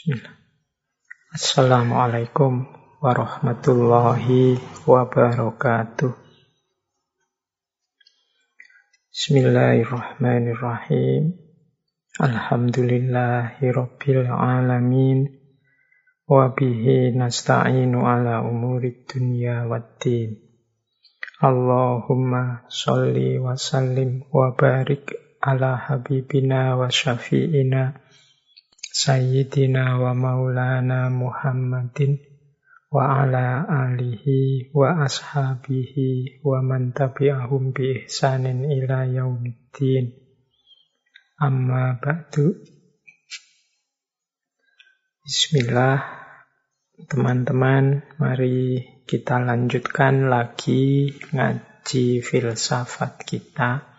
Bismillah. Assalamualaikum warahmatullahi wabarakatuh. Bismillahirrahmanirrahim. Alhamdulillahi rabbil alamin. Wa bihi nasta'inu ala umuri dunya waddin. Allahumma salli wa sallim wa barik ala habibina wa syafi'ina Sayyidina wa maulana Muhammadin wa ala alihi wa ashabihi wa man tabi'ahum bi ihsanin ila yaumiddin. Amma ba'du. Bismillah. Teman-teman, mari kita lanjutkan lagi ngaji filsafat kita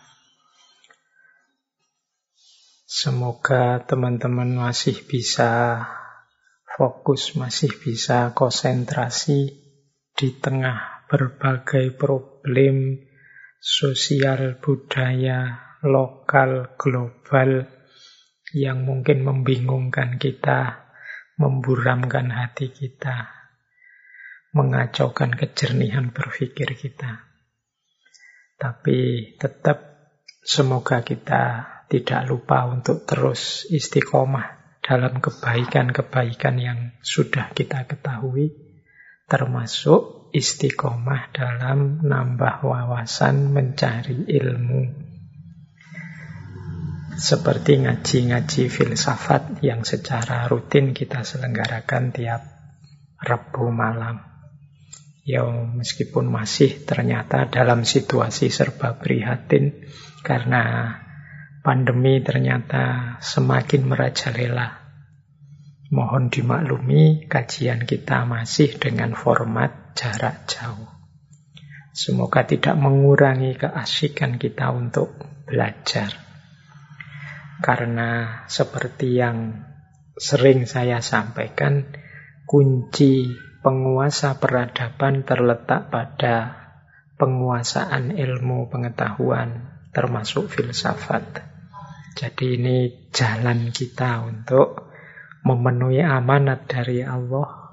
Semoga teman-teman masih bisa fokus, masih bisa konsentrasi di tengah berbagai problem sosial, budaya, lokal, global yang mungkin membingungkan kita, memburamkan hati kita, mengacaukan kejernihan berpikir kita. Tapi tetap semoga kita tidak lupa untuk terus istiqomah dalam kebaikan-kebaikan yang sudah kita ketahui, termasuk istiqomah dalam nambah wawasan mencari ilmu. Seperti ngaji-ngaji filsafat yang secara rutin kita selenggarakan tiap Rabu malam. Ya meskipun masih ternyata dalam situasi serba prihatin karena pandemi ternyata semakin merajalela. Mohon dimaklumi kajian kita masih dengan format jarak jauh. Semoga tidak mengurangi keasikan kita untuk belajar. Karena seperti yang sering saya sampaikan, kunci penguasa peradaban terletak pada penguasaan ilmu pengetahuan termasuk filsafat. Jadi ini jalan kita untuk memenuhi amanat dari Allah.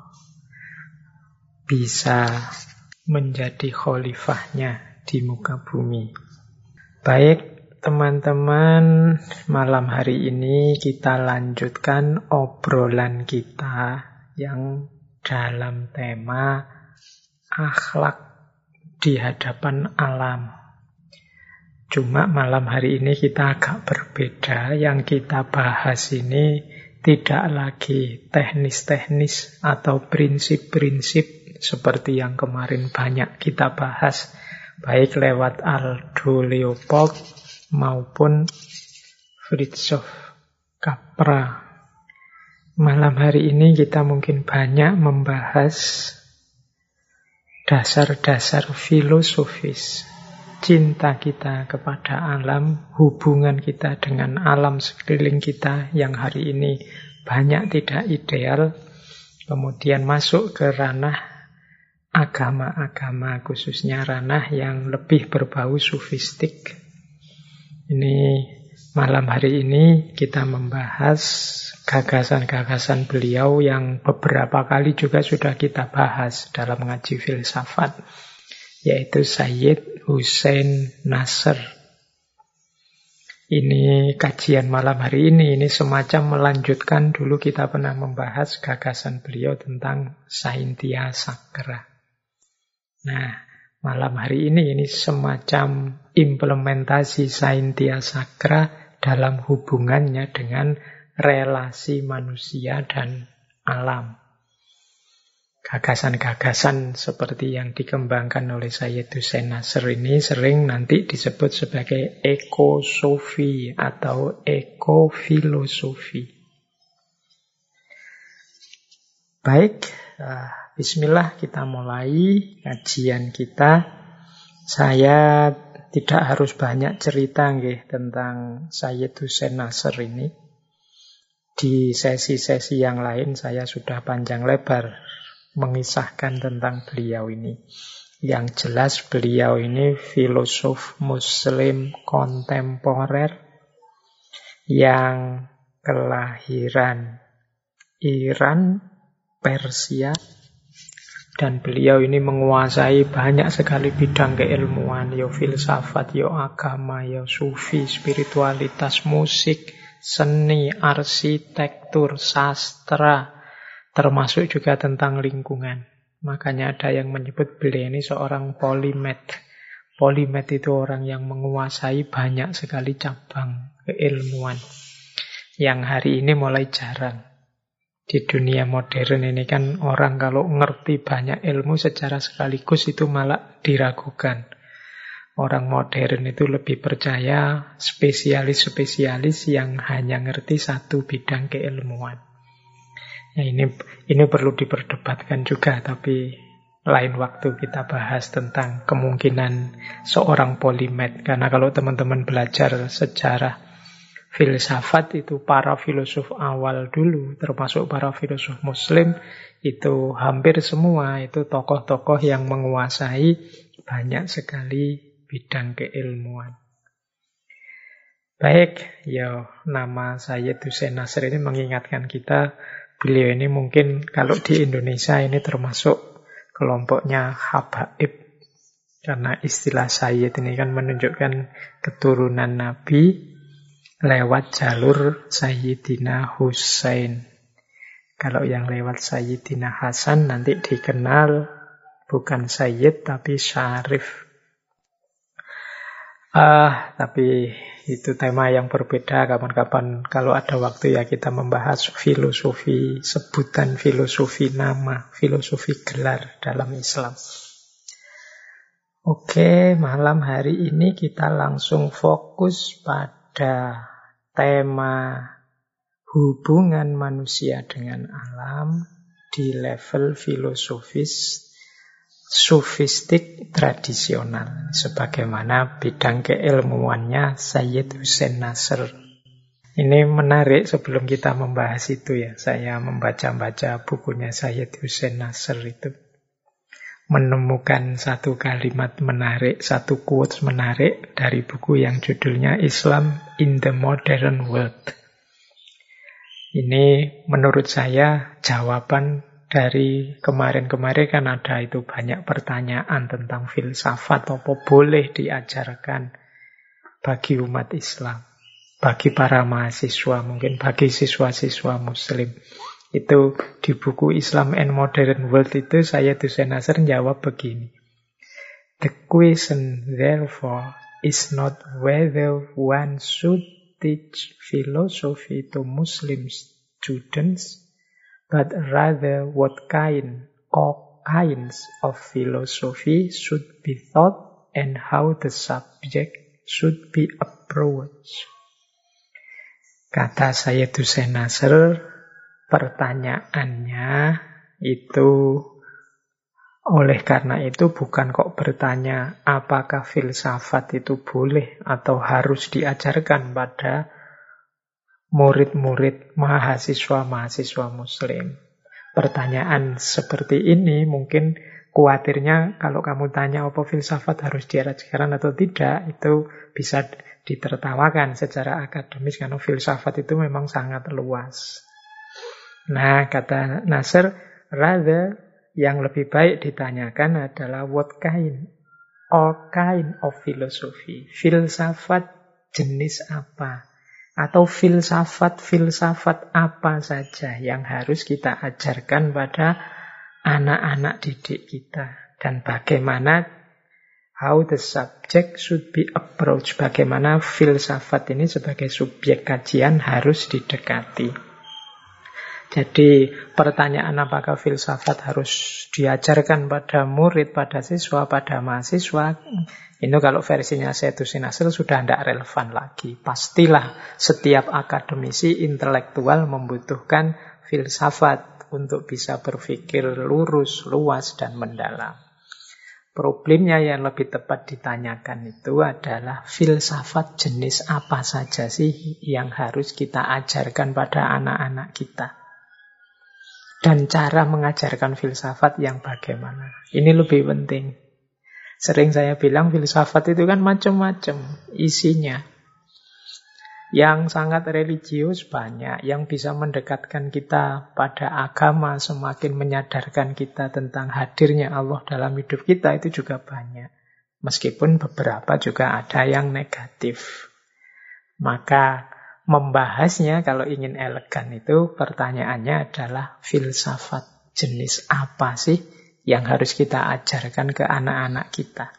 Bisa menjadi khalifahnya di muka bumi. Baik, teman-teman, malam hari ini kita lanjutkan obrolan kita yang dalam tema akhlak di hadapan alam. Cuma malam hari ini kita agak berbeda. Yang kita bahas ini tidak lagi teknis-teknis atau prinsip-prinsip seperti yang kemarin banyak kita bahas. Baik lewat Aldo Leopold maupun Fritjof Capra. Malam hari ini kita mungkin banyak membahas dasar-dasar filosofis cinta kita kepada alam, hubungan kita dengan alam sekeliling kita yang hari ini banyak tidak ideal, kemudian masuk ke ranah agama-agama, khususnya ranah yang lebih berbau sufistik. Ini malam hari ini kita membahas gagasan-gagasan beliau yang beberapa kali juga sudah kita bahas dalam ngaji filsafat yaitu Sayyid Hussein Nasr. Ini kajian malam hari ini, ini semacam melanjutkan dulu kita pernah membahas gagasan beliau tentang Saintia Sakra. Nah, malam hari ini ini semacam implementasi Saintia Sakra dalam hubungannya dengan relasi manusia dan alam. Gagasan-gagasan seperti yang dikembangkan oleh Sayyid Hussein Nasr ini sering nanti disebut sebagai ekosofi atau ekofilosofi. Baik, uh, bismillah kita mulai kajian kita. Saya tidak harus banyak cerita nggih tentang Sayyid Hussein Nasr ini. Di sesi-sesi yang lain saya sudah panjang lebar mengisahkan tentang beliau ini. Yang jelas beliau ini filosof muslim kontemporer yang kelahiran Iran, Persia, dan beliau ini menguasai banyak sekali bidang keilmuan, yo filsafat, yo agama, yo sufi, spiritualitas, musik, seni, arsitektur, sastra, termasuk juga tentang lingkungan. Makanya ada yang menyebut beliau ini seorang polimet. Polimet itu orang yang menguasai banyak sekali cabang keilmuan. Yang hari ini mulai jarang di dunia modern ini kan orang kalau ngerti banyak ilmu secara sekaligus itu malah diragukan. Orang modern itu lebih percaya spesialis-spesialis yang hanya ngerti satu bidang keilmuan. Ya, ini ini perlu diperdebatkan juga, tapi lain waktu kita bahas tentang kemungkinan seorang polimet. Karena kalau teman-teman belajar sejarah filsafat itu para filosof awal dulu, termasuk para filosof muslim, itu hampir semua itu tokoh-tokoh yang menguasai banyak sekali bidang keilmuan. Baik, ya nama saya Hussein Nasr ini mengingatkan kita, beliau ini mungkin kalau di Indonesia ini termasuk kelompoknya habaib. Karena istilah Sayyid ini kan menunjukkan keturunan Nabi, lewat jalur Sayyidina Hussein. Kalau yang lewat Sayyidina Hasan nanti dikenal bukan Sayyid tapi Syarif. Ah, tapi itu tema yang berbeda kapan-kapan kalau ada waktu ya kita membahas filosofi sebutan filosofi nama, filosofi gelar dalam Islam. Oke, malam hari ini kita langsung fokus pada tema hubungan manusia dengan alam di level filosofis sufistik tradisional sebagaimana bidang keilmuannya Sayyid Hussein Nasr. Ini menarik sebelum kita membahas itu ya. Saya membaca-baca bukunya Sayyid Hussein Nasr itu menemukan satu kalimat menarik, satu quotes menarik dari buku yang judulnya Islam in the Modern World. Ini menurut saya jawaban dari kemarin-kemarin kan ada itu banyak pertanyaan tentang filsafat apa boleh diajarkan bagi umat Islam, bagi para mahasiswa, mungkin bagi siswa-siswa muslim. Itu di buku Islam and Modern World itu saya Hussein Nasr jawab begini. The question therefore is not whether one should teach philosophy to Muslim students, but rather what kind or kinds of philosophy should be taught and how the subject should be approached. Kata saya Hussein Nasr, pertanyaannya itu oleh karena itu bukan kok bertanya apakah filsafat itu boleh atau harus diajarkan pada murid-murid mahasiswa-mahasiswa muslim. Pertanyaan seperti ini mungkin khawatirnya kalau kamu tanya apa filsafat harus diajarkan atau tidak, itu bisa ditertawakan secara akademis karena filsafat itu memang sangat luas. Nah, kata Nasr, rather yang lebih baik ditanyakan adalah what kind or kind of philosophy. Filsafat jenis apa? Atau filsafat-filsafat apa saja yang harus kita ajarkan pada anak-anak didik kita. Dan bagaimana how the subject should be approached. Bagaimana filsafat ini sebagai subjek kajian harus didekati. Jadi pertanyaan apakah filsafat harus diajarkan pada murid, pada siswa, pada mahasiswa, itu kalau versinya Setu Sinasel sudah tidak relevan lagi. Pastilah setiap akademisi intelektual membutuhkan filsafat untuk bisa berpikir lurus, luas, dan mendalam. Problemnya yang lebih tepat ditanyakan itu adalah filsafat jenis apa saja sih yang harus kita ajarkan pada anak-anak kita dan cara mengajarkan filsafat yang bagaimana. Ini lebih penting. Sering saya bilang filsafat itu kan macam-macam isinya. Yang sangat religius banyak, yang bisa mendekatkan kita pada agama, semakin menyadarkan kita tentang hadirnya Allah dalam hidup kita itu juga banyak. Meskipun beberapa juga ada yang negatif. Maka membahasnya kalau ingin elegan itu pertanyaannya adalah filsafat jenis apa sih yang harus kita ajarkan ke anak-anak kita?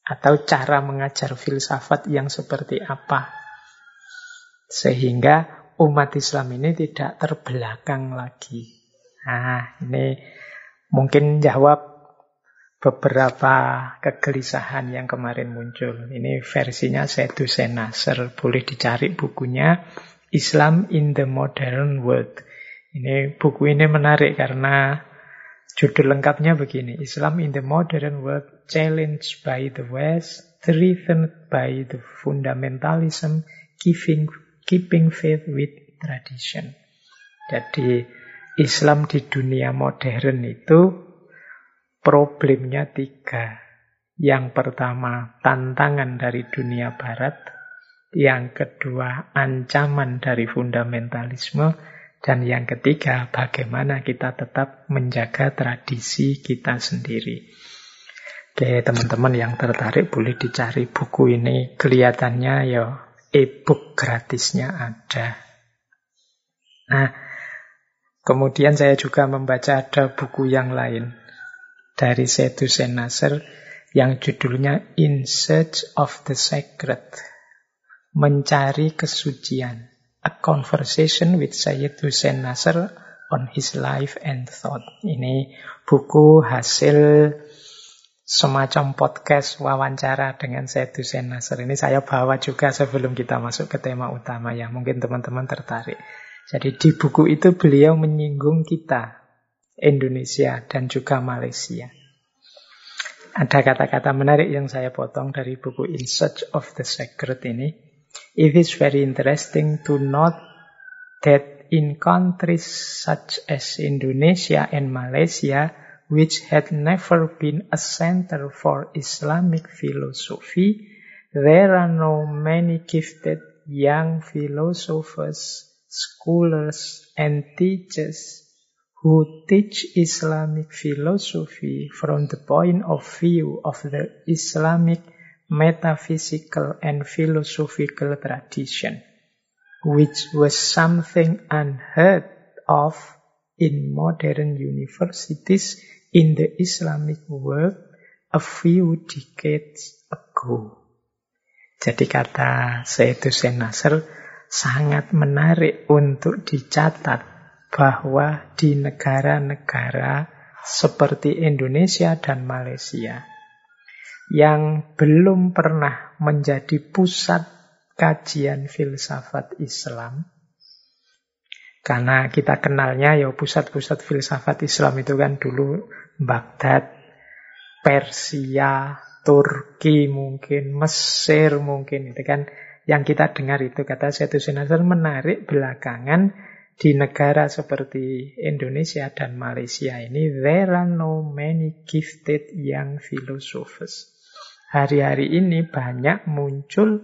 Atau cara mengajar filsafat yang seperti apa? Sehingga umat Islam ini tidak terbelakang lagi. Nah, ini mungkin jawab beberapa kegelisahan yang kemarin muncul. Ini versinya Sedu Senasser. Boleh dicari bukunya Islam in the Modern World. Ini buku ini menarik karena judul lengkapnya begini. Islam in the Modern World Challenged by the West, Threatened by the Fundamentalism, Giving keeping faith with tradition. Jadi Islam di dunia modern itu problemnya tiga. Yang pertama, tantangan dari dunia barat. Yang kedua, ancaman dari fundamentalisme. Dan yang ketiga, bagaimana kita tetap menjaga tradisi kita sendiri. Oke, teman-teman yang tertarik boleh dicari buku ini. Kelihatannya ya e-book gratisnya ada. Nah, kemudian saya juga membaca ada buku yang lain dari Sedu Senasser yang judulnya In Search of the Sacred. Mencari kesucian. A Conversation with Sayyid Hussein Nasr on his life and thought. Ini buku hasil semacam podcast wawancara dengan Said Hussein Nasr. Ini saya bawa juga sebelum kita masuk ke tema utama ya. Mungkin teman-teman tertarik. Jadi di buku itu beliau menyinggung kita, Indonesia dan juga Malaysia. Ada kata-kata menarik yang saya potong dari buku In Search of the Sacred ini. It is very interesting to note that in countries such as Indonesia and Malaysia, which had never been a center for Islamic philosophy, there are no many gifted young philosophers, scholars, and teachers who teach Islamic philosophy from the point of view of the Islamic metaphysical and philosophical tradition, which was something unheard of in modern universities in the Islamic world a few decades ago. Jadi kata Sayyid Hussein Nasr sangat menarik untuk dicatat bahwa di negara-negara seperti Indonesia dan Malaysia yang belum pernah menjadi pusat kajian filsafat Islam, karena kita kenalnya ya pusat-pusat filsafat Islam itu kan dulu Baghdad, Persia, Turki mungkin, Mesir mungkin itu kan yang kita dengar itu. Kata Satu Sinasar menarik belakangan di negara seperti Indonesia dan Malaysia ini there are no many gifted young philosophers. Hari-hari ini banyak muncul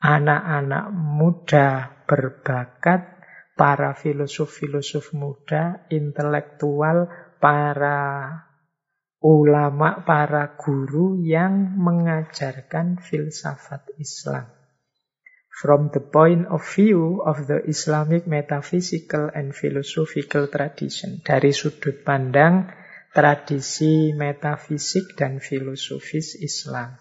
anak-anak muda berbakat, para filosof-filosof muda, intelektual, para ulama, para guru yang mengajarkan filsafat Islam. From the point of view of the Islamic metaphysical and philosophical tradition. Dari sudut pandang tradisi metafisik dan filosofis Islam.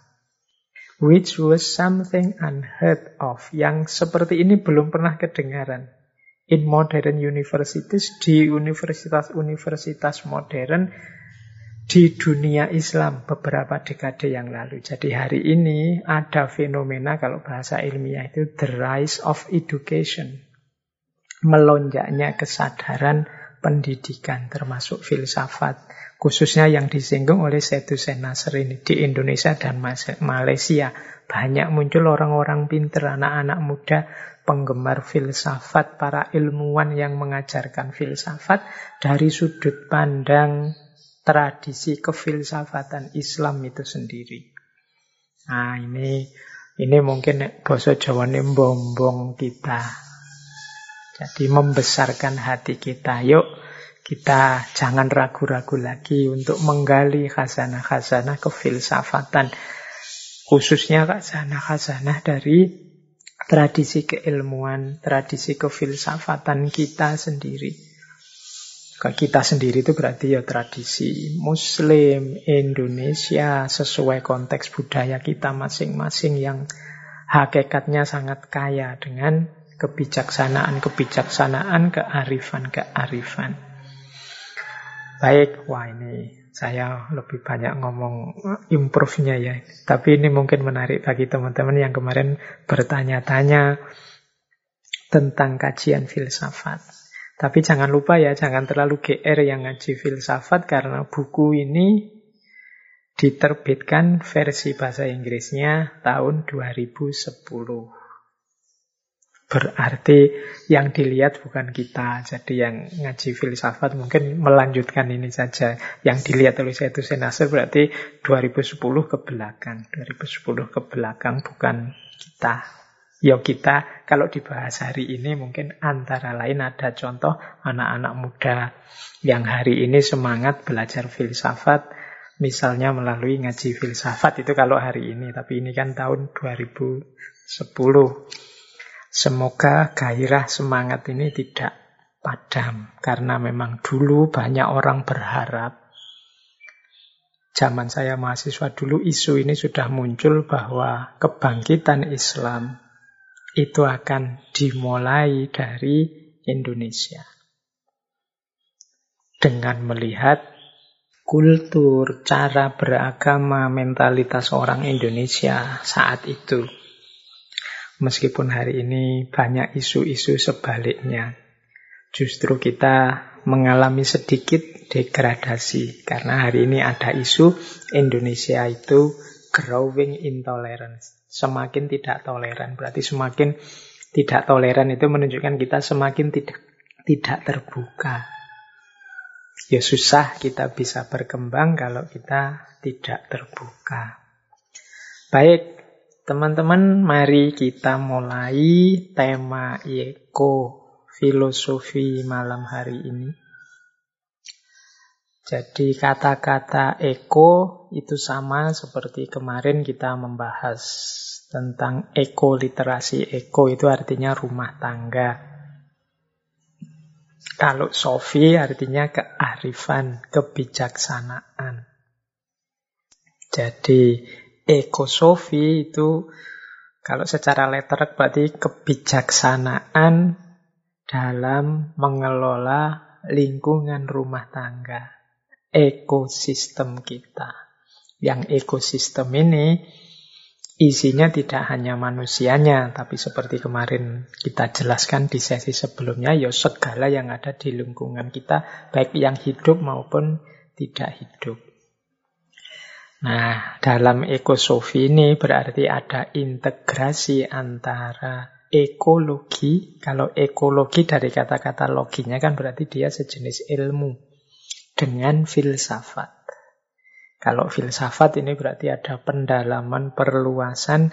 Which was something unheard of. Yang seperti ini belum pernah kedengaran in modern universities di universitas-universitas modern di dunia Islam beberapa dekade yang lalu. Jadi hari ini ada fenomena kalau bahasa ilmiah itu the rise of education. Melonjaknya kesadaran pendidikan termasuk filsafat. Khususnya yang disinggung oleh Setu Senasar ini di Indonesia dan Malaysia. Banyak muncul orang-orang pinter, anak-anak muda penggemar filsafat, para ilmuwan yang mengajarkan filsafat dari sudut pandang tradisi kefilsafatan Islam itu sendiri. Nah, ini Ini mungkin bahasa Jawa ini bombong kita. Jadi membesarkan hati kita. Yuk kita jangan ragu-ragu lagi untuk menggali khazanah-khazanah kefilsafatan. Khususnya khazanah-khazanah dari tradisi keilmuan, tradisi kefilsafatan kita sendiri. Kita sendiri itu berarti ya tradisi Muslim, Indonesia, sesuai konteks budaya kita masing-masing yang hakikatnya sangat kaya dengan kebijaksanaan-kebijaksanaan, kearifan-kearifan. Baik, wah ini saya lebih banyak ngomong improve-nya ya. Tapi ini mungkin menarik bagi teman-teman yang kemarin bertanya-tanya tentang kajian filsafat. Tapi jangan lupa ya, jangan terlalu GR yang ngaji filsafat karena buku ini diterbitkan versi bahasa Inggrisnya tahun 2010. Berarti yang dilihat bukan kita. Jadi yang ngaji filsafat mungkin melanjutkan ini saja. Yang dilihat oleh saya itu Senasir berarti 2010 ke belakang. 2010 ke belakang bukan kita. Ya kita kalau dibahas hari ini mungkin antara lain ada contoh anak-anak muda yang hari ini semangat belajar filsafat misalnya melalui ngaji filsafat itu kalau hari ini tapi ini kan tahun 2010 semoga gairah semangat ini tidak padam karena memang dulu banyak orang berharap. Zaman saya mahasiswa dulu isu ini sudah muncul bahwa kebangkitan Islam itu akan dimulai dari Indonesia. Dengan melihat kultur, cara beragama, mentalitas orang Indonesia saat itu. Meskipun hari ini banyak isu-isu sebaliknya. Justru kita mengalami sedikit degradasi. Karena hari ini ada isu Indonesia itu growing intolerance semakin tidak toleran. Berarti semakin tidak toleran itu menunjukkan kita semakin tidak tidak terbuka. Ya susah kita bisa berkembang kalau kita tidak terbuka. Baik, teman-teman, mari kita mulai tema eko filosofi malam hari ini. Jadi kata-kata eko itu sama seperti kemarin kita membahas tentang eko literasi. Eko itu artinya rumah tangga. Kalau sofi artinya kearifan, kebijaksanaan. Jadi ekosofi itu kalau secara letter berarti kebijaksanaan dalam mengelola lingkungan rumah tangga ekosistem kita. Yang ekosistem ini isinya tidak hanya manusianya, tapi seperti kemarin kita jelaskan di sesi sebelumnya, ya segala yang ada di lingkungan kita, baik yang hidup maupun tidak hidup. Nah, dalam ekosofi ini berarti ada integrasi antara ekologi. Kalau ekologi dari kata-kata loginya kan berarti dia sejenis ilmu dengan filsafat. Kalau filsafat ini berarti ada pendalaman, perluasan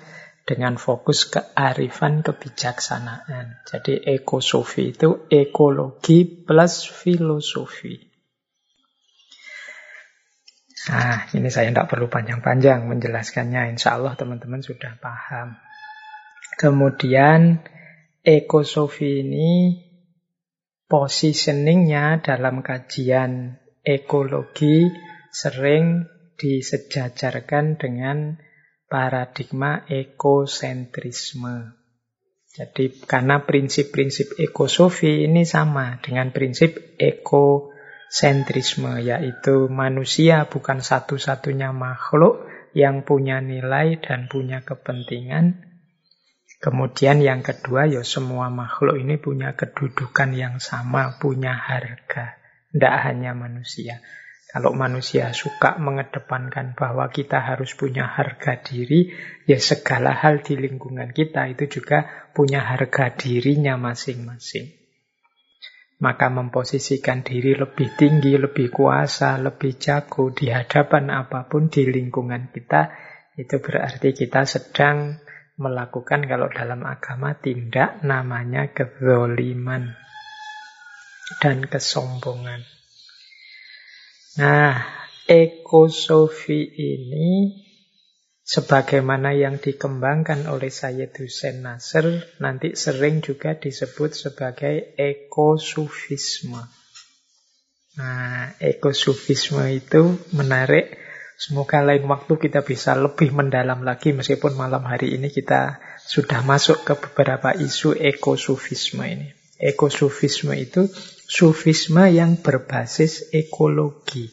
dengan fokus kearifan kebijaksanaan. Jadi ekosofi itu ekologi plus filosofi. Nah, ini saya tidak perlu panjang-panjang menjelaskannya. Insya Allah teman-teman sudah paham. Kemudian ekosofi ini positioningnya dalam kajian ekologi sering disejajarkan dengan paradigma ekosentrisme. Jadi karena prinsip-prinsip ekosofi ini sama dengan prinsip ekosentrisme, yaitu manusia bukan satu-satunya makhluk yang punya nilai dan punya kepentingan. Kemudian yang kedua, ya semua makhluk ini punya kedudukan yang sama, punya harga. Tidak hanya manusia. Kalau manusia suka mengedepankan bahwa kita harus punya harga diri, ya segala hal di lingkungan kita itu juga punya harga dirinya masing-masing. Maka memposisikan diri lebih tinggi, lebih kuasa, lebih jago di hadapan apa pun di lingkungan kita, itu berarti kita sedang melakukan kalau dalam agama tindak namanya kezoliman dan kesombongan. Nah, ekosofi ini sebagaimana yang dikembangkan oleh Sayyid Hussein Nasr nanti sering juga disebut sebagai ekosufisme. Nah, ekosufisme itu menarik. Semoga lain waktu kita bisa lebih mendalam lagi meskipun malam hari ini kita sudah masuk ke beberapa isu ekosufisme ini. Ekosufisme itu sufisme yang berbasis ekologi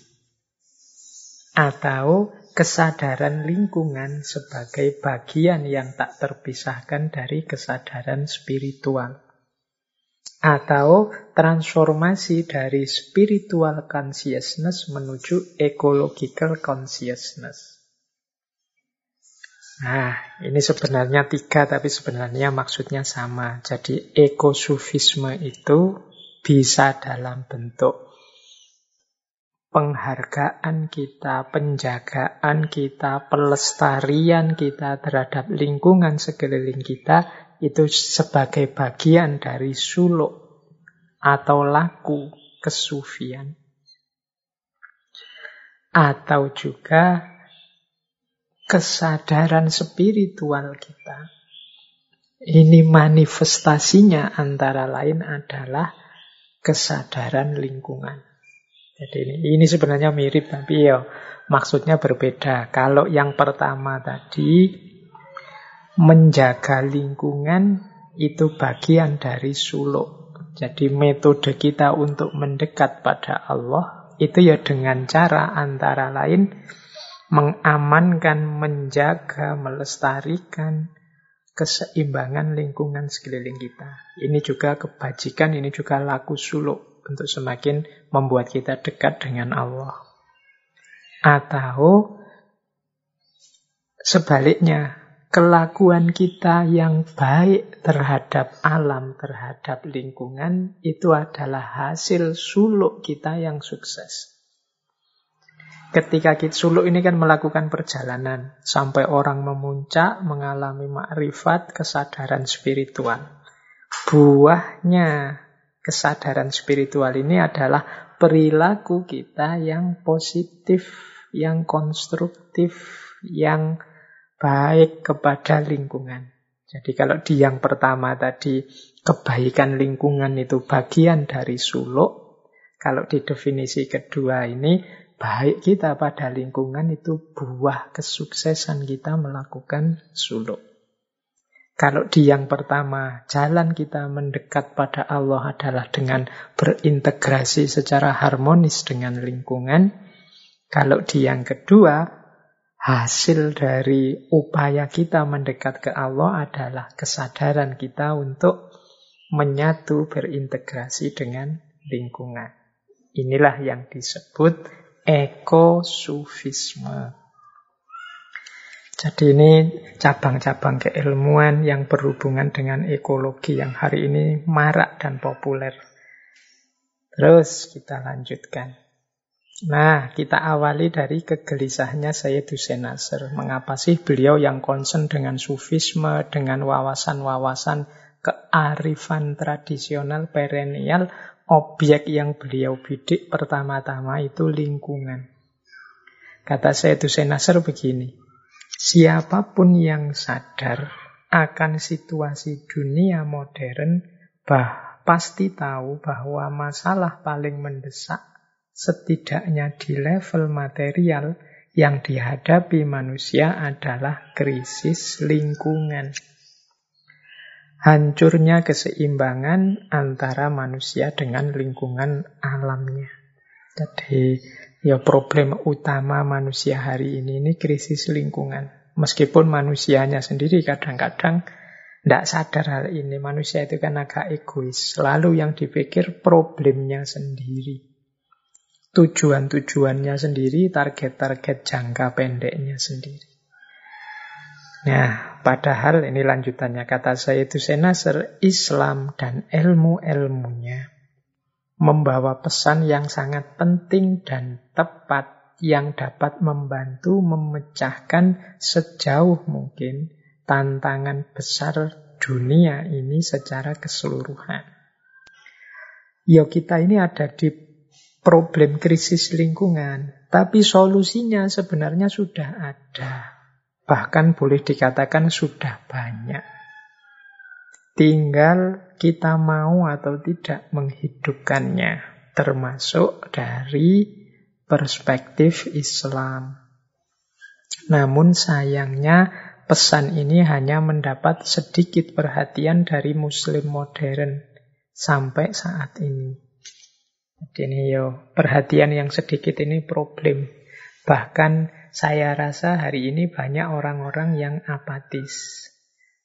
atau kesadaran lingkungan sebagai bagian yang tak terpisahkan dari kesadaran spiritual atau transformasi dari spiritual consciousness menuju ecological consciousness. Nah, ini sebenarnya tiga, tapi sebenarnya maksudnya sama. Jadi, ekosufisme itu bisa dalam bentuk penghargaan kita, penjagaan kita, pelestarian kita terhadap lingkungan sekeliling kita, itu sebagai bagian dari suluk atau laku kesufian. Atau juga kesadaran spiritual kita. Ini manifestasinya antara lain adalah kesadaran lingkungan. Jadi ini, ini sebenarnya mirip tapi ya maksudnya berbeda. Kalau yang pertama tadi menjaga lingkungan itu bagian dari suluk. Jadi metode kita untuk mendekat pada Allah itu ya dengan cara antara lain mengamankan, menjaga, melestarikan keseimbangan lingkungan sekeliling kita. Ini juga kebajikan, ini juga laku suluk untuk semakin membuat kita dekat dengan Allah. Atau sebaliknya, kelakuan kita yang baik terhadap alam, terhadap lingkungan, itu adalah hasil suluk kita yang sukses. Ketika kita suluk ini kan melakukan perjalanan sampai orang memuncak, mengalami makrifat, kesadaran spiritual. Buahnya kesadaran spiritual ini adalah perilaku kita yang positif, yang konstruktif, yang baik kepada lingkungan. Jadi kalau di yang pertama tadi kebaikan lingkungan itu bagian dari suluk, kalau di definisi kedua ini baik kita pada lingkungan itu buah kesuksesan kita melakukan suluk. Kalau di yang pertama, jalan kita mendekat pada Allah adalah dengan berintegrasi secara harmonis dengan lingkungan. Kalau di yang kedua, hasil dari upaya kita mendekat ke Allah adalah kesadaran kita untuk menyatu berintegrasi dengan lingkungan. Inilah yang disebut ekosufisme. Jadi ini cabang-cabang keilmuan yang berhubungan dengan ekologi yang hari ini marak dan populer. Terus kita lanjutkan. Nah, kita awali dari kegelisahannya saya Hussein Nasr. Mengapa sih beliau yang concern dengan sufisme, dengan wawasan-wawasan kearifan tradisional perennial objek yang beliau bidik pertama-tama itu lingkungan. Kata saya itu Nasr begini, siapa pun yang sadar akan situasi dunia modern, bah, pasti tahu bahwa masalah paling mendesak setidaknya di level material yang dihadapi manusia adalah krisis lingkungan hancurnya keseimbangan antara manusia dengan lingkungan alamnya. Jadi ya problem utama manusia hari ini ini krisis lingkungan. Meskipun manusianya sendiri kadang-kadang tidak sadar hal ini. Manusia itu kan agak egois. Selalu yang dipikir problemnya sendiri. Tujuan-tujuannya sendiri, target-target jangka pendeknya sendiri. Nah, padahal ini lanjutannya kata saya itu Senasar, Islam dan ilmu-ilmunya membawa pesan yang sangat penting dan tepat yang dapat membantu memecahkan sejauh mungkin tantangan besar dunia ini secara keseluruhan. Ya kita ini ada di problem krisis lingkungan, tapi solusinya sebenarnya sudah ada. Bahkan boleh dikatakan sudah banyak. Tinggal kita mau atau tidak menghidupkannya, termasuk dari perspektif Islam. Namun sayangnya pesan ini hanya mendapat sedikit perhatian dari muslim modern sampai saat ini. Jadi ini yo perhatian yang sedikit ini problem. Bahkan saya rasa hari ini banyak orang-orang yang apatis.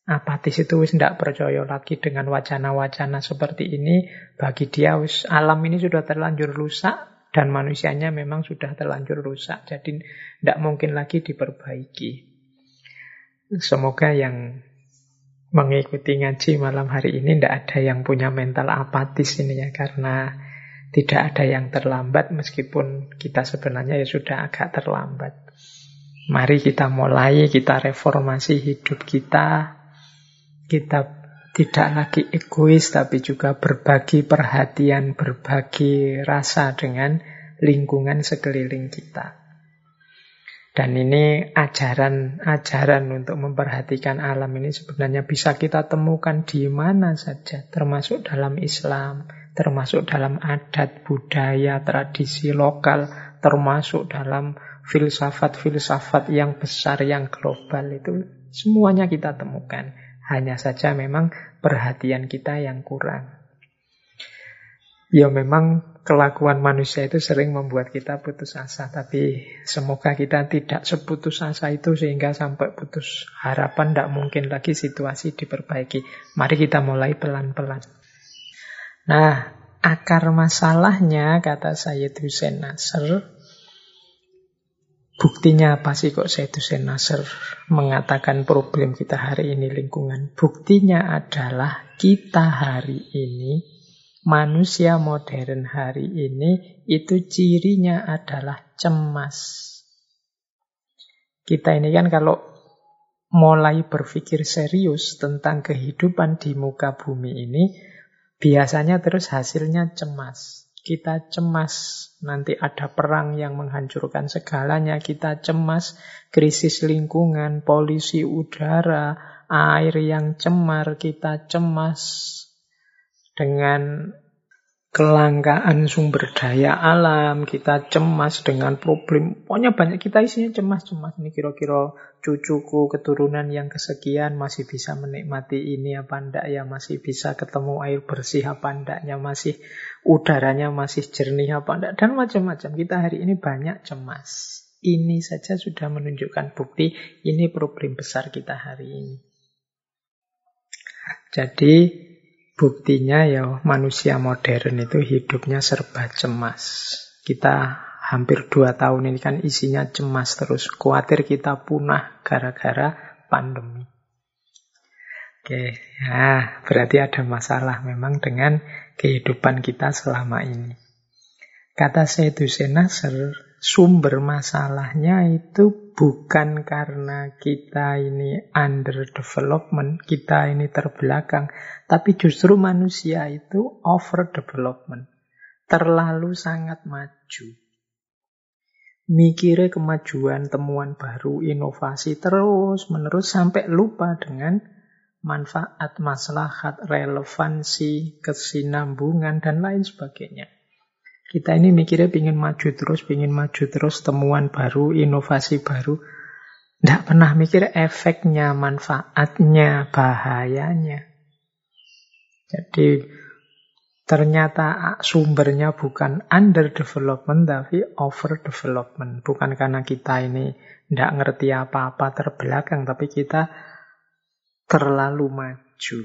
Apatis itu wis tidak percaya lagi dengan wacana-wacana seperti ini. Bagi dia wis alam ini sudah terlanjur rusak, dan manusianya memang sudah terlanjur rusak. Jadi tidak mungkin lagi diperbaiki. Semoga yang mengikuti ngaji malam hari ini tidak ada yang punya mental apatis ini ya. Karena tidak ada yang terlambat meskipun kita sebenarnya ya sudah agak terlambat. Mari kita mulai, kita reformasi hidup kita. Kita tidak lagi egois tapi juga berbagi perhatian, berbagi rasa dengan lingkungan sekeliling kita. Dan ini ajaran-ajaran untuk memperhatikan alam ini sebenarnya bisa kita temukan di mana saja, termasuk dalam Islam, termasuk dalam adat, budaya, tradisi lokal, termasuk dalam filsafat-filsafat yang besar, yang global itu semuanya kita temukan. Hanya saja memang perhatian kita yang kurang. Ya memang kelakuan manusia itu sering membuat kita putus asa, tapi semoga kita tidak seputus asa itu sehingga sampai putus harapan, tidak mungkin lagi situasi diperbaiki. Mari kita mulai pelan-pelan. Nah, akar masalahnya, kata Sayyid Hussein Nasr, Buktinya apa sih kok Said Hussein Nasr mengatakan problem kita hari ini lingkungan? Buktinya adalah kita hari ini, manusia modern hari ini, itu cirinya adalah cemas. Kita ini kan kalau mulai berpikir serius tentang kehidupan di muka bumi ini, biasanya terus hasilnya cemas. Kita cemas nanti ada perang yang menghancurkan segalanya. Kita cemas krisis lingkungan, polusi udara, air yang cemar. Kita cemas dengan kelangkaan sumber daya alam, kita cemas dengan problem. Pokoknya banyak kita isinya cemas-cemas. Ini kira-kira cucuku, keturunan yang kesekian masih bisa menikmati ini apa ndak ya, masih bisa ketemu air bersih apa ndaknya, masih udaranya masih jernih apa ndak, dan macam-macam. Kita hari ini banyak cemas. Ini saja sudah menunjukkan bukti ini problem besar kita hari ini. Jadi Buktinya ya manusia modern itu hidupnya serba cemas. Kita hampir dua tahun ini kan isinya cemas terus. Khawatir kita punah gara-gara pandemi. Oke, ya berarti ada masalah memang dengan kehidupan kita selama ini. Kata Sayyid Hussein Nasr, sumber masalahnya itu bukan karena kita ini under development, kita ini terbelakang, tapi justru manusia itu over development, terlalu sangat maju. Mikirnya kemajuan, temuan baru, inovasi terus menerus sampai lupa dengan manfaat, maslahat, relevansi, kesinambungan, dan lain sebagainya. Kita ini mikirnya ingin maju terus, ingin maju terus, temuan baru, inovasi baru. Tidak pernah mikir efeknya, manfaatnya, bahayanya. Jadi ternyata sumbernya bukan under development tapi over development. Bukan karena kita ini tidak ngerti apa-apa terbelakang, tapi kita terlalu maju.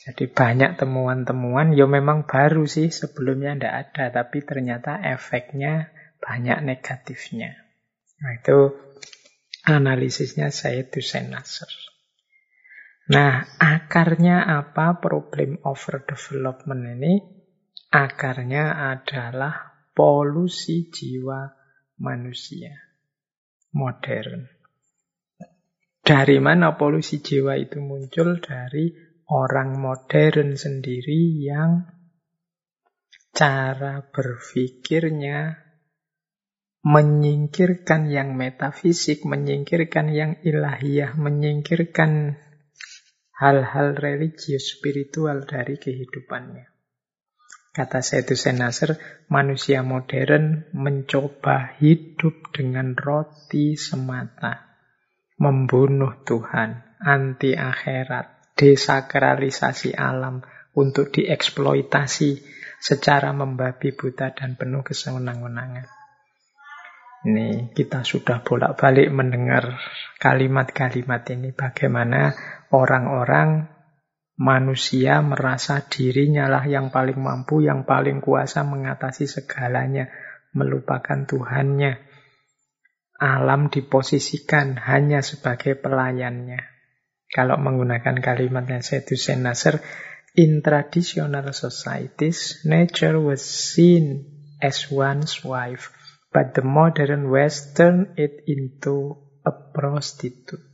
Jadi banyak temuan-temuan, ya memang baru sih sebelumnya tidak ada, tapi ternyata efeknya banyak negatifnya. Nah itu analisisnya saya Hussein Nasr. Nah, akarnya apa problem overdevelopment ini? Akarnya adalah polusi jiwa manusia modern. Dari mana polusi jiwa itu muncul? Dari orang modern sendiri yang cara berpikirnya menyingkirkan yang metafisik, menyingkirkan yang ilahiyah, menyingkirkan hal-hal religius spiritual dari kehidupannya. Kata Sayyidus Nasr, manusia modern mencoba hidup dengan roti semata. Membunuh Tuhan, anti akhirat, desakralisasi alam untuk dieksploitasi secara membabi buta dan penuh kesenangan-wenangan. Ini kita sudah bolak-balik mendengar kalimat-kalimat ini bagaimana orang-orang manusia merasa dirinya lah yang paling mampu, yang paling kuasa mengatasi segalanya, melupakan Tuhannya. Alam diposisikan hanya sebagai pelayannya. Kalau menggunakan kalimatnya Sedusen Nasr, in traditional societies, nature was seen as one's wife, but the modern West turned it into a prostitute.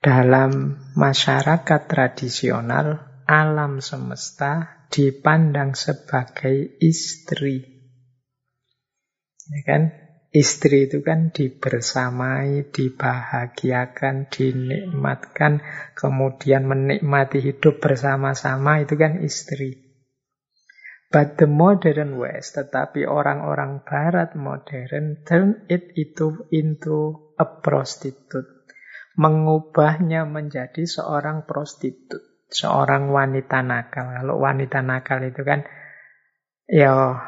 Dalam masyarakat tradisional, alam semesta dipandang sebagai istri. Ya kan? Istri itu kan dibersamai, dibahagiakan, dinikmatkan, kemudian menikmati hidup bersama-sama, itu kan istri. But the modern West, tetapi orang-orang Barat modern turn it itu into a prostitute mengubahnya menjadi seorang prostitut, seorang wanita nakal. Kalau wanita nakal itu kan ya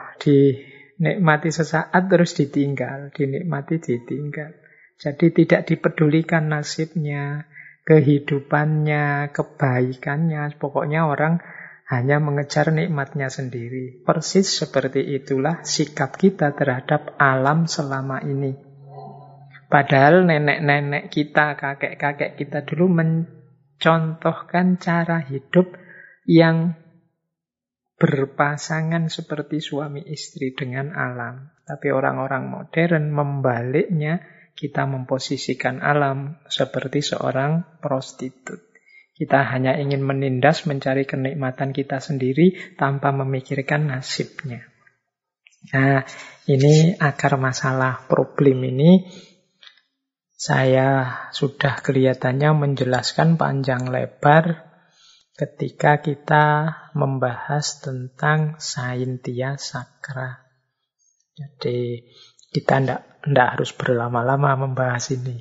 dinikmati sesaat terus ditinggal, dinikmati ditinggal. Jadi tidak dipedulikan nasibnya, kehidupannya, kebaikannya. Pokoknya orang hanya mengejar nikmatnya sendiri. Persis seperti itulah sikap kita terhadap alam selama ini. Padahal nenek-nenek kita, kakek-kakek kita dulu mencontohkan cara hidup yang berpasangan seperti suami istri dengan alam. Tapi orang-orang modern membaliknya, kita memposisikan alam seperti seorang prostitut. Kita hanya ingin menindas mencari kenikmatan kita sendiri tanpa memikirkan nasibnya. Nah, ini akar masalah problem ini saya sudah kelihatannya menjelaskan panjang lebar ketika kita membahas tentang Saintia Sakra. Jadi kita tidak harus berlama-lama membahas ini.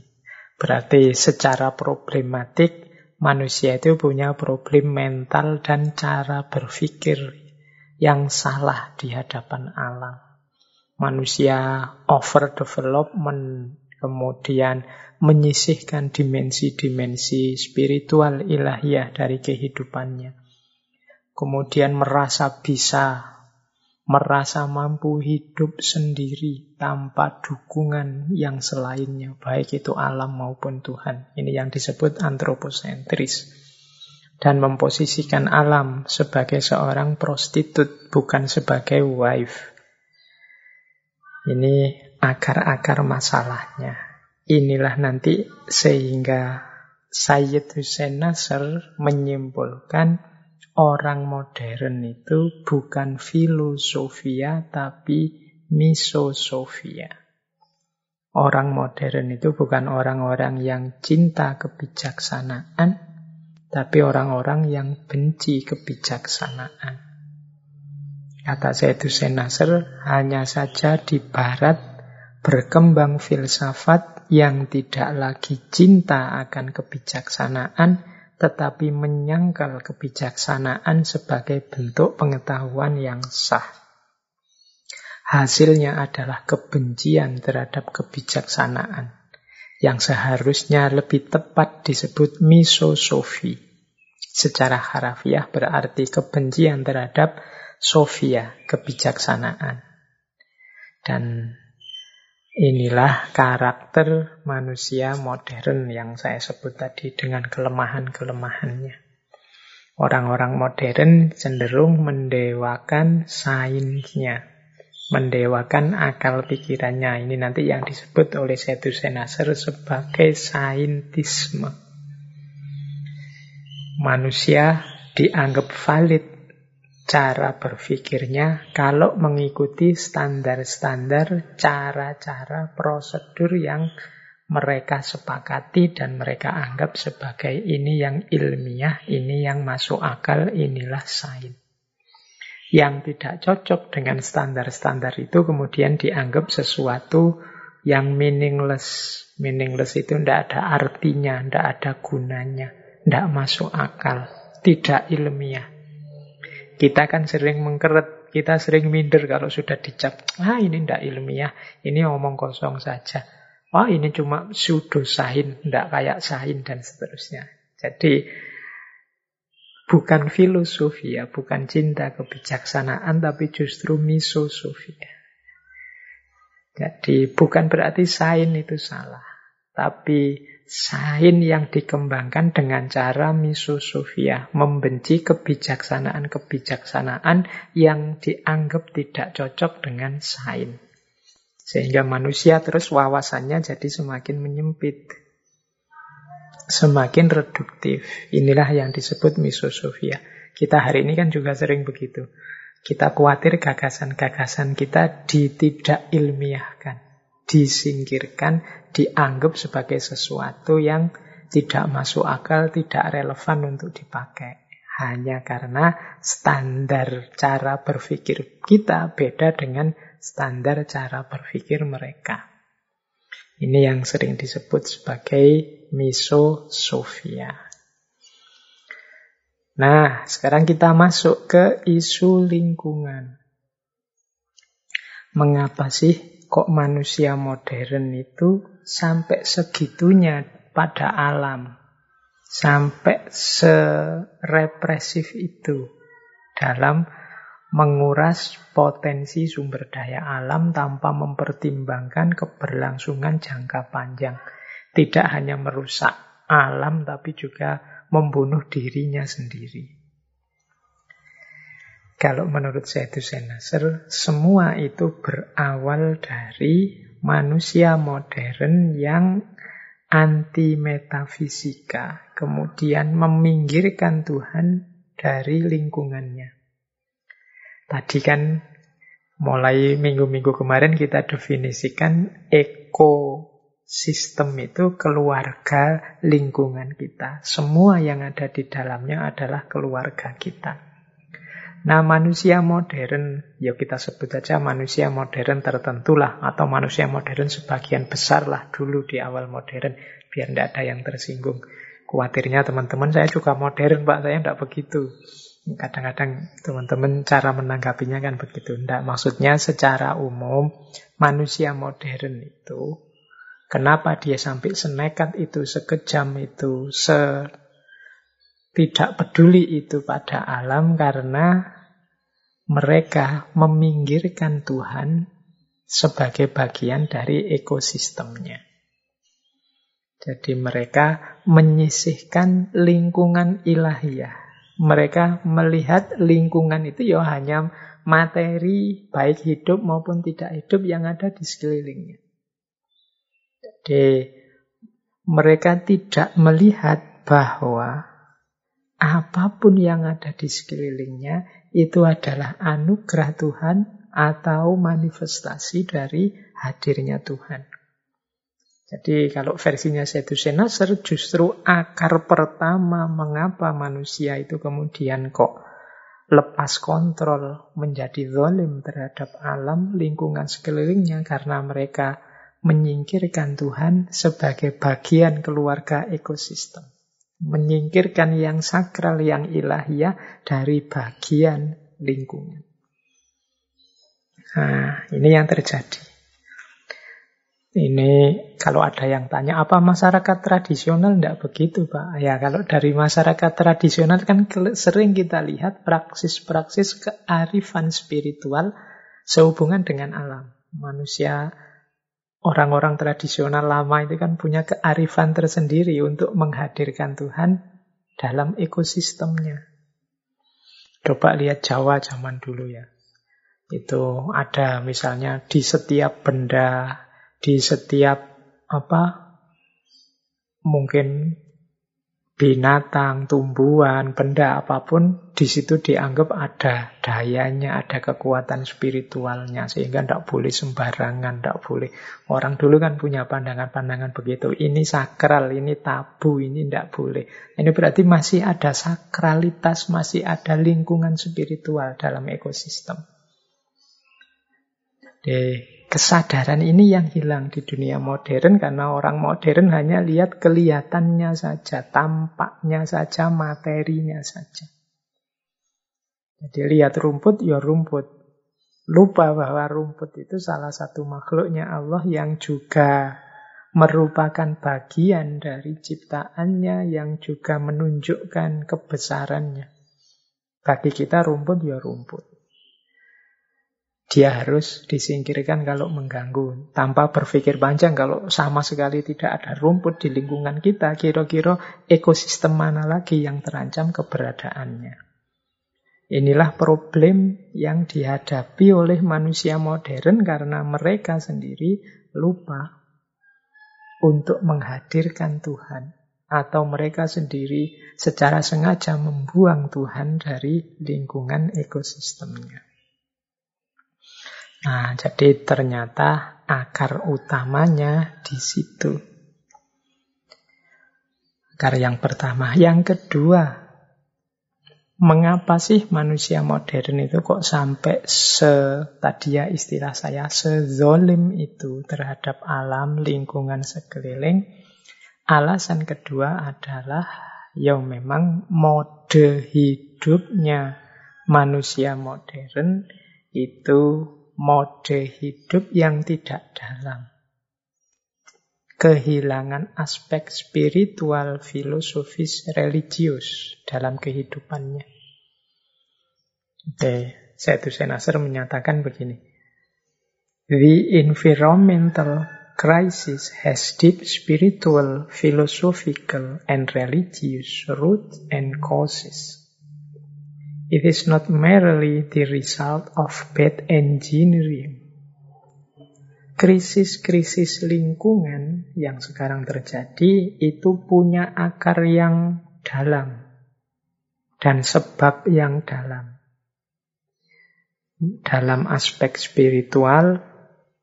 Berarti secara problematik manusia itu punya problem mental dan cara berpikir yang salah di hadapan alam. Manusia overdevelopment kemudian menyisihkan dimensi-dimensi spiritual ilahiyah dari kehidupannya. Kemudian merasa bisa, merasa mampu hidup sendiri tanpa dukungan yang selainnya, baik itu alam maupun Tuhan. Ini yang disebut antroposentris. Dan memposisikan alam sebagai seorang prostitut, bukan sebagai wife. Ini akar-akar masalahnya. Inilah nanti sehingga Sayyid Hussein Nasr menyimpulkan orang modern itu bukan filosofia tapi misosofia. Orang modern itu bukan orang-orang yang cinta kebijaksanaan, tapi orang-orang yang benci kebijaksanaan. Kata Sayyid Hussein Nasr, hanya saja di barat berkembang filsafat yang tidak lagi cinta akan kebijaksanaan, tetapi menyangkal kebijaksanaan sebagai bentuk pengetahuan yang sah. Hasilnya adalah kebencian terhadap kebijaksanaan, yang seharusnya lebih tepat disebut misosofi. Secara harafiah berarti kebencian terhadap sofia, kebijaksanaan. Dan Inilah karakter manusia modern yang saya sebut tadi dengan kelemahan-kelemahannya. Orang-orang modern cenderung mendewakan sainsnya, mendewakan akal pikirannya. Ini nanti yang disebut oleh Setu Senaser sebagai saintisme. Manusia dianggap valid cara berpikirnya kalau mengikuti standar-standar, cara-cara, prosedur yang mereka sepakati dan mereka anggap sebagai ini yang ilmiah, ini yang masuk akal, inilah sains yang tidak cocok dengan standar-standar itu kemudian dianggap sesuatu yang meaningless. Meaningless itu tidak ada artinya, tidak ada gunanya, tidak masuk akal, tidak ilmiah. Kita kan sering mengkeret, kita sering minder kalau sudah dicap, ah ini tidak ilmiah, ini omong kosong saja. Wah ini cuma pseudo sain, tidak kayak sain dan seterusnya. Jadi Bukan filosofi ya, bukan cinta kebijaksanaan, tapi justru misosofi. Jadi bukan berarti sain itu salah. Tapi sain yang dikembangkan dengan cara misosofia, membenci kebijaksanaan-kebijaksanaan yang dianggap tidak cocok dengan sain. Sehingga manusia terus wawasannya jadi semakin menyempit semakin reduktif. Inilah yang disebut misosofia. Kita hari ini kan juga sering begitu. Kita khawatir gagasan-gagasan kita ditidak ilmiahkan, disingkirkan, dianggap sebagai sesuatu yang tidak masuk akal, tidak relevan untuk dipakai. Hanya karena standar cara berpikir kita beda dengan standar cara berpikir mereka. Ini yang sering disebut sebagai misosofia. Nah, sekarang kita masuk ke isu lingkungan. Mengapa sih kok manusia modern itu sampai segitunya pada alam? Sampai serepresif itu dalam menguras potensi sumber daya alam tanpa mempertimbangkan keberlangsungan jangka panjang. Tidak hanya merusak alam, tapi juga membunuh dirinya sendiri. Kalau menurut saya itu Nasr, semua itu berawal dari manusia modern yang anti metafisika, kemudian meminggirkan Tuhan dari lingkungannya. Tadi kan mulai minggu-minggu kemarin kita definisikan eko Sistem itu keluarga lingkungan kita. Semua yang ada di dalamnya adalah keluarga kita. Nah manusia modern, ya kita sebut saja manusia modern tertentulah atau manusia modern sebagian besar lah dulu di awal modern biar tidak ada yang tersinggung. Kuatirnya teman-teman saya juga modern pak, saya tidak begitu. Kadang-kadang teman-teman cara menanggapinya kan begitu. Tidak, maksudnya secara umum manusia modern itu Kenapa dia sampai senekat itu, sekejam itu, se tidak peduli itu pada alam karena mereka meminggirkan Tuhan sebagai bagian dari ekosistemnya. Jadi mereka menyisihkan lingkungan ilahiyah. Mereka melihat lingkungan itu ya hanya materi baik hidup maupun tidak hidup yang ada di sekelilingnya. Jadi mereka tidak melihat bahwa apa pun yang ada di sekelilingnya itu adalah anugerah Tuhan atau manifestasi dari hadirnya Tuhan. Jadi kalau versinya Setu Senaser justru akar pertama mengapa manusia itu kemudian kok lepas kontrol menjadi zolim terhadap alam lingkungan sekelilingnya karena mereka menyingkirkan Tuhan sebagai bagian keluarga ekosistem. Menyingkirkan yang sakral, yang ilahiyah dari bagian lingkungan. Nah, ini yang terjadi. Ini kalau ada yang tanya, apa masyarakat tradisional? Tidak begitu, Pak. Ya, kalau dari masyarakat tradisional kan sering kita lihat praksis-praksis kearifan spiritual sehubungan dengan alam. Manusia Orang-orang tradisional lama itu kan punya kearifan tersendiri untuk menghadirkan Tuhan dalam ekosistemnya. Coba lihat Jawa zaman dulu ya. Itu ada misalnya di setiap benda, di setiap apa mungkin binatang, tumbuhan, benda apa pun di situ dianggap ada dayanya, ada kekuatan spiritualnya sehingga tidak boleh sembarangan, tidak boleh. Orang dulu kan punya pandangan-pandangan begitu. Ini sakral, ini tabu, ini tidak boleh. Ini berarti masih ada sakralitas, masih ada lingkungan spiritual dalam ekosistem. Kesadaran ini yang hilang di dunia modern karena orang modern hanya lihat kelihatannya saja, tampaknya saja, materinya saja. Jadi lihat rumput, ya rumput. Lupa bahwa rumput itu salah satu makhluknya Allah yang juga merupakan bagian dari ciptaannya yang juga menunjukkan kebesarannya. Bagi kita rumput ya rumput dia harus disingkirkan kalau mengganggu. Tanpa berpikir panjang, kalau sama sekali tidak ada rumput di lingkungan kita, kira-kira ekosistem mana lagi yang terancam keberadaannya. Inilah problem yang dihadapi oleh manusia modern karena mereka sendiri lupa untuk menghadirkan Tuhan. Atau mereka sendiri secara sengaja membuang Tuhan dari lingkungan ekosistemnya. Nah, jadi ternyata akar utamanya di situ. Akar yang pertama. Yang kedua, mengapa sih manusia modern itu kok sampai se, tadi ya istilah saya, sezolim itu terhadap alam, lingkungan sekeliling? Alasan kedua adalah ya memang mode hidupnya manusia modern itu mode hidup yang tidak dalam. Kehilangan aspek spiritual, filosofis, religius dalam kehidupannya. Oke, Sayyid Hussein menyatakan begini. The environmental crisis has deep spiritual, philosophical, and religious roots and causes. It is not merely the result of bad engineering. Krisis-krisis lingkungan yang sekarang terjadi itu punya akar yang dalam dan sebab yang dalam. Dalam aspek spiritual,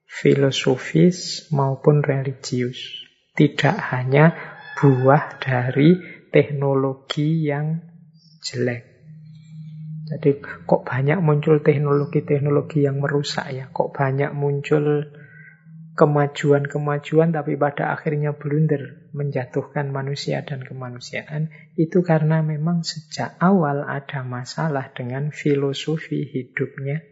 filosofis maupun religius. Tidak hanya buah dari teknologi yang jelek. Jadi kok banyak muncul teknologi-teknologi yang merusak ya, kok banyak muncul kemajuan-kemajuan tapi pada akhirnya blunder menjatuhkan manusia dan kemanusiaan? Itu karena memang sejak awal ada masalah dengan filosofi hidupnya,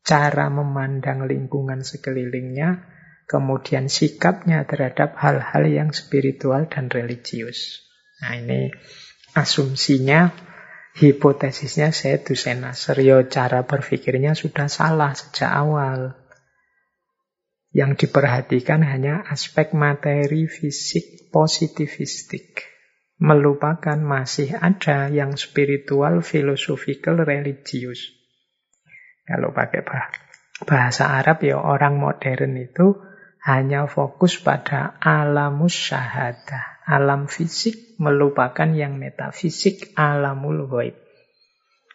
cara memandang lingkungan sekelilingnya, kemudian sikapnya terhadap hal-hal yang spiritual dan religius. Nah ini asumsinya hipotesisnya saya Dusena Seryo cara berpikirnya sudah salah sejak awal. Yang diperhatikan hanya aspek materi fisik positivistik. Melupakan masih ada yang spiritual, philosophical, religius. Kalau pakai bahasa Arab ya orang modern itu hanya fokus pada alamus syahadah alam fisik melupakan yang metafisik alamul ghaib.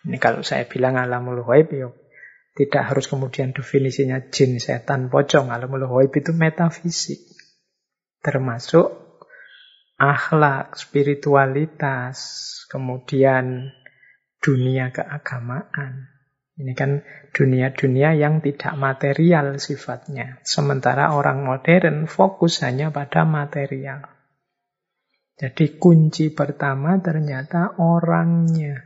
Ini kalau saya bilang alamul ghaib ya tidak harus kemudian definisinya jin, setan, pocong. Alamul ghaib itu metafisik. Termasuk akhlak, spiritualitas, kemudian dunia keagamaan. Ini kan dunia-dunia yang tidak material sifatnya. Sementara orang modern fokus hanya pada material. Jadi kunci pertama ternyata orangnya.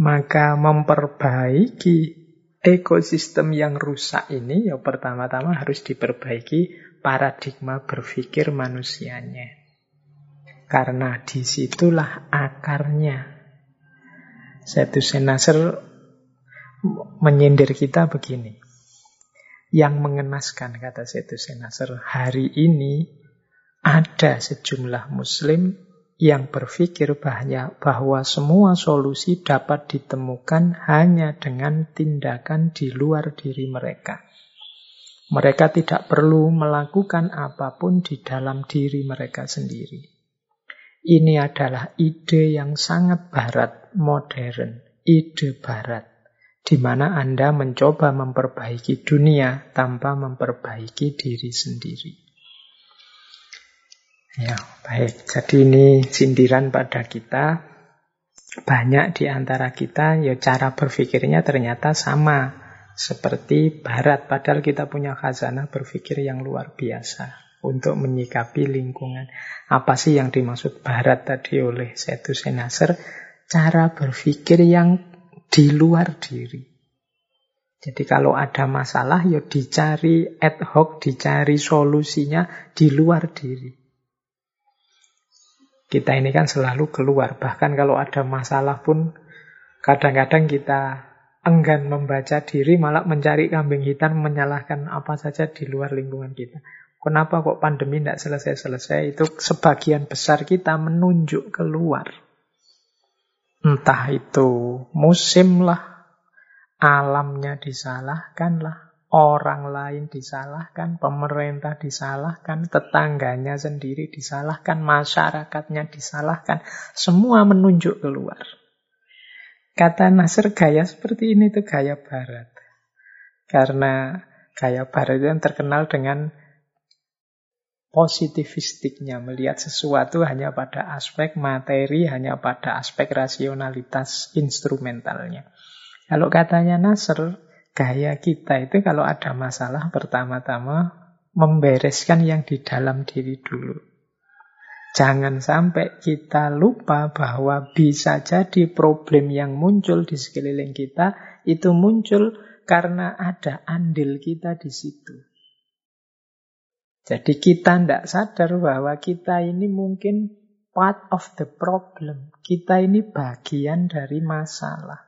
Maka memperbaiki ekosistem yang rusak ini ya pertama-tama harus diperbaiki paradigma berpikir manusianya. Karena di situlah akarnya. Satu Nasr menyindir kita begini. Yang mengenaskan kata Setu Nasr hari ini ada sejumlah muslim yang berpikir bahwa semua solusi dapat ditemukan hanya dengan tindakan di luar diri mereka. Mereka tidak perlu melakukan apa pun di dalam diri mereka sendiri. Ini adalah ide yang sangat barat, modern, ide barat, di mana Anda mencoba memperbaiki dunia tanpa memperbaiki diri sendiri. Ya, baik. Jadi ini sindiran pada kita. Banyak di antara kita, ya cara berpikirnya ternyata sama. Seperti barat, padahal kita punya khazanah berpikir yang luar biasa untuk menyikapi lingkungan. Apa sih yang dimaksud barat tadi oleh Setu Senasar? Cara berpikir yang di luar diri. Jadi kalau ada masalah ya dicari ad hoc, dicari solusinya di luar diri. Kita ini kan selalu keluar. Bahkan kalau ada masalah pun kadang-kadang kita enggan membaca diri, malah mencari kambing hitam, menyalahkan apa saja di luar lingkungan kita. Kenapa kok pandemi tidak selesai-selesai? Itu sebagian besar kita menunjuk keluar. Entah itu musim lah, alamnya disalahkan lah, orang lain disalahkan, pemerintah disalahkan, tetangganya sendiri disalahkan, masyarakatnya disalahkan, semua menunjuk keluar. Kata Nasr gaya seperti ini itu gaya barat. Karena gaya barat yang terkenal dengan positivistiknya, melihat sesuatu hanya pada aspek materi, hanya pada aspek rasionalitas instrumentalnya. Kalau katanya Nasr, Gaya kita itu kalau ada masalah pertama-tama membereskan yang di dalam diri dulu. Jangan sampai kita lupa bahwa bisa jadi problem yang muncul di sekeliling kita itu muncul karena ada andil kita di situ. Jadi kita tidak sadar bahwa kita ini mungkin part of the problem. Kita ini bagian dari masalah.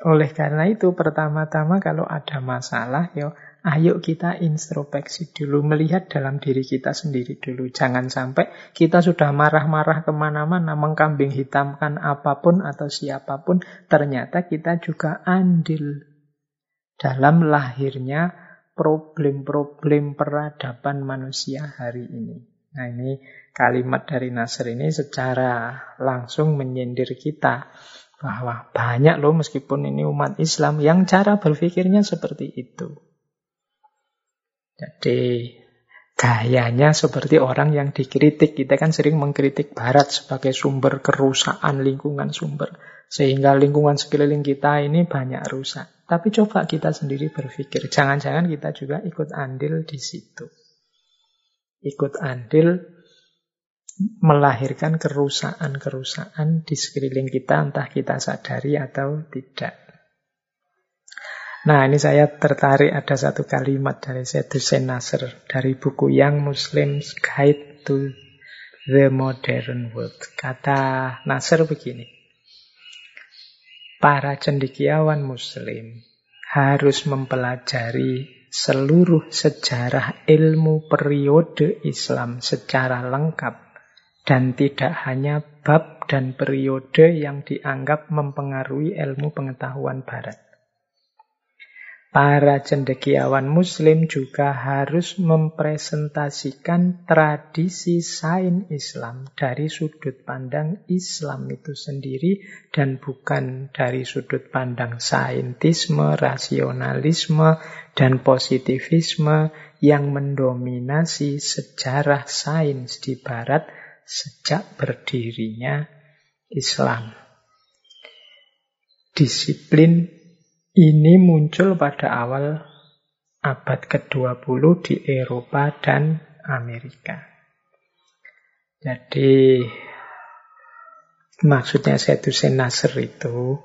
Oleh karena itu, pertama-tama kalau ada masalah, yo, ayo kita introspeksi dulu, melihat dalam diri kita sendiri dulu. Jangan sampai kita sudah marah-marah ke mana-mana, mengkambing hitamkan apa pun atau siapa pun, ternyata kita juga andil dalam lahirnya problem-problem peradaban manusia hari ini. Nah ini kalimat dari Nasr ini secara langsung menyindir kita bahwa banyak loh meskipun ini umat Islam yang cara berpikirnya seperti itu. Jadi gayanya seperti orang yang dikritik. Kita kan sering mengkritik barat sebagai sumber kerusakan lingkungan sumber. Sehingga lingkungan sekeliling kita ini banyak rusak. Tapi coba kita sendiri berpikir, jangan-jangan kita juga ikut andil di situ. Ikut andil melahirkan kerusakan-kerusakan di sekeliling kita, entah kita sadari atau tidak. Nah, ini saya tertarik ada satu kalimat dari Syed Hussein Nasr dari buku Young Muslims Guide to the Modern World. Kata Nasr begini, para cendikiawan Muslim harus mempelajari seluruh sejarah ilmu periode Islam secara lengkap dan tidak hanya bab dan periode yang dianggap mempengaruhi ilmu pengetahuan barat. Para cendekiawan muslim juga harus mempresentasikan tradisi sains Islam dari sudut pandang Islam itu sendiri dan bukan dari sudut pandang saintisme, rasionalisme, dan positivisme yang mendominasi sejarah sains di barat sejak berdirinya Islam. Disiplin ini muncul pada awal abad ke-20 di Eropa dan Amerika. Jadi maksudnya Hussein Nasr itu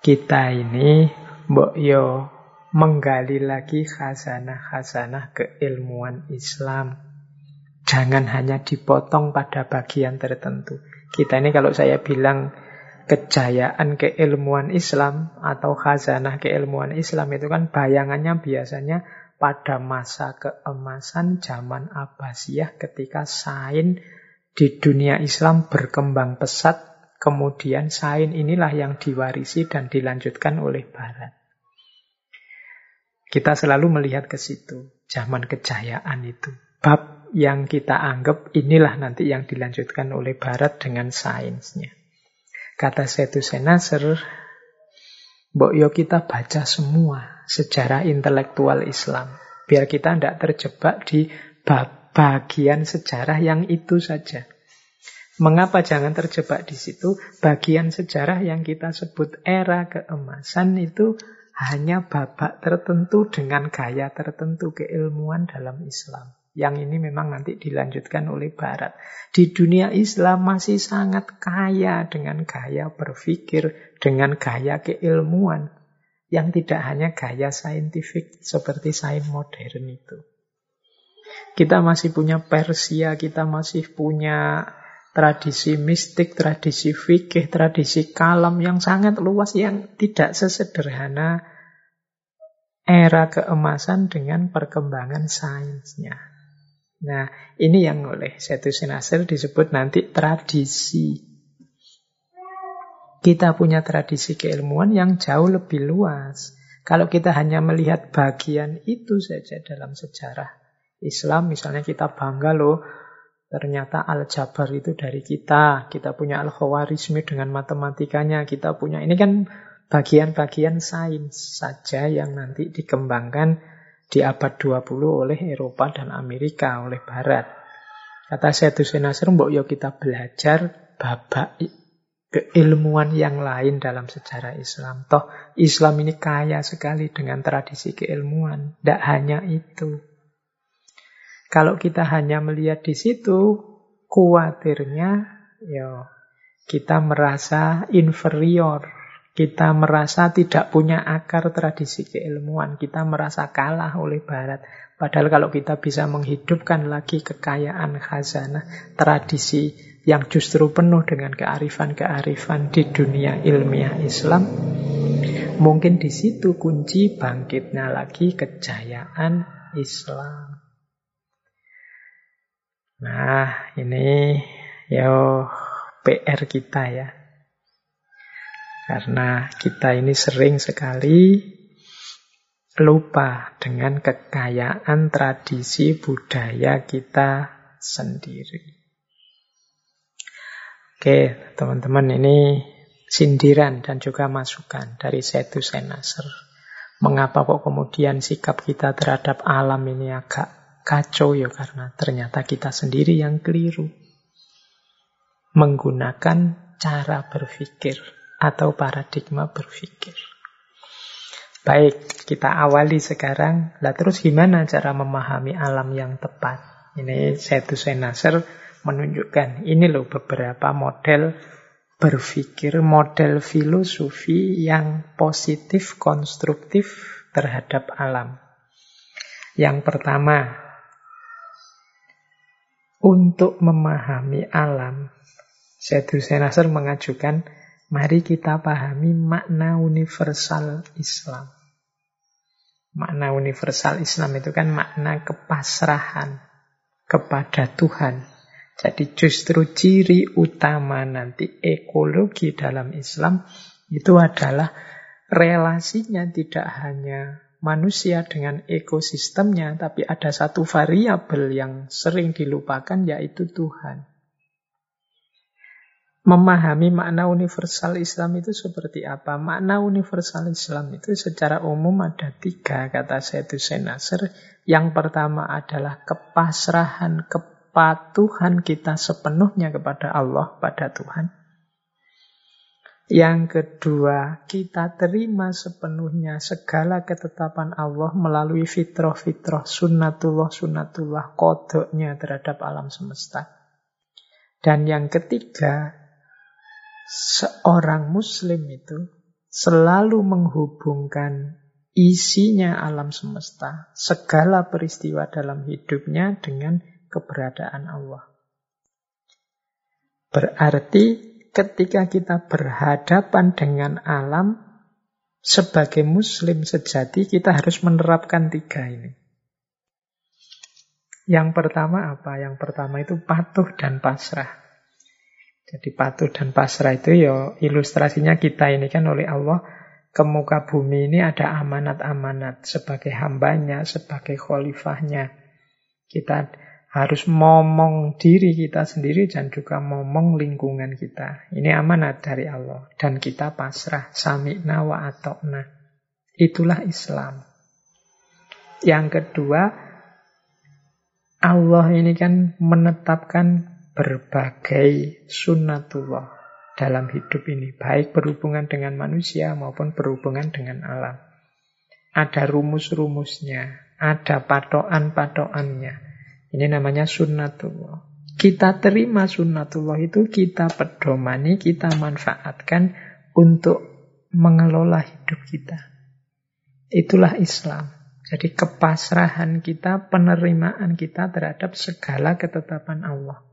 kita ini mbok yo menggali lagi khazanah-khazanah keilmuan Islam Jangan hanya dipotong pada bagian tertentu. Kita ini kalau saya bilang kejayaan keilmuan Islam atau khazanah keilmuan Islam itu kan bayangannya biasanya pada masa keemasan zaman Abbasiyah ketika sains Di dunia Islam berkembang pesat, kemudian sains inilah yang diwarisi dan dilanjutkan oleh Barat. Kita selalu melihat ke situ, zaman kejayaan itu. Bab yang kita anggap inilah nanti yang dilanjutkan oleh Barat dengan sainsnya. Kata Setu Senaser, Mbok yo kita baca semua sejarah intelektual Islam. Biar kita tidak terjebak di bagian sejarah yang itu saja. Mengapa jangan terjebak di situ? Bagian sejarah yang kita sebut era keemasan itu hanya babak tertentu dengan gaya tertentu keilmuan dalam Islam. Yang ini memang nanti dilanjutkan oleh Barat. Di dunia Islam masih sangat kaya dengan gaya berpikir, dengan gaya keilmuan. Yang tidak hanya gaya saintifik seperti sains modern itu. Kita masih punya Persia, kita masih punya tradisi mistik, tradisi fikih, tradisi kalam yang sangat luas yang tidak sesederhana era keemasan dengan perkembangan sainsnya. Nah, ini yang oleh Setu Sinasir disebut nanti tradisi. Kita punya tradisi keilmuan yang jauh lebih luas. Kalau kita hanya melihat bagian itu saja dalam sejarah Islam, misalnya kita bangga loh, ternyata Al-Jabar itu dari kita. Kita punya Al-Khawarizmi dengan matematikanya. Kita punya, ini kan bagian-bagian sains saja yang nanti dikembangkan di abad 20 oleh Eropa dan Amerika, oleh Barat. Kata Syedhu Senasir, mbok yo kita belajar babak keilmuan yang lain dalam sejarah Islam. Toh Islam ini kaya sekali dengan tradisi keilmuan. Tidak hanya itu. Kalau kita hanya melihat di situ, kuatirnya yo kita merasa inferior kita merasa tidak punya akar tradisi keilmuan. Kita merasa kalah oleh Barat. Padahal kalau kita bisa menghidupkan lagi kekayaan khazanah, tradisi yang justru penuh dengan kearifan-kearifan di dunia ilmiah Islam, mungkin di situ kunci bangkitnya lagi kejayaan Islam. Nah, ini yo PR kita ya. Karena kita ini sering sekali lupa dengan kekayaan tradisi budaya kita sendiri. Oke, teman-teman ini sindiran dan juga masukan dari Setu Senaser. Mengapa kok kemudian sikap kita terhadap alam ini agak kacau ya karena ternyata kita sendiri yang keliru. Menggunakan cara berpikir atau paradigma berpikir. Baik, kita awali sekarang. Lah terus gimana cara memahami alam yang tepat? Ini Setu Senasar menunjukkan ini loh beberapa model berpikir, model filosofi yang positif, konstruktif terhadap alam. Yang pertama, untuk memahami alam, Setu Senasar mengajukan Mari kita pahami makna universal Islam. Makna universal Islam itu kan makna kepasrahan kepada Tuhan. Jadi justru ciri utama nanti ekologi dalam Islam itu adalah relasinya tidak hanya manusia dengan ekosistemnya, tapi ada satu variabel yang sering dilupakan yaitu Tuhan. Memahami makna universal Islam itu seperti apa? Makna universal Islam itu secara umum ada tiga, kata Sayyid Hussein Nasr. Yang pertama adalah kepasrahan, kepatuhan kita sepenuhnya kepada Allah, pada Tuhan. Yang kedua, kita terima sepenuhnya segala ketetapan Allah melalui fitrah-fitrah, sunnatullah-sunnatullah, kodoknya terhadap alam semesta. Dan yang ketiga, seorang muslim itu selalu menghubungkan isinya alam semesta, segala peristiwa dalam hidupnya dengan keberadaan Allah. Berarti ketika kita berhadapan dengan alam, sebagai muslim sejati kita harus menerapkan tiga ini. Yang pertama apa? Yang pertama itu patuh dan pasrah. Jadi patuh dan pasrah itu ya ilustrasinya kita ini kan oleh Allah ke muka bumi ini ada amanat-amanat sebagai hambanya, sebagai khalifahnya. Kita harus momong diri kita sendiri dan juga momong lingkungan kita. Ini amanat dari Allah. Dan kita pasrah, sami'na wa atokna. Itulah Islam. Yang kedua, Allah ini kan menetapkan berbagai sunnatullah dalam hidup ini, baik berhubungan dengan manusia maupun berhubungan dengan alam. Ada rumus-rumusnya, ada patokan-patokannya. Ini namanya sunnatullah. Kita terima sunnatullah itu kita pedomani, kita manfaatkan untuk mengelola hidup kita. Itulah Islam. Jadi kepasrahan kita, penerimaan kita terhadap segala ketetapan Allah.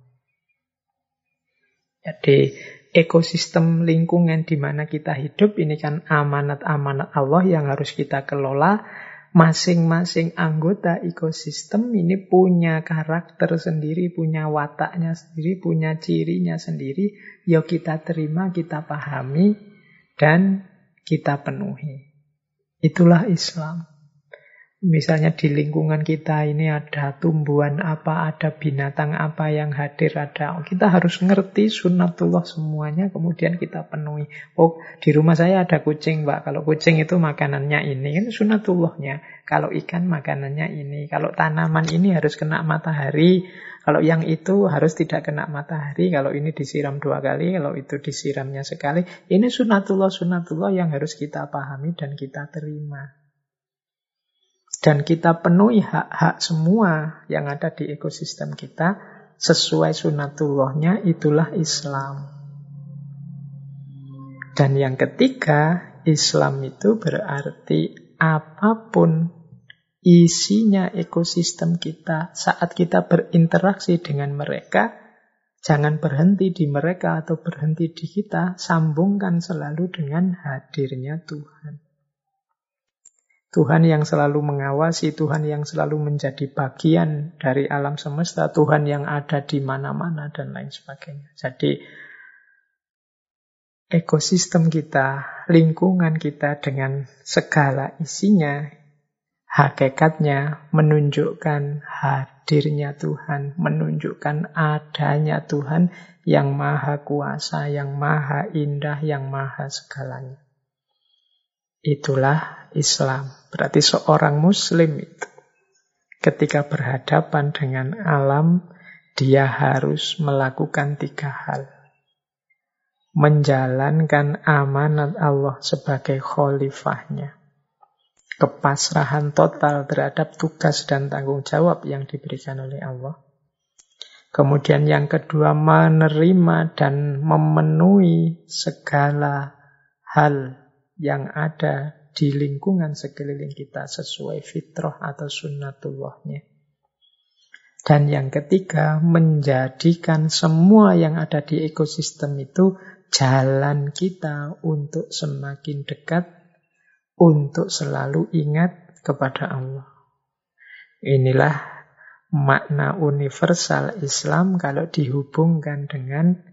Jadi ekosistem lingkungan di mana kita hidup ini kan amanat-amanat Allah yang harus kita kelola. Masing-masing anggota ekosistem ini punya karakter sendiri, punya wataknya sendiri, punya cirinya sendiri. Ya kita terima, kita pahami, dan kita penuhi. Itulah Islam. Misalnya di lingkungan kita ini ada tumbuhan apa, ada binatang apa yang hadir, ada. Kita harus ngerti sunatullah semuanya, kemudian kita penuhi. Oh, di rumah saya ada kucing, Mbak. Kalau kucing itu makanannya ini, kan sunatullahnya. Kalau ikan makanannya ini. Kalau tanaman ini harus kena matahari. Kalau yang itu harus tidak kena matahari. Kalau ini disiram dua kali, kalau itu disiramnya sekali. Ini sunatullah-sunatullah yang harus kita pahami dan kita terima. Dan kita penuhi hak-hak semua yang ada di ekosistem kita sesuai sunatullahnya itulah Islam. Dan yang ketiga, Islam itu berarti apa pun isinya ekosistem kita saat kita berinteraksi dengan mereka, jangan berhenti di mereka atau berhenti di kita, sambungkan selalu dengan hadirnya Tuhan. Tuhan yang selalu mengawasi, Tuhan yang selalu menjadi bagian dari alam semesta, Tuhan yang ada di mana-mana, dan lain sebagainya. Jadi, ekosistem kita, lingkungan kita dengan segala isinya, hakikatnya menunjukkan hadirnya Tuhan, menunjukkan adanya Tuhan yang maha kuasa, yang maha indah, yang maha segalanya. Itulah Islam. Berarti seorang muslim itu ketika berhadapan dengan alam, dia harus melakukan tiga hal. Menjalankan amanat Allah sebagai khalifahnya. Kepasrahan total terhadap tugas dan tanggung jawab yang diberikan oleh Allah. Kemudian yang kedua, menerima dan memenuhi segala hal yang ada di lingkungan sekeliling kita sesuai fitrah atau sunnatullahnya. Dan yang ketiga, menjadikan semua yang ada di ekosistem itu jalan kita untuk semakin dekat, untuk selalu ingat kepada Allah. Inilah makna universal Islam kalau dihubungkan dengan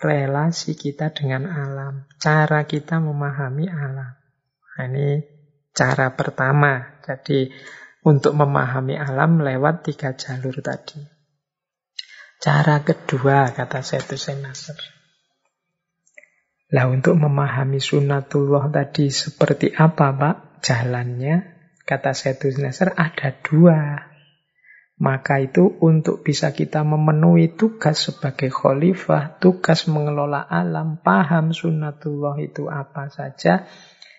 relasi kita dengan alam, cara kita memahami alam. Nah, ini cara pertama. Jadi untuk memahami alam lewat tiga jalur tadi. Cara kedua, kata Setu Nasr. Lah untuk memahami sunatullah tadi seperti apa Pak jalannya? Kata Setu Nasr ada dua. Maka itu untuk bisa kita memenuhi tugas sebagai khalifah, tugas mengelola alam, paham sunnatullah itu apa saja,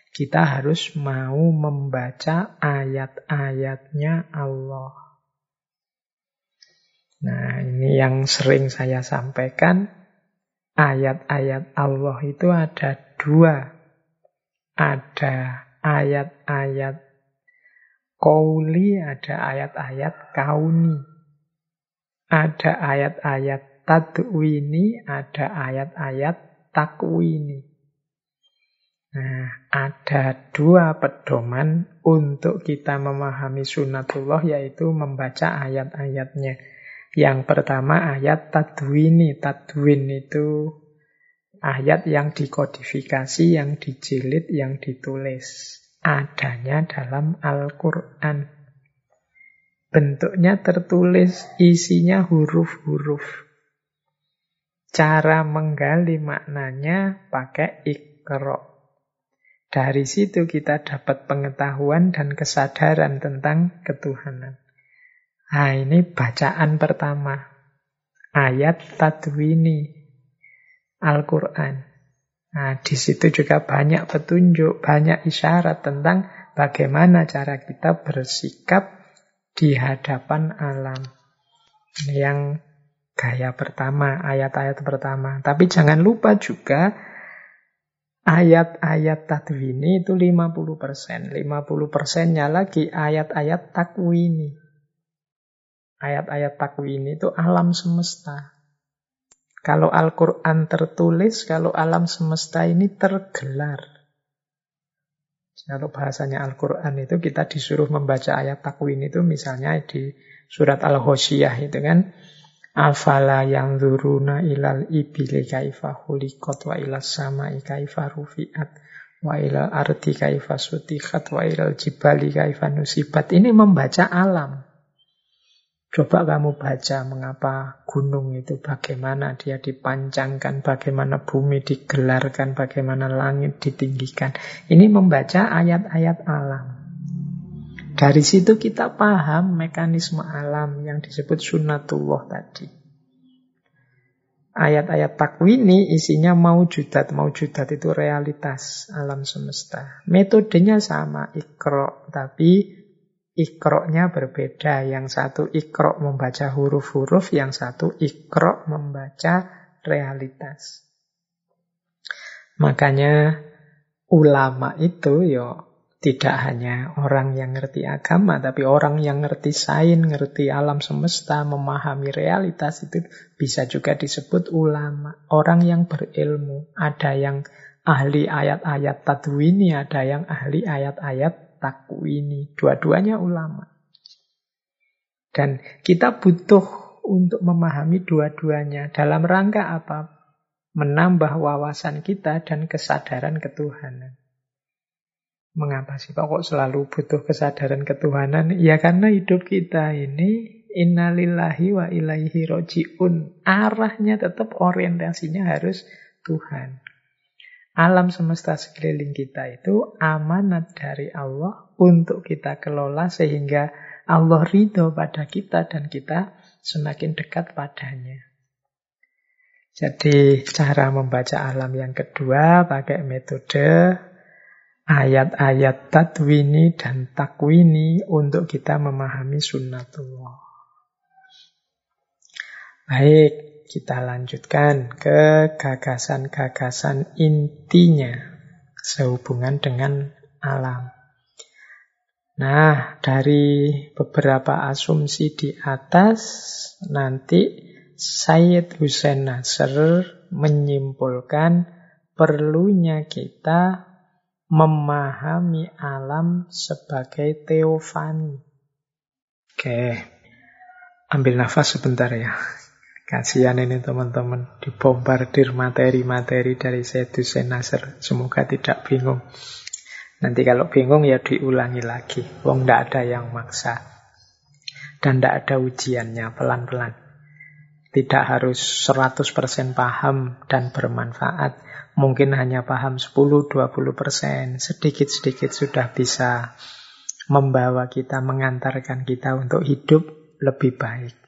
kita harus mau membaca ayat-ayatnya Allah. Nah, ini yang sering saya sampaikan. Ayat-ayat Allah itu ada dua. Ada ayat-ayat Kauli ada ayat-ayat kauni. Ada ayat-ayat tadwini, ada ayat-ayat takwini. Nah, ada dua pedoman untuk kita memahami sunatullah yaitu membaca ayat-ayatnya. Yang pertama ayat tadwini. Tadwin itu ayat yang dikodifikasi, yang dijilid, yang ditulis. Adanya dalam Al-Quran. Bentuknya tertulis, isinya huruf-huruf. Cara menggali maknanya pakai ikro. Dari situ kita dapat pengetahuan dan kesadaran tentang ketuhanan. Nah, ini bacaan pertama. Ayat tadwini Al-Quran. Nah, di situ juga banyak petunjuk, banyak isyarat tentang bagaimana cara kita bersikap di hadapan alam. Yang gaya pertama, ayat-ayat pertama. Tapi jangan lupa juga Ayat-ayat tadwini itu 50%. 50%-nya lagi ayat-ayat takwini. Ayat-ayat takwini itu alam semesta. Kalau Al-Quran tertulis, kalau alam semesta ini tergelar. Kalau bahasanya Al-Quran itu kita disuruh membaca ayat takwin itu misalnya di surat Al-Hoshiyah itu kan Afala yang zuruna ilal ibili kaifa hulikot wa ilal samai kaifa rufiat wa ilal arti kaifa sutihat wa ilal jibali kaifa nusibat. Ini membaca alam. Coba kamu baca mengapa gunung itu bagaimana dia dipancangkan, bagaimana bumi digelarkan, bagaimana langit ditinggikan. Ini membaca ayat-ayat alam. Dari situ kita paham mekanisme alam yang disebut sunatullah tadi. Ayat-ayat takwini isinya maujudat. Maujudat itu realitas alam semesta. Metodenya sama, ikro. Tapi ikroknya berbeda. Yang satu ikrok membaca huruf-huruf, yang satu ikrok membaca realitas. Makanya ulama itu yo tidak hanya orang yang ngerti agama, tapi orang yang ngerti sains, ngerti alam semesta, memahami realitas itu bisa juga disebut ulama. Orang yang berilmu. Ada yang ahli ayat-ayat tadwini, ada yang ahli ayat-ayat takwini. Dua-duanya ulama. Dan kita butuh untuk memahami dua-duanya. Dalam rangka apa? Menambah wawasan kita dan kesadaran ketuhanan. Mengapa sih Pak kok selalu butuh kesadaran ketuhanan? Ya karena hidup kita ini innalillahi wa ilaihi roji'un. Arahnya tetap orientasinya harus Tuhan. Alam semesta sekeliling kita itu amanat dari Allah untuk kita kelola sehingga Allah ridho pada kita dan kita semakin dekat padanya. Jadi cara membaca alam yang kedua pakai metode ayat-ayat tadwini dan takwini untuk kita memahami sunnatullah. Baik, kita lanjutkan ke gagasan-gagasan intinya sehubungan dengan alam. Nah, dari beberapa asumsi di atas, nanti Sayyid Hussein Nasr menyimpulkan perlunya kita memahami alam sebagai teofani. Oke, ambil nafas sebentar ya. Kasihan ini teman-teman, dibombardir materi-materi dari Syed Hussein Nasr. Semoga tidak bingung. Nanti kalau bingung ya diulangi lagi. Wong tidak ada yang maksa. Dan tidak ada ujiannya, pelan-pelan. Tidak harus 100% paham dan bermanfaat mungkin hanya paham 10-20%, sedikit-sedikit sudah bisa membawa kita, mengantarkan kita untuk hidup lebih baik.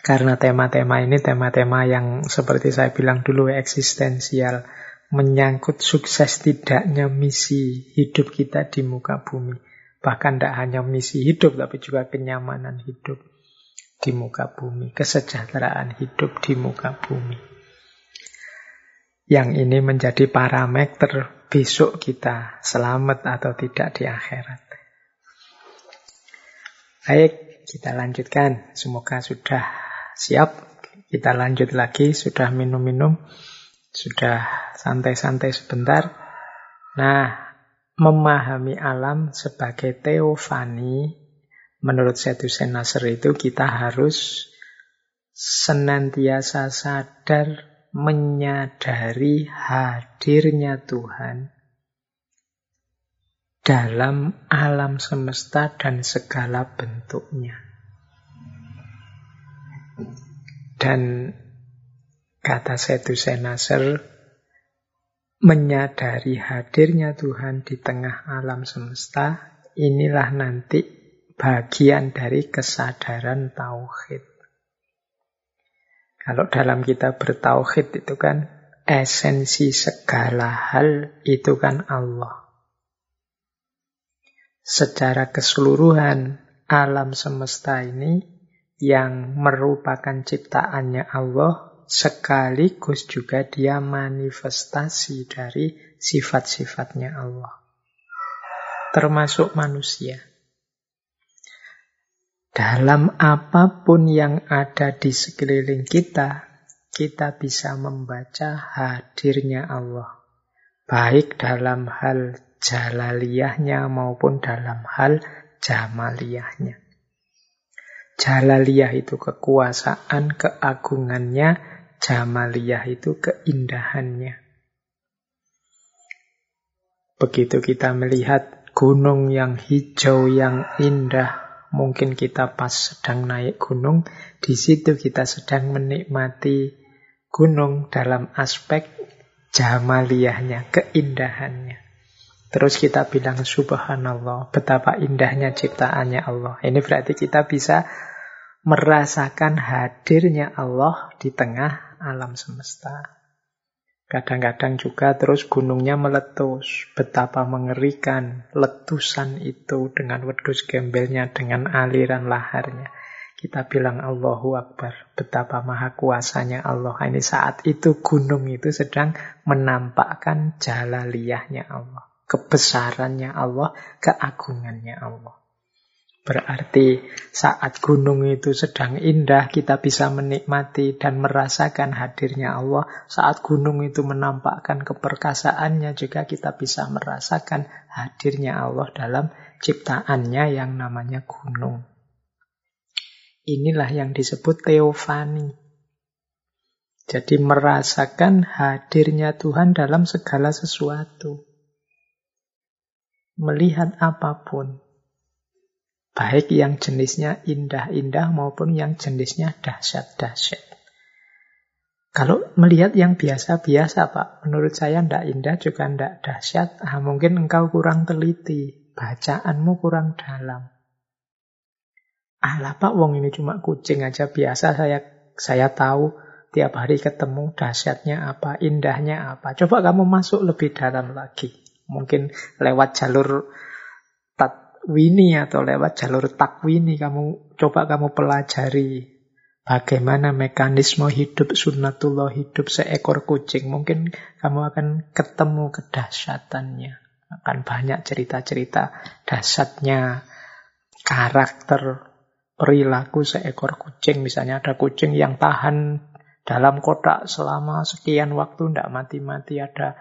Karena tema-tema ini tema-tema yang seperti saya bilang dulu eksistensial, menyangkut sukses tidaknya misi hidup kita di muka bumi. Bahkan tidak hanya misi hidup, tapi juga kenyamanan hidup di muka bumi, kesejahteraan hidup di muka bumi yang ini menjadi parameter besok kita selamat atau tidak di akhirat. Baik, kita lanjutkan. Semoga sudah siap. Kita lanjut lagi, sudah minum-minum, sudah santai-santai sebentar. Nah, memahami alam sebagai teofani, menurut Sedusen Nasr itu kita harus senantiasa sadar menyadari hadirnya Tuhan dalam alam semesta dan segala bentuknya. Dan kata Setu Senasar, menyadari hadirnya Tuhan di tengah alam semesta, inilah nanti bagian dari kesadaran tauhid. Kalau dalam kita bertauhid itu kan esensi segala hal itu kan Allah. Secara keseluruhan alam semesta ini yang merupakan ciptaannya Allah sekaligus juga dia manifestasi dari sifat-sifatnya Allah. Termasuk manusia. Dalam apa pun yang ada di sekeliling kita, kita bisa membaca hadirnya Allah. Baik dalam hal jalaliyahnya maupun dalam hal jamaliyahnya. Jalaliyah itu kekuasaan, keagungannya, jamaliyah itu keindahannya. Begitu kita melihat gunung yang hijau, yang indah, Mungkin kita pas sedang naik gunung, di situ kita sedang menikmati gunung dalam aspek jamaliyahnya, keindahannya. Terus kita bilang subhanallah, betapa indahnya ciptaannya Allah. Ini berarti kita bisa merasakan hadirnya Allah di tengah alam semesta. Kadang-kadang juga terus gunungnya meletus. Betapa mengerikan letusan itu dengan wedus gembelnya, dengan aliran laharnya. Kita bilang Allahu Akbar. Betapa maha kuasanya Allah. Ini saat itu gunung itu sedang menampakkan jalaliyahnya Allah. Kebesarannya Allah, keagungannya Allah. Berarti saat gunung itu sedang indah, kita bisa menikmati dan merasakan hadirnya Allah. Saat gunung itu menampakkan keperkasaannya, juga kita bisa merasakan hadirnya Allah dalam ciptaannya yang namanya gunung. Inilah yang disebut teofani. Jadi merasakan hadirnya Tuhan dalam segala sesuatu. Melihat apa pun, Baik yang jenisnya indah-indah maupun yang jenisnya dahsyat-dahsyat. Kalau melihat yang biasa-biasa, Pak, menurut saya tidak indah juga tidak dahsyat. Ah, mungkin engkau kurang teliti, bacaanmu kurang dalam. Alah Pak, wong ini cuma kucing aja biasa saya saya tahu tiap hari ketemu dahsyatnya apa, indahnya apa. Coba kamu masuk lebih dalam lagi. Mungkin lewat jalur wini atau lewat jalur takwini kamu coba kamu pelajari bagaimana mekanisme hidup sunnatullah hidup seekor kucing. Mungkin kamu akan ketemu kedahsyatannya. Akan banyak cerita-cerita dasarnya karakter perilaku seekor kucing. Misalnya ada kucing yang tahan dalam kotak selama sekian waktu tidak mati-mati. Ada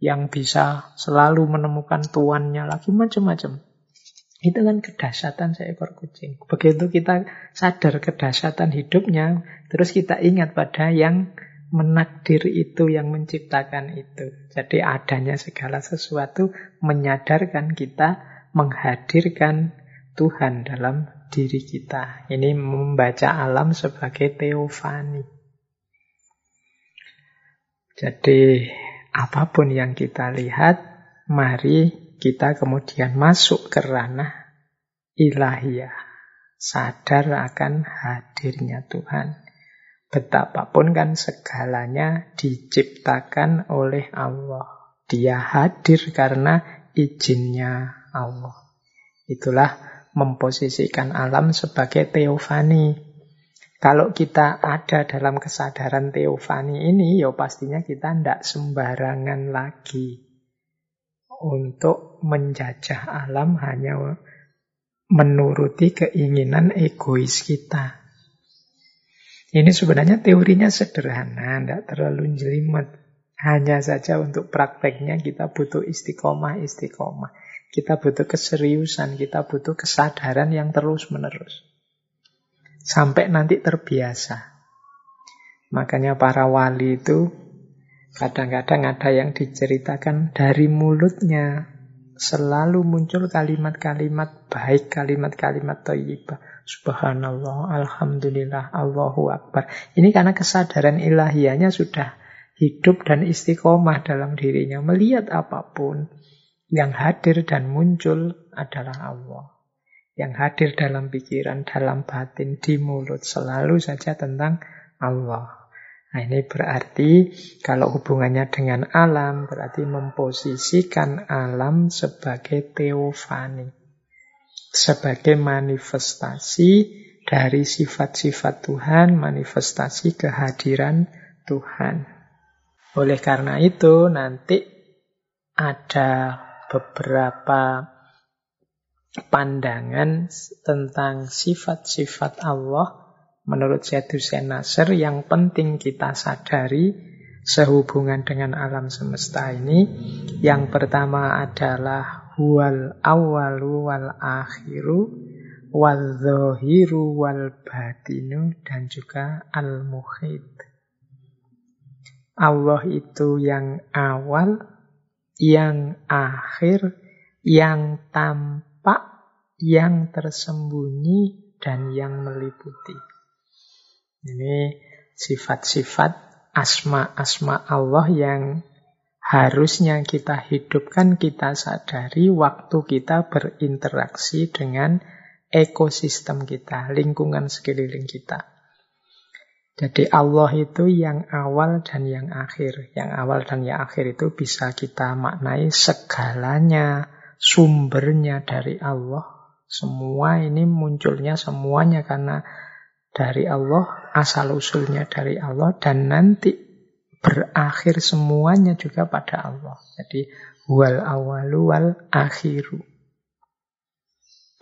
yang bisa selalu menemukan tuannya lagi macam-macam itu kan kedahsyatan seekor kucing. Begitu kita sadar kedahsyatan hidupnya, terus kita ingat pada yang menakdir itu, yang menciptakan itu. Jadi adanya segala sesuatu menyadarkan kita menghadirkan Tuhan dalam diri kita. Ini membaca alam sebagai teofani. Jadi apa pun yang kita lihat, mari kita kemudian masuk ke ranah ilahiyah. Sadar akan hadirnya Tuhan. Betapapun kan segalanya diciptakan oleh Allah. Dia hadir karena izinnya Allah. Itulah memposisikan alam sebagai teofani. Kalau kita ada dalam kesadaran teofani ini, ya pastinya kita tidak sembarangan lagi untuk menjajah alam hanya menuruti keinginan egois kita. Ini sebenarnya teorinya sederhana, tidak terlalu jelimet. Hanya saja untuk prakteknya kita butuh istiqomah-istiqomah. Kita butuh keseriusan, kita butuh kesadaran yang terus-menerus. Sampai nanti terbiasa. Makanya para wali itu kadang-kadang ada yang diceritakan dari mulutnya selalu muncul kalimat-kalimat baik, kalimat-kalimat thayyibah. Subhanallah, Alhamdulillah, Allahu Akbar. Ini karena kesadaran ilahiyahnya sudah hidup dan istiqomah dalam dirinya. Melihat apa pun yang hadir dan muncul adalah Allah. Yang hadir dalam pikiran, dalam batin, di mulut selalu saja tentang Allah. Nah ini berarti kalau hubungannya dengan alam berarti memposisikan alam sebagai teofani. Sebagai manifestasi dari sifat-sifat Tuhan, manifestasi kehadiran Tuhan. Oleh karena itu nanti ada beberapa pandangan tentang sifat-sifat Allah menurut Syed Hussein Nasr yang penting kita sadari sehubungan dengan alam semesta ini. Yang pertama adalah huwal awalu wal akhiru wal zahiru wal batinu dan juga al muhid. Allah itu yang awal, yang akhir, yang tampak, yang tersembunyi, dan yang meliputi. Ini sifat-sifat asma-asma Allah yang harusnya kita hidupkan, kita sadari waktu kita berinteraksi dengan ekosistem kita, lingkungan sekeliling kita. Jadi Allah itu yang awal dan yang akhir. Yang awal dan yang akhir itu bisa kita maknai segalanya, sumbernya dari Allah. Semua ini munculnya semuanya karena dari Allah, asal usulnya dari Allah, dan nanti berakhir semuanya juga pada Allah. Jadi wal awalu wal akhiru.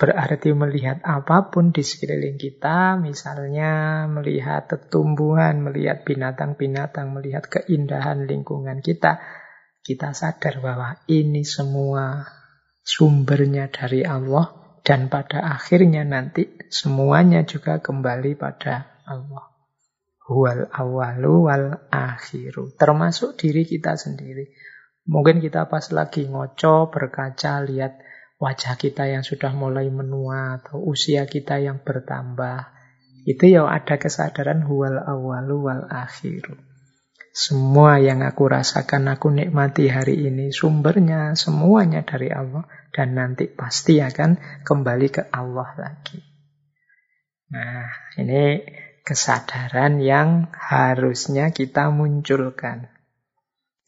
Berarti melihat apa pun di sekeliling kita, misalnya melihat tumbuhan, melihat binatang-binatang, melihat keindahan lingkungan kita, kita sadar bahwa ini semua sumbernya dari Allah dan pada akhirnya nanti semuanya juga kembali pada Allah. Wal awalu wal akhiru. Termasuk diri kita sendiri. Mungkin kita pas lagi ngoco, berkaca, lihat wajah kita yang sudah mulai menua atau usia kita yang bertambah. Itu ya ada kesadaran huwal awalu wal akhiru. Semua yang aku rasakan, aku nikmati hari ini, sumbernya semuanya dari Allah. Dan nanti pasti akan kembali ke Allah lagi. Nah, ini kesadaran yang harusnya kita munculkan.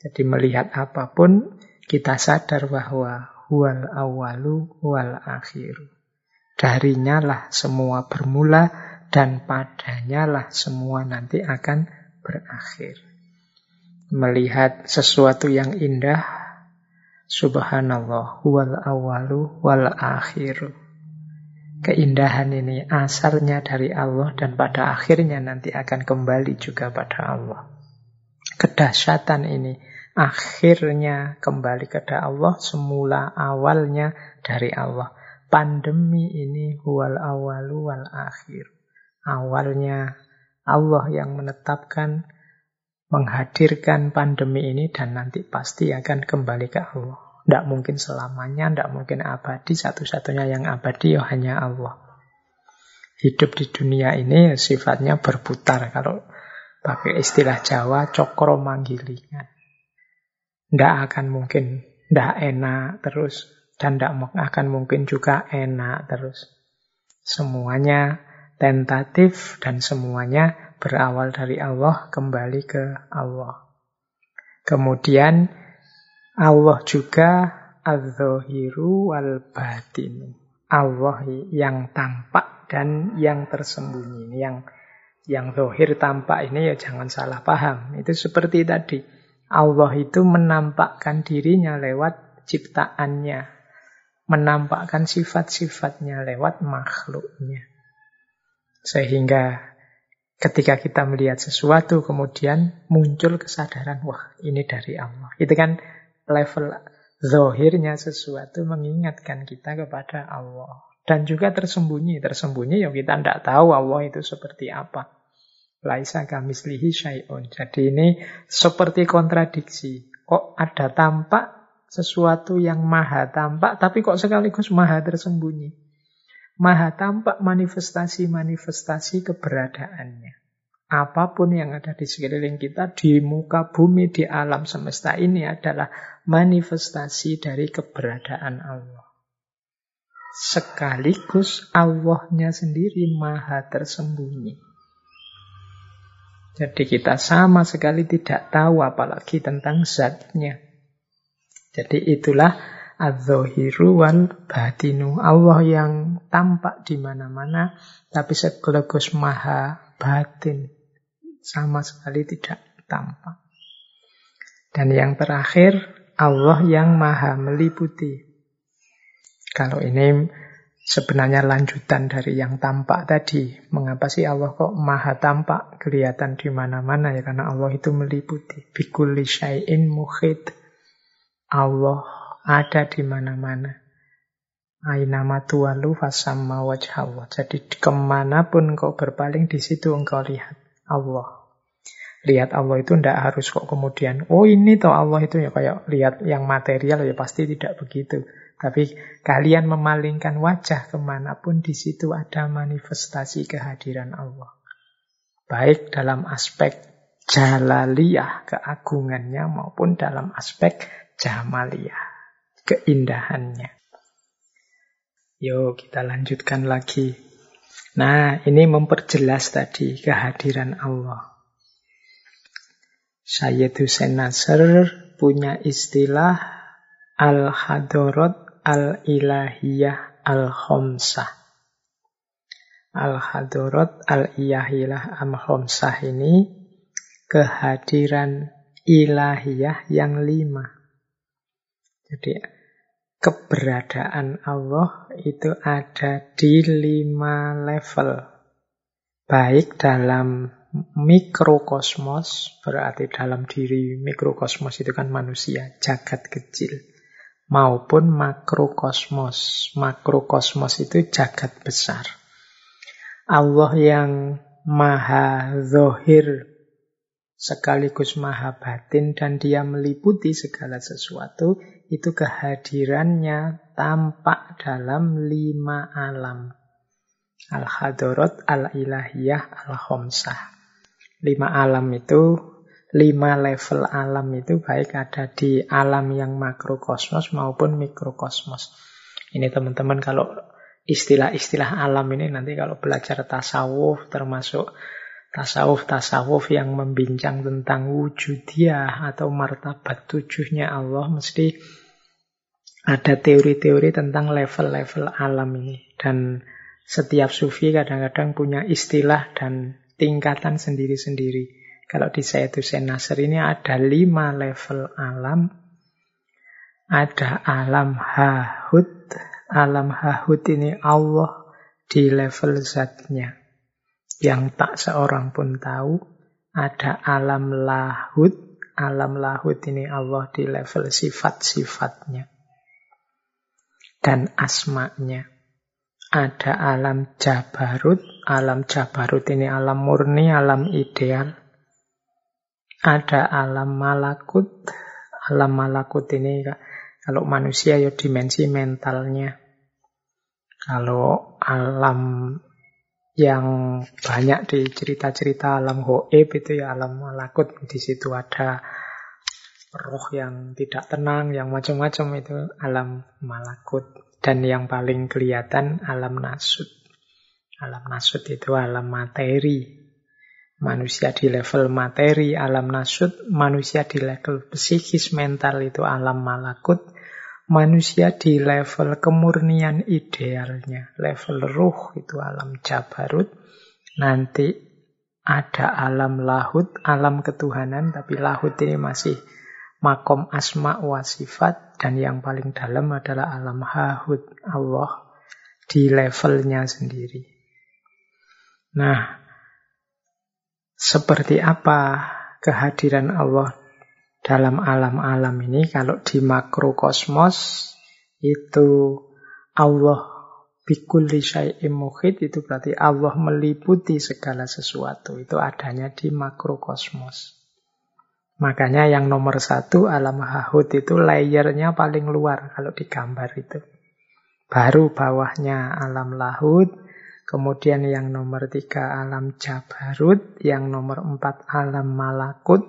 Jadi melihat apa pun, kita sadar bahwa wal awalu wal akhiru. Darinya lah semua bermula dan padanya lah semua nanti akan berakhir. Melihat sesuatu yang indah, subhanallah, wal awalu wal akhiru. Keindahan ini asalnya dari Allah dan pada akhirnya nanti akan kembali juga pada Allah. Kedahsyatan ini akhirnya kembali kepada Allah, semula awalnya dari Allah. Pandemi ini huwal awalu wal akhir. Awalnya Allah yang menetapkan, menghadirkan pandemi ini dan nanti pasti akan kembali ke Allah. Tidak mungkin selamanya, tidak mungkin abadi. Satu-satunya yang abadi ya hanya Allah. Hidup di dunia ini sifatnya berputar. Kalau pakai istilah Jawa, cokro manggilingan. Tidak akan mungkin tidak enak terus. Dan tidak akan mungkin juga enak terus. Semuanya tentatif dan semuanya berawal dari Allah kembali ke Allah. Kemudian Allah juga al-zahiru wal batinu. Allah yang tampak dan yang tersembunyi. Yang yang zahir tampak ini ya jangan salah paham. Itu seperti tadi. Allah itu menampakkan dirinya lewat ciptaannya. Menampakkan sifat-sifatnya lewat makhluknya. Sehingga Ketika kita melihat sesuatu, kemudian muncul kesadaran, wah ini dari Allah. Itu kan level zohirnya sesuatu mengingatkan kita kepada Allah. Dan juga tersembunyi. Tersembunyi yang kita tidak tahu Allah itu seperti apa. Laisa kamislihi syai'un. Jadi ini seperti kontradiksi. Kok ada tampak sesuatu yang maha tampak, tapi kok sekaligus maha tersembunyi. Maha tampak manifestasi-manifestasi keberadaannya. Apa pun yang ada di sekeliling kita, di muka bumi, di alam semesta ini adalah manifestasi dari keberadaan Allah. Sekaligus Allahnya sendiri maha tersembunyi. Jadi kita sama sekali tidak tahu apalagi tentang zatnya. Jadi itulah Adzohiru wal batinu. Allah yang tampak di mana-mana, tapi sekaligus maha batin. Sama sekali tidak tampak. Dan yang terakhir, Allah yang maha meliputi. Kalau ini sebenarnya lanjutan dari yang tampak tadi. Mengapa sih Allah kok maha tampak, kelihatan di mana-mana ya? Karena Allah itu meliputi. Bikulli syai'in mukhid. Allah ada di mana-mana. Aina tuwalu fasamma wajhallah. Jadi ke mana pun kau berpaling, di situ engkau lihat Allah. Lihat Allah itu tidak harus kok kemudian, oh ini toh Allah itu ya kayak lihat yang material ya pasti tidak begitu. Tapi kalian memalingkan wajah ke mana pun di situ ada manifestasi kehadiran Allah. Baik dalam aspek jalaliyah keagungannya maupun dalam aspek jamaliyah keindahannya. Yuk kita lanjutkan lagi. Nah, ini memperjelas tadi kehadiran Allah. Sayyid Hussein Nasr punya istilah Al-Hadorot Al-Ilahiyah Al-Khomsah. Al-Hadorot Al-Ilahiyah Al-Khomsah ini kehadiran ilahiyah yang lima. Jadi keberadaan Allah itu ada di lima level. Baik dalam mikrokosmos, berarti dalam diri mikrokosmos itu kan manusia, jagat kecil. Maupun makrokosmos. Makrokosmos itu jagat besar. Allah yang maha zohir sekaligus maha batin dan dia meliputi segala sesuatu itu kehadirannya tampak dalam lima alam. Al-Hadorot, Al-Ilahiyah, Al-Khomsah. Lima alam itu, lima level alam itu baik ada di alam yang makrokosmos maupun mikrokosmos. Ini teman-teman kalau istilah-istilah alam ini nanti kalau belajar tasawuf termasuk tasawuf-tasawuf yang membincang tentang wujudiyah atau martabat tujuhnya Allah mesti ada teori-teori tentang level-level alam ini. Dan setiap sufi kadang-kadang punya istilah dan tingkatan sendiri-sendiri. Kalau di Sayyid Hussein Nasr ini ada lima level alam. Ada alam hahut. Alam hahut ini Allah di level zatnya. Yang tak seorang pun tahu. Ada alam lahut. Alam lahut ini Allah di level sifat-sifatnya dan asmanya. Ada alam Jabarut, alam Jabarut ini alam murni, alam ideal. Ada alam malakut, alam malakut ini kalau manusia ya dimensi mentalnya. Kalau alam yang banyak di cerita-cerita alam hoib itu ya alam malakut. Di situ ada roh yang tidak tenang, yang macam-macam itu alam malakut. Dan yang paling kelihatan alam nasut. Alam nasut itu alam materi. Manusia di level materi, alam nasut. Manusia di level psikis mental itu alam malakut. Manusia di level kemurnian idealnya, level ruh itu alam jabarut. Nanti ada alam lahut, alam ketuhanan, tapi lahut ini masih makom asma wa sifat dan yang paling dalam adalah alam hahud Allah di levelnya sendiri. Nah, seperti apa kehadiran Allah dalam alam-alam ini kalau di makrokosmos itu Allah bikulli syai'im itu berarti Allah meliputi segala sesuatu. Itu adanya di makrokosmos. Makanya yang nomor satu alam hahut itu layernya paling luar kalau digambar itu. Baru bawahnya alam lahut Kemudian yang nomor tiga alam Jabarut, yang nomor empat alam Malakut,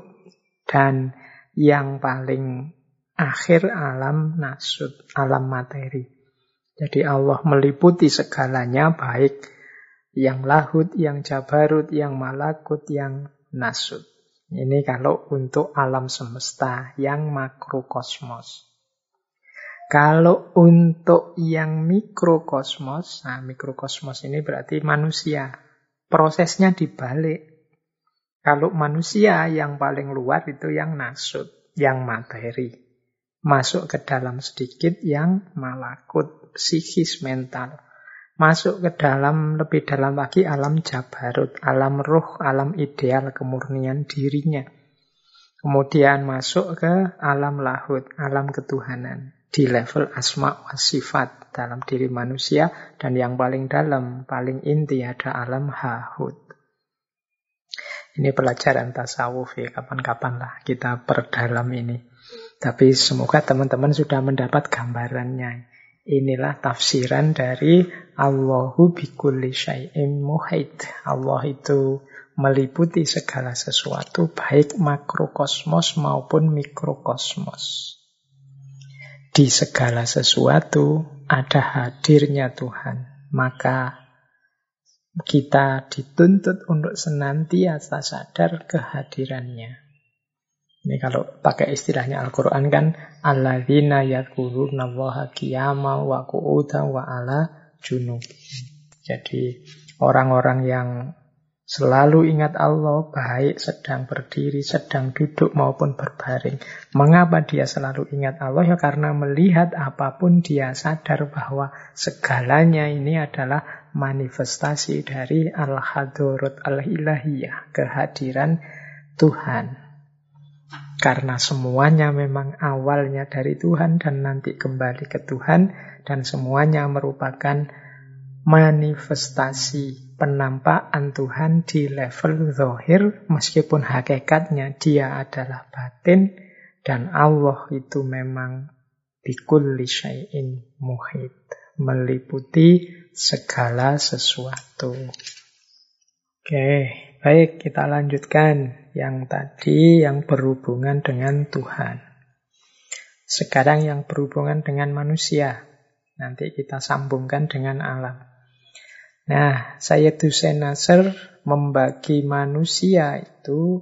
dan yang paling akhir alam Nasud, alam materi. Jadi Allah meliputi segalanya, baik yang Lahut, yang Jabarut, yang Malakut, yang Nasud. Ini kalau untuk alam semesta yang makrokosmos. Kalau untuk yang mikrokosmos, nah mikrokosmos ini berarti manusia. Prosesnya dibalik. Kalau manusia yang paling luar itu yang nasut, yang materi. Masuk ke dalam sedikit yang malakut, psikis mental. Masuk ke dalam, lebih dalam lagi alam jabarut, alam ruh, alam ideal, kemurnian dirinya. Kemudian masuk ke alam lahut, alam ketuhanan di level asma wa sifat dalam diri manusia dan yang paling dalam, paling inti ada alam hahut. Ini pelajaran tasawuf ya, kapan-kapan lah kita perdalam ini. Tapi semoga teman-teman sudah mendapat gambarannya. Inilah tafsiran dari Allahu bikulli syai'im muhaid. Allah itu meliputi segala sesuatu, baik makrokosmos maupun mikrokosmos. Di segala sesuatu ada hadirnya Tuhan. Maka kita dituntut untuk senantiasa sadar kehadirannya. Ini kalau pakai istilahnya Al-Quran kan Alladzina yadkuruna allaha wa qu'udan wa ala junub. Jadi orang-orang yang Selalu ingat Allah, baik sedang berdiri, sedang duduk maupun berbaring. Mengapa dia selalu ingat Allah? Ya karena melihat apa pun dia sadar bahwa segalanya ini adalah manifestasi dari Al-Hadurut Al-Ilahiyah, kehadiran Tuhan. Karena semuanya memang awalnya dari Tuhan dan nanti kembali ke Tuhan dan semuanya merupakan manifestasi penampakan Tuhan di level zohir meskipun hakikatnya dia adalah batin dan Allah itu memang bikulli syai'in muhid meliputi segala sesuatu. Oke, baik kita lanjutkan yang tadi yang berhubungan dengan Tuhan. Sekarang yang berhubungan dengan manusia. Nanti kita sambungkan dengan alam. Nah, saya Hussein Nasr membagi manusia itu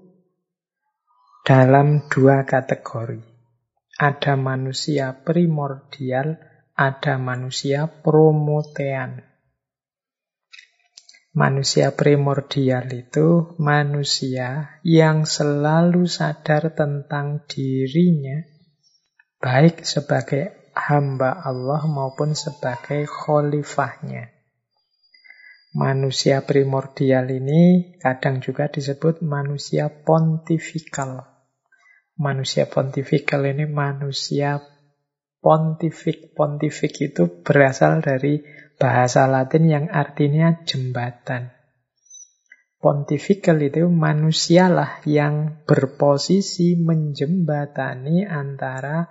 dalam dua kategori. Ada manusia primordial, ada manusia promotean. Manusia primordial itu manusia yang selalu sadar tentang dirinya, baik sebagai hamba Allah maupun sebagai khalifahnya. Manusia primordial ini kadang juga disebut manusia pontifikal. Manusia pontifikal ini manusia pontifik. Pontifik itu berasal dari bahasa Latin yang artinya jembatan. Pontifikal itu manusialah yang berposisi menjembatani antara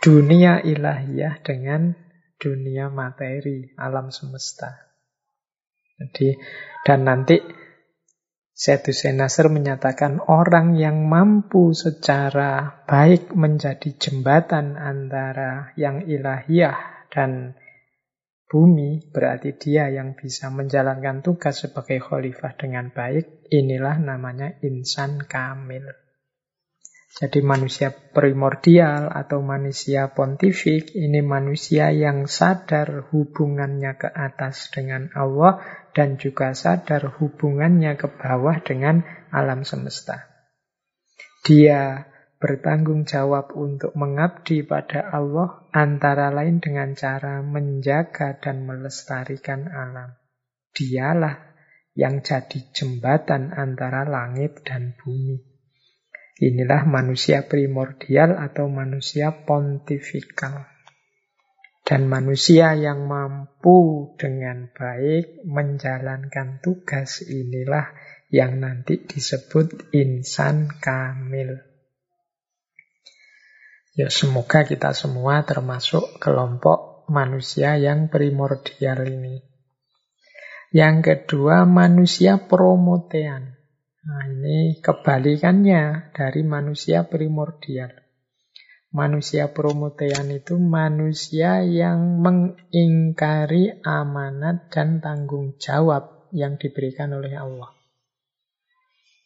dunia ilahiyah dengan dunia materi, alam semesta. Jadi dan nanti Hussein Nasr menyatakan orang yang mampu secara baik menjadi jembatan antara yang ilahiyah dan bumi, berarti dia yang bisa menjalankan tugas sebagai khalifah dengan baik. Inilah namanya insan kamil. Jadi manusia primordial atau manusia pontifik ini manusia yang sadar hubungannya ke atas dengan Allah dan juga sadar hubungannya ke bawah dengan alam semesta. Dia bertanggung jawab untuk mengabdi pada Allah antara lain dengan cara menjaga dan melestarikan alam. Dialah yang jadi jembatan antara langit dan bumi. Inilah manusia primordial atau manusia pontifikal. Dan manusia yang mampu dengan baik menjalankan tugas inilah yang nanti disebut insan kamil. Ya semoga kita semua termasuk kelompok manusia yang primordial ini. Yang kedua manusia promotean. Nah ini kebalikannya dari manusia primordial. Manusia promotean itu manusia yang mengingkari amanat dan tanggung jawab yang diberikan oleh Allah.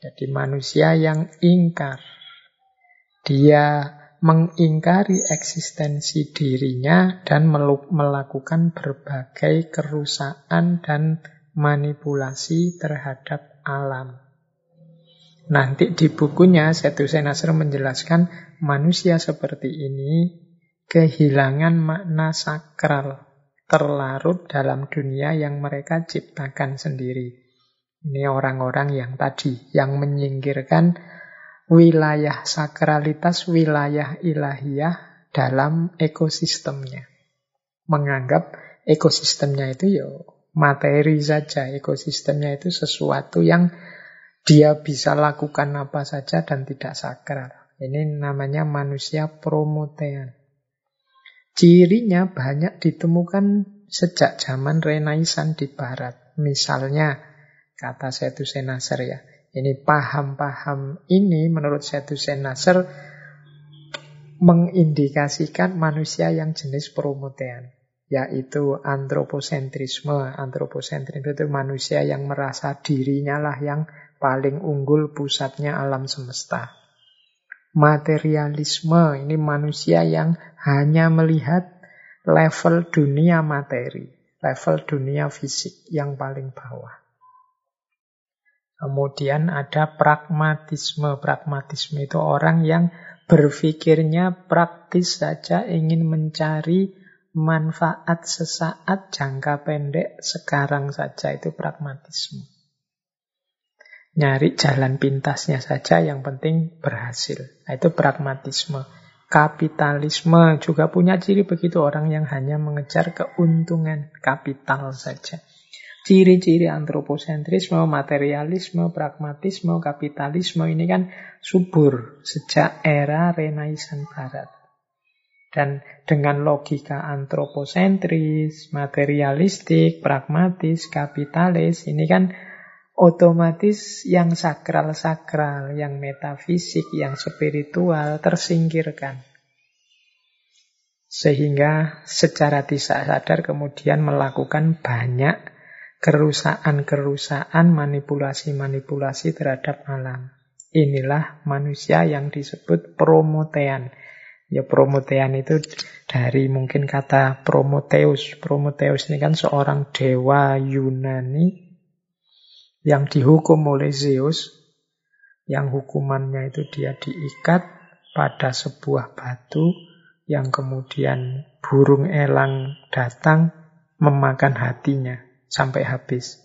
Jadi manusia yang ingkar. Dia mengingkari eksistensi dirinya dan melakukan berbagai kerusakan dan manipulasi terhadap alam. Nanti di bukunya Setu Senasr menjelaskan manusia seperti ini kehilangan makna sakral terlarut dalam dunia yang mereka ciptakan sendiri. Ini orang-orang yang tadi, yang menyingkirkan wilayah sakralitas, wilayah ilahiyah dalam ekosistemnya. Menganggap ekosistemnya itu ya materi saja, ekosistemnya itu sesuatu yang dia bisa lakukan apa saja dan tidak sakral. Ini namanya manusia promotean. Cirinya banyak ditemukan sejak zaman Renaisan di Barat. Misalnya, kata Setu Senasar ya, ini paham-paham ini menurut Sedusen Nasr mengindikasikan manusia yang jenis promotean, yaitu antroposentrisme. Antroposentrisme itu manusia yang merasa dirinya lah yang paling unggul pusatnya alam semesta. Materialisme ini manusia yang hanya melihat level dunia materi, level dunia fisik yang paling bawah. Kemudian ada pragmatisme. Pragmatisme itu orang yang berpikirnya praktis saja, ingin mencari manfaat sesaat, jangka pendek, sekarang saja. Itu pragmatisme. Nyari jalan pintasnya saja, yang penting berhasil. Nah, itu pragmatisme. Kapitalisme juga punya ciri begitu orang yang hanya mengejar keuntungan kapital saja. Ciri-ciri antroposentrisme, materialisme, pragmatisme, kapitalisme ini kan subur sejak era Renaisan Barat. Dan dengan logika antroposentris, materialistik, pragmatis, kapitalis, ini kan otomatis yang sakral-sakral, yang metafisik, yang spiritual tersingkirkan. Sehingga secara tidak sadar kemudian melakukan banyak kerusakan-kerusakan, manipulasi-manipulasi terhadap alam. Inilah manusia yang disebut promotean. Ya promotean itu dari mungkin kata Prometheus. Prometheus ini kan seorang dewa Yunani yang dihukum oleh Zeus. Yang hukumannya itu dia diikat pada sebuah batu yang kemudian burung elang datang memakan hatinya sampai habis.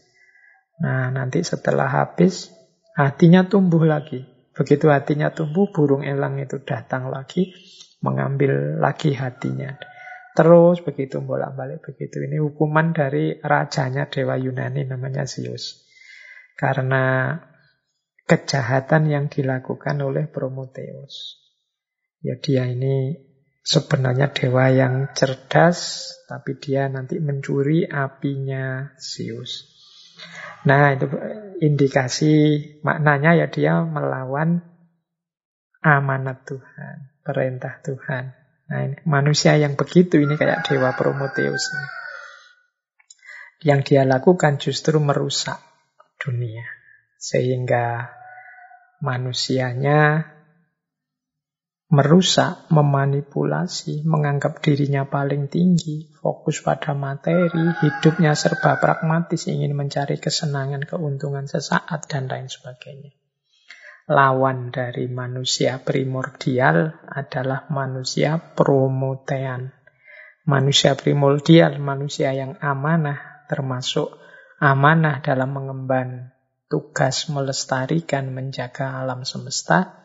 Nah, nanti setelah habis, hatinya tumbuh lagi. Begitu hatinya tumbuh, burung elang itu datang lagi, mengambil lagi hatinya. Terus begitu bolak-balik begitu. Ini hukuman dari rajanya Dewa Yunani namanya Zeus. Karena kejahatan yang dilakukan oleh Prometheus. Ya dia ini sebenarnya dewa yang cerdas, tapi dia nanti mencuri apinya Zeus. Nah, itu indikasi maknanya ya dia melawan amanat Tuhan, perintah Tuhan. Nah, ini, manusia yang begitu ini kayak dewa Prometheus. Yang dia lakukan justru merusak dunia. Sehingga manusianya merusak, memanipulasi, menganggap dirinya paling tinggi, fokus pada materi, hidupnya serba pragmatis, ingin mencari kesenangan, keuntungan sesaat, dan lain sebagainya. Lawan dari manusia primordial adalah manusia promotean. Manusia primordial, manusia yang amanah, termasuk amanah dalam mengemban tugas melestarikan, menjaga alam semesta.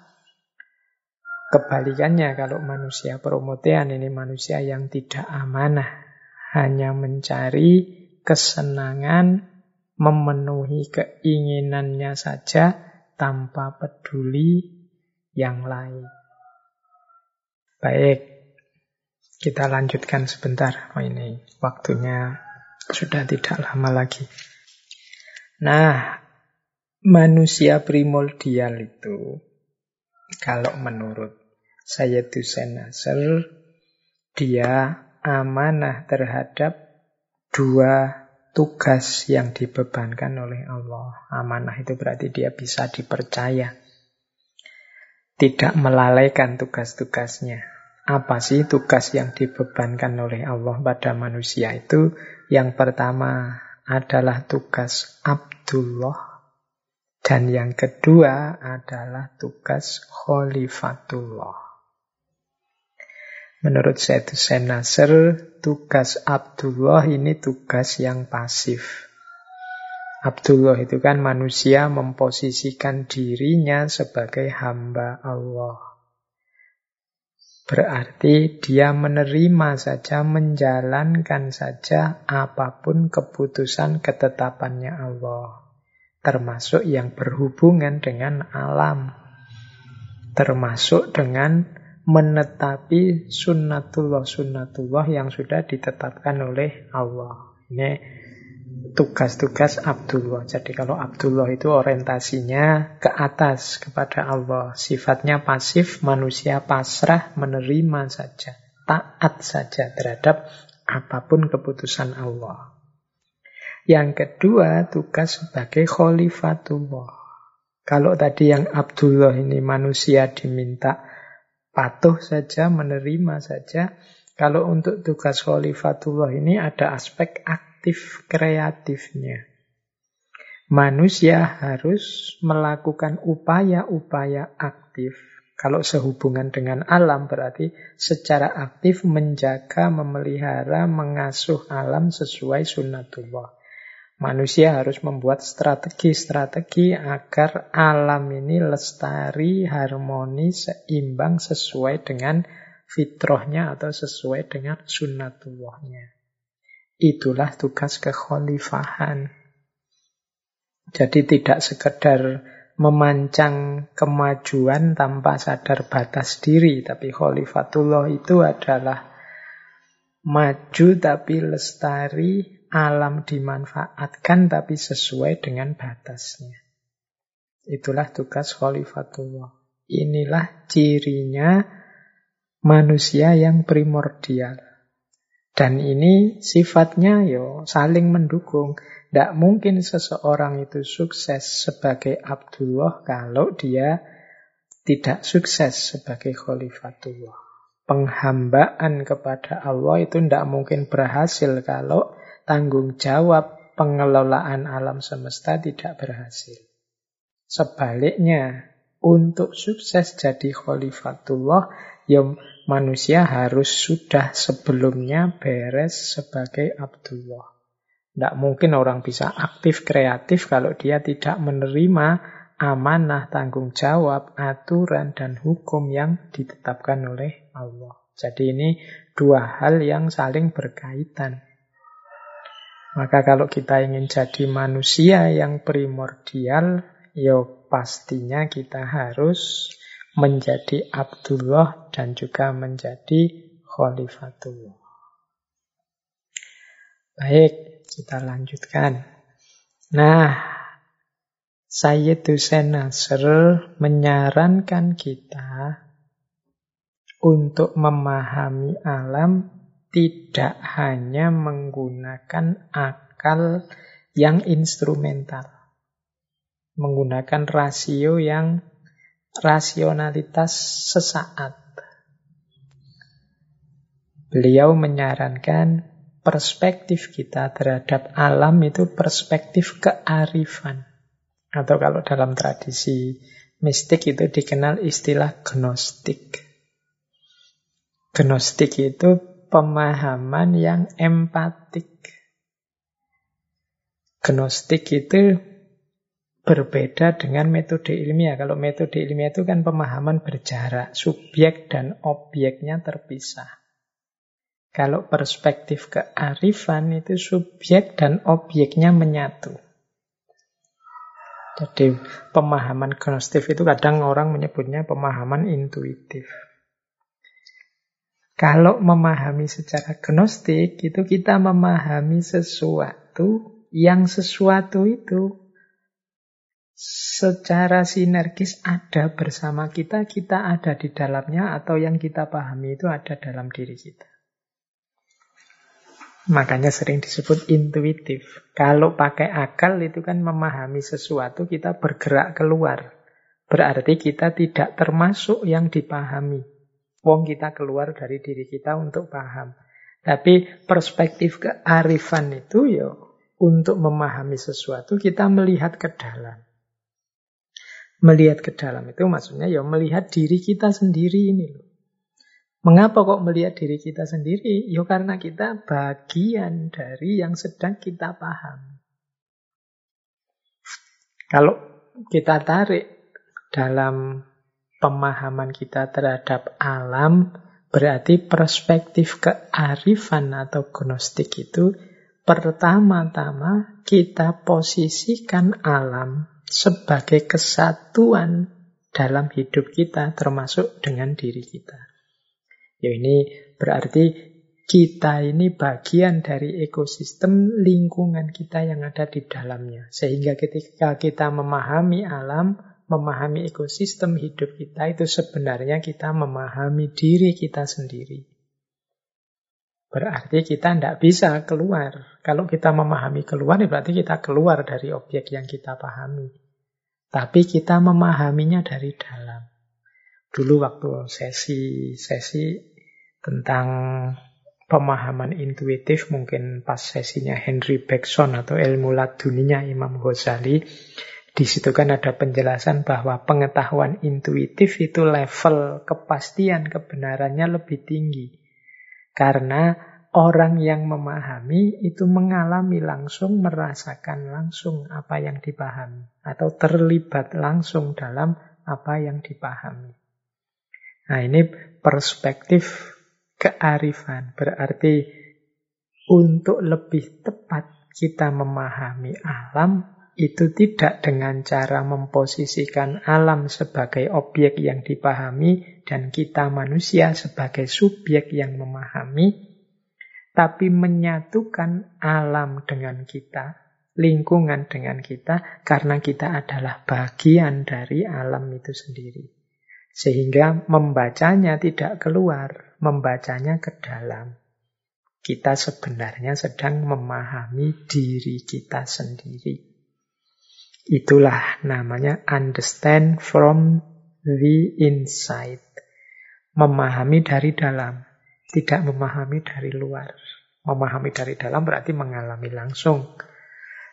Kebalikannya kalau manusia promotean ini manusia yang tidak amanah, hanya mencari kesenangan, memenuhi keinginannya saja tanpa peduli yang lain. Baik, kita lanjutkan sebentar. Oh ini waktunya sudah tidak lama lagi. Nah, manusia primordial itu kalau menurut saya Hussein Nasr dia amanah terhadap dua tugas yang dibebankan oleh Allah. Amanah itu berarti dia bisa dipercaya. Tidak melalaikan tugas-tugasnya. Apa sih tugas yang dibebankan oleh Allah pada manusia itu? Yang pertama adalah tugas Abdullah dan yang kedua adalah tugas Khalifatullah. Menurut Syed Hussein Nasr, tugas Abdullah ini tugas yang pasif. Abdullah itu kan manusia memposisikan dirinya sebagai hamba Allah. Berarti dia menerima saja, menjalankan saja apa pun keputusan ketetapannya Allah. Termasuk yang berhubungan dengan alam. Termasuk dengan menetapi sunnatullah-sunnatullah yang sudah ditetapkan oleh Allah. Ini tugas-tugas Abdullah. Jadi kalau Abdullah itu orientasinya ke atas kepada Allah. Sifatnya pasif, manusia pasrah, menerima saja. Taat saja terhadap apa pun keputusan Allah. Yang kedua, tugas sebagai khalifatullah. Kalau tadi yang Abdullah ini manusia diminta patuh saja, menerima saja. Kalau untuk tugas khalifatullah ini ada aspek aktif aktif kreatifnya. Manusia harus melakukan upaya-upaya aktif. Kalau sehubungan dengan alam berarti secara aktif menjaga, memelihara, mengasuh alam sesuai sunnatullah. Manusia harus membuat strategi-strategi agar alam ini lestari, harmoni, seimbang sesuai dengan fitrahnya atau sesuai dengan sunnatullahnya. Itulah tugas kekhalifahan. Jadi tidak sekedar memancang kemajuan tanpa sadar batas diri. Tapi khalifatullah itu adalah maju tapi lestari, alam dimanfaatkan tapi sesuai dengan batasnya. Itulah tugas khalifatullah. Inilah cirinya manusia yang primordial. Dan ini sifatnya yo saling mendukung. Tidak mungkin seseorang itu sukses sebagai Abdullah kalau dia tidak sukses sebagai Khalifatullah. Penghambaan kepada Allah itu tidak mungkin berhasil kalau tanggung jawab pengelolaan alam semesta tidak berhasil. Sebaliknya, untuk sukses jadi Khalifatullah, ya manusia harus sudah sebelumnya beres sebagai Abdullah. Tidak mungkin orang bisa aktif kreatif kalau dia tidak menerima amanah, tanggung jawab, aturan, dan hukum yang ditetapkan oleh Allah. Jadi ini dua hal yang saling berkaitan. Maka kalau kita ingin jadi manusia yang primordial, ya pastinya kita harus menjadi Abdullah dan juga menjadi Khalifatullah. Baik, kita lanjutkan. Nah, Sayyid Hussein Nasr menyarankan kita untuk memahami alam tidak hanya menggunakan akal yang instrumental. Menggunakan rasio yang rasionalitas sesaat. Beliau menyarankan perspektif kita terhadap alam itu perspektif kearifan. Atau kalau dalam tradisi mistik itu dikenal istilah gnostik. Gnostik itu pemahaman yang empatik. Gnostik itu berbeda dengan metode ilmiah. Kalau metode ilmiah itu kan pemahaman berjarak, subjek dan objeknya terpisah. Kalau perspektif kearifan itu subjek dan objeknya menyatu. Jadi pemahaman gnostik itu kadang orang menyebutnya pemahaman intuitif. Kalau memahami secara gnostik itu kita memahami sesuatu yang sesuatu itu secara sinergis ada bersama kita, kita ada di dalamnya, atau yang kita pahami itu ada dalam diri kita. Makanya sering disebut intuitif. Kalau pakai akal itu kan memahami sesuatu, kita bergerak keluar. Berarti kita tidak termasuk yang dipahami. Wong kita keluar dari diri kita untuk paham. Tapi perspektif kearifan itu ya untuk memahami sesuatu kita melihat ke dalam. Melihat ke dalam itu maksudnya ya melihat diri kita sendiri ini loh. Mengapa kok melihat diri kita sendiri? Ya karena kita bagian dari yang sedang kita paham. Kalau kita tarik dalam pemahaman kita terhadap alam, berarti perspektif kearifan atau gnostik itu pertama-tama kita posisikan alam sebagai kesatuan dalam hidup kita, termasuk dengan diri kita. Ya ini berarti kita ini bagian dari ekosistem lingkungan kita yang ada di dalamnya. Sehingga ketika kita memahami alam, memahami ekosistem hidup kita, itu sebenarnya kita memahami diri kita sendiri. Berarti kita tidak bisa keluar. Kalau kita memahami keluar, ya berarti kita keluar dari objek yang kita pahami. Tapi kita memahaminya dari dalam. Dulu waktu sesi-sesi tentang pemahaman intuitif mungkin pas sesinya Henry Bergson atau ilmu laduninya Imam Ghazali di situ kan ada penjelasan bahwa pengetahuan intuitif itu level kepastian kebenarannya lebih tinggi. Karena orang yang memahami itu mengalami langsung, merasakan langsung apa yang dipahami. Atau terlibat langsung dalam apa yang dipahami. Nah ini perspektif kearifan. Berarti untuk lebih tepat kita memahami alam itu tidak dengan cara memposisikan alam sebagai objek yang dipahami dan kita manusia sebagai subjek yang memahami, tapi menyatukan alam dengan kita, lingkungan dengan kita, karena kita adalah bagian dari alam itu sendiri. Sehingga membacanya tidak keluar, membacanya ke dalam. Kita sebenarnya sedang memahami diri kita sendiri. Itulah namanya understand from the inside. Memahami dari dalam, tidak memahami dari luar. Memahami dari dalam berarti mengalami langsung.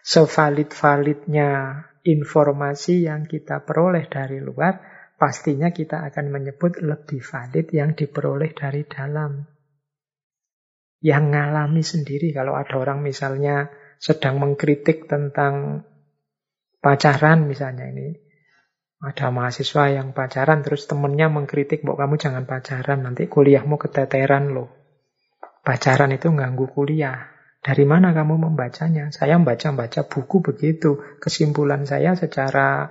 Sevalid-validnya informasi yang kita peroleh dari luar, pastinya kita akan menyebut lebih valid yang diperoleh dari dalam. Yang ngalami sendiri, kalau ada orang misalnya sedang mengkritik tentang pacaran misalnya ini, ada mahasiswa yang pacaran terus temennya mengkritik, bahwa kamu jangan pacaran, nanti kuliahmu keteteran loh. Pacaran itu ganggu kuliah. Dari mana kamu membacanya? Saya membaca-baca buku begitu. Kesimpulan saya secara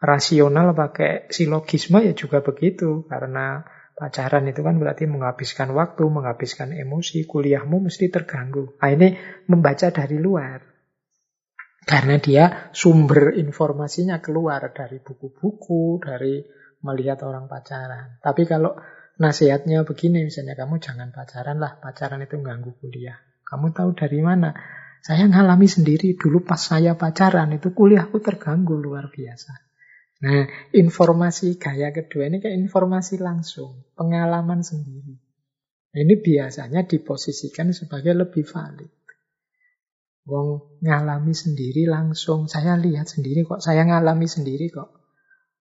rasional pakai silogisme ya juga begitu karena pacaran itu kan berarti menghabiskan waktu, menghabiskan emosi, kuliahmu mesti terganggu. Nah, ini membaca dari luar. Karena dia sumber informasinya keluar dari buku-buku, dari melihat orang pacaran. Tapi kalau nasihatnya begini, misalnya kamu jangan pacaran lah, pacaran itu ganggu kuliah. Kamu tahu dari mana? Saya ngalami sendiri dulu pas saya pacaran itu kuliahku terganggu luar biasa. Nah, informasi gaya kedua ini kayak informasi langsung, pengalaman sendiri. Ini biasanya diposisikan sebagai lebih valid. Wong ngalami sendiri langsung, saya lihat sendiri kok, saya ngalami sendiri kok.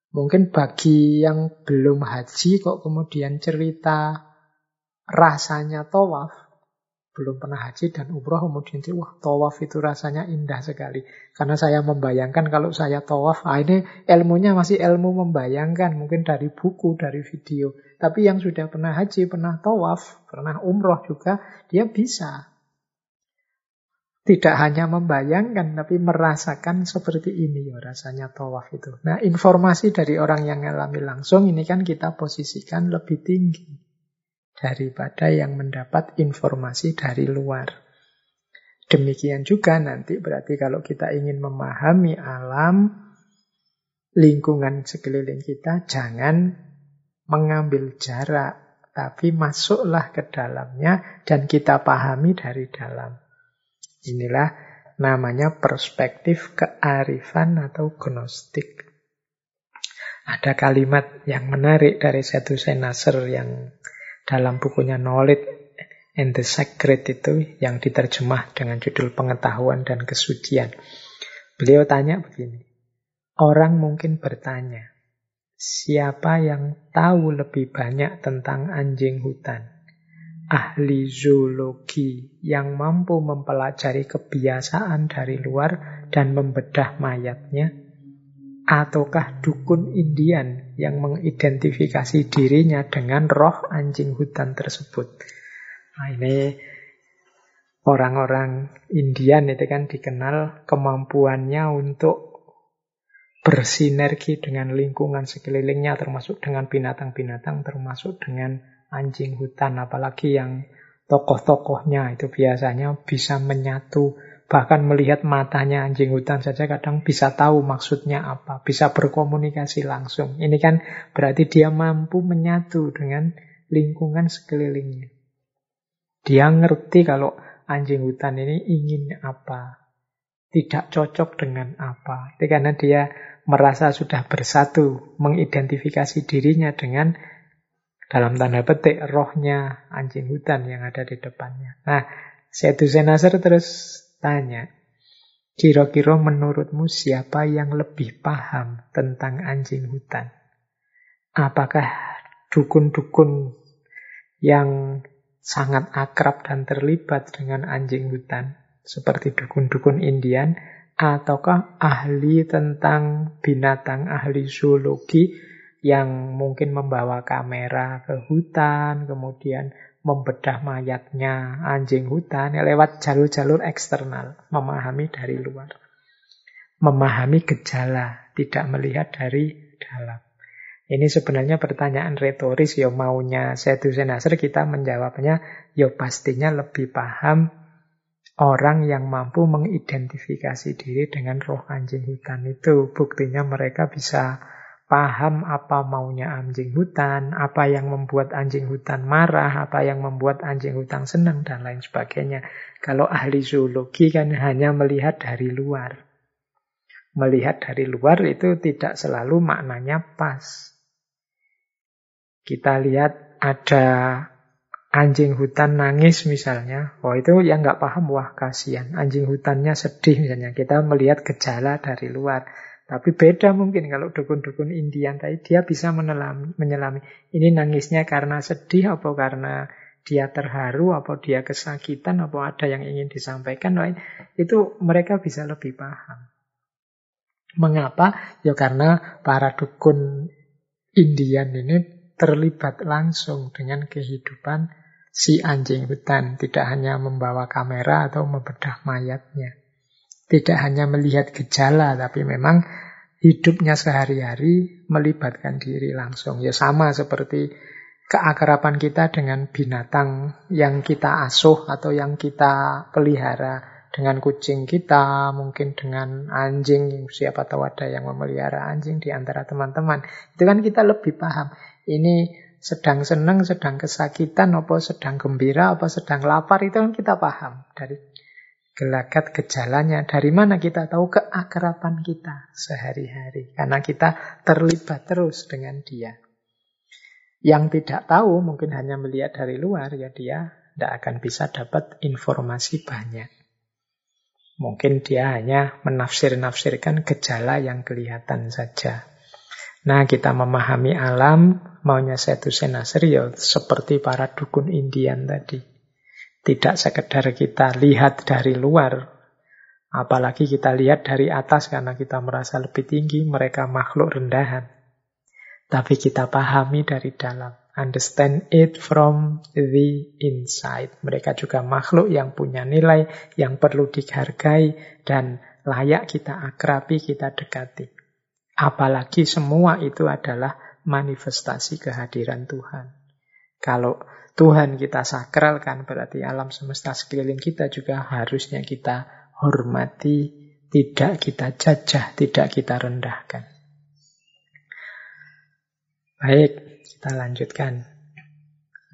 Mungkin bagi yang belum haji kok kemudian cerita rasanya tawaf, belum pernah haji dan umroh kemudian dia, wah tawaf itu rasanya indah sekali. Karena saya membayangkan kalau saya tawaf, ah ini ilmunya masih ilmu membayangkan, mungkin dari buku, dari video. Tapi yang sudah pernah haji, pernah tawaf, pernah umroh juga, dia bisa. Tidak hanya membayangkan, tapi merasakan seperti ini ya rasanya tawaf itu. Nah informasi dari orang yang mengalami langsung ini kan kita posisikan lebih tinggi daripada yang mendapat informasi dari luar. Demikian juga nanti berarti kalau kita ingin memahami alam, lingkungan sekeliling kita, jangan mengambil jarak, tapi masuklah ke dalamnya dan kita pahami dari dalam. Inilah namanya perspektif kearifan atau gnostik. Ada kalimat yang menarik dari satu senaser yang dalam bukunya Knowledge and the Sacred itu yang diterjemah dengan judul Pengetahuan dan Kesucian. Beliau tanya begini, orang mungkin bertanya, siapa yang tahu lebih banyak tentang anjing hutan? Ahli zoologi yang mampu mempelajari kebiasaan dari luar dan membedah mayatnya? ataukah dukun Indian yang mengidentifikasi dirinya dengan roh anjing hutan tersebut. Nah, ini orang-orang Indian itu kan dikenal kemampuannya untuk bersinergi dengan lingkungan sekelilingnya termasuk dengan binatang-binatang termasuk dengan anjing hutan apalagi yang tokoh-tokohnya itu biasanya bisa menyatu Bahkan melihat matanya anjing hutan saja kadang bisa tahu maksudnya apa, bisa berkomunikasi langsung. Ini kan berarti dia mampu menyatu dengan lingkungan sekelilingnya. Dia ngerti kalau anjing hutan ini ingin apa, tidak cocok dengan apa. Itu karena dia merasa sudah bersatu, mengidentifikasi dirinya dengan dalam tanda petik rohnya anjing hutan yang ada di depannya. Nah, Setu Senasar terus tanya, kira-kira menurutmu siapa yang lebih paham tentang anjing hutan? Apakah dukun-dukun yang sangat akrab dan terlibat dengan anjing hutan, seperti dukun-dukun Indian, ataukah ahli tentang binatang, ahli zoologi yang mungkin membawa kamera ke hutan, kemudian membedah mayatnya anjing hutan ya lewat jalur-jalur eksternal, memahami dari luar. Memahami gejala, tidak melihat dari dalam. Ini sebenarnya pertanyaan retoris, ya maunya Setu Senasar kita menjawabnya, ya pastinya lebih paham orang yang mampu mengidentifikasi diri dengan roh anjing hutan itu. Buktinya mereka bisa paham apa maunya anjing hutan, apa yang membuat anjing hutan marah, apa yang membuat anjing hutan senang, dan lain sebagainya. Kalau ahli zoologi kan hanya melihat dari luar. Melihat dari luar itu tidak selalu maknanya pas. Kita lihat ada anjing hutan nangis misalnya, oh itu yang nggak paham, wah kasihan, anjing hutannya sedih misalnya. Kita melihat gejala dari luar. Tapi beda mungkin kalau dukun-dukun Indian tadi dia bisa menelami, menyelami. Ini nangisnya karena sedih apa karena dia terharu apa dia kesakitan apa ada yang ingin disampaikan. lain itu mereka bisa lebih paham. Mengapa? Ya karena para dukun Indian ini terlibat langsung dengan kehidupan si anjing hutan. Tidak hanya membawa kamera atau membedah mayatnya. Tidak hanya melihat gejala, tapi memang hidupnya sehari-hari melibatkan diri langsung. Ya sama seperti keakraban kita dengan binatang yang kita asuh atau yang kita pelihara. Dengan kucing kita, mungkin dengan anjing, siapa tahu ada yang memelihara anjing di antara teman-teman. Itu kan kita lebih paham. Ini sedang senang, sedang kesakitan, apa sedang gembira, apa sedang lapar, itu kan kita paham. Dari gelagat gejalanya. Dari mana kita tahu keakraban kita sehari-hari? Karena kita terlibat terus dengan dia. Yang tidak tahu mungkin hanya melihat dari luar, ya dia tidak akan bisa dapat informasi banyak. Mungkin dia hanya menafsir-nafsirkan gejala yang kelihatan saja. Nah, kita memahami alam, maunya Setu ya seperti para dukun Indian tadi. Tidak sekedar kita lihat dari luar, apalagi kita lihat dari atas karena kita merasa lebih tinggi, mereka makhluk rendahan. Tapi kita pahami dari dalam. Understand it from the inside. Mereka juga makhluk yang punya nilai, yang perlu dihargai, dan layak kita akrabi, kita dekati. Apalagi semua itu adalah manifestasi kehadiran Tuhan. Kalau Tuhan kita sakralkan, berarti alam semesta sekeliling kita juga harusnya kita hormati, tidak kita jajah, tidak kita rendahkan. Baik, kita lanjutkan.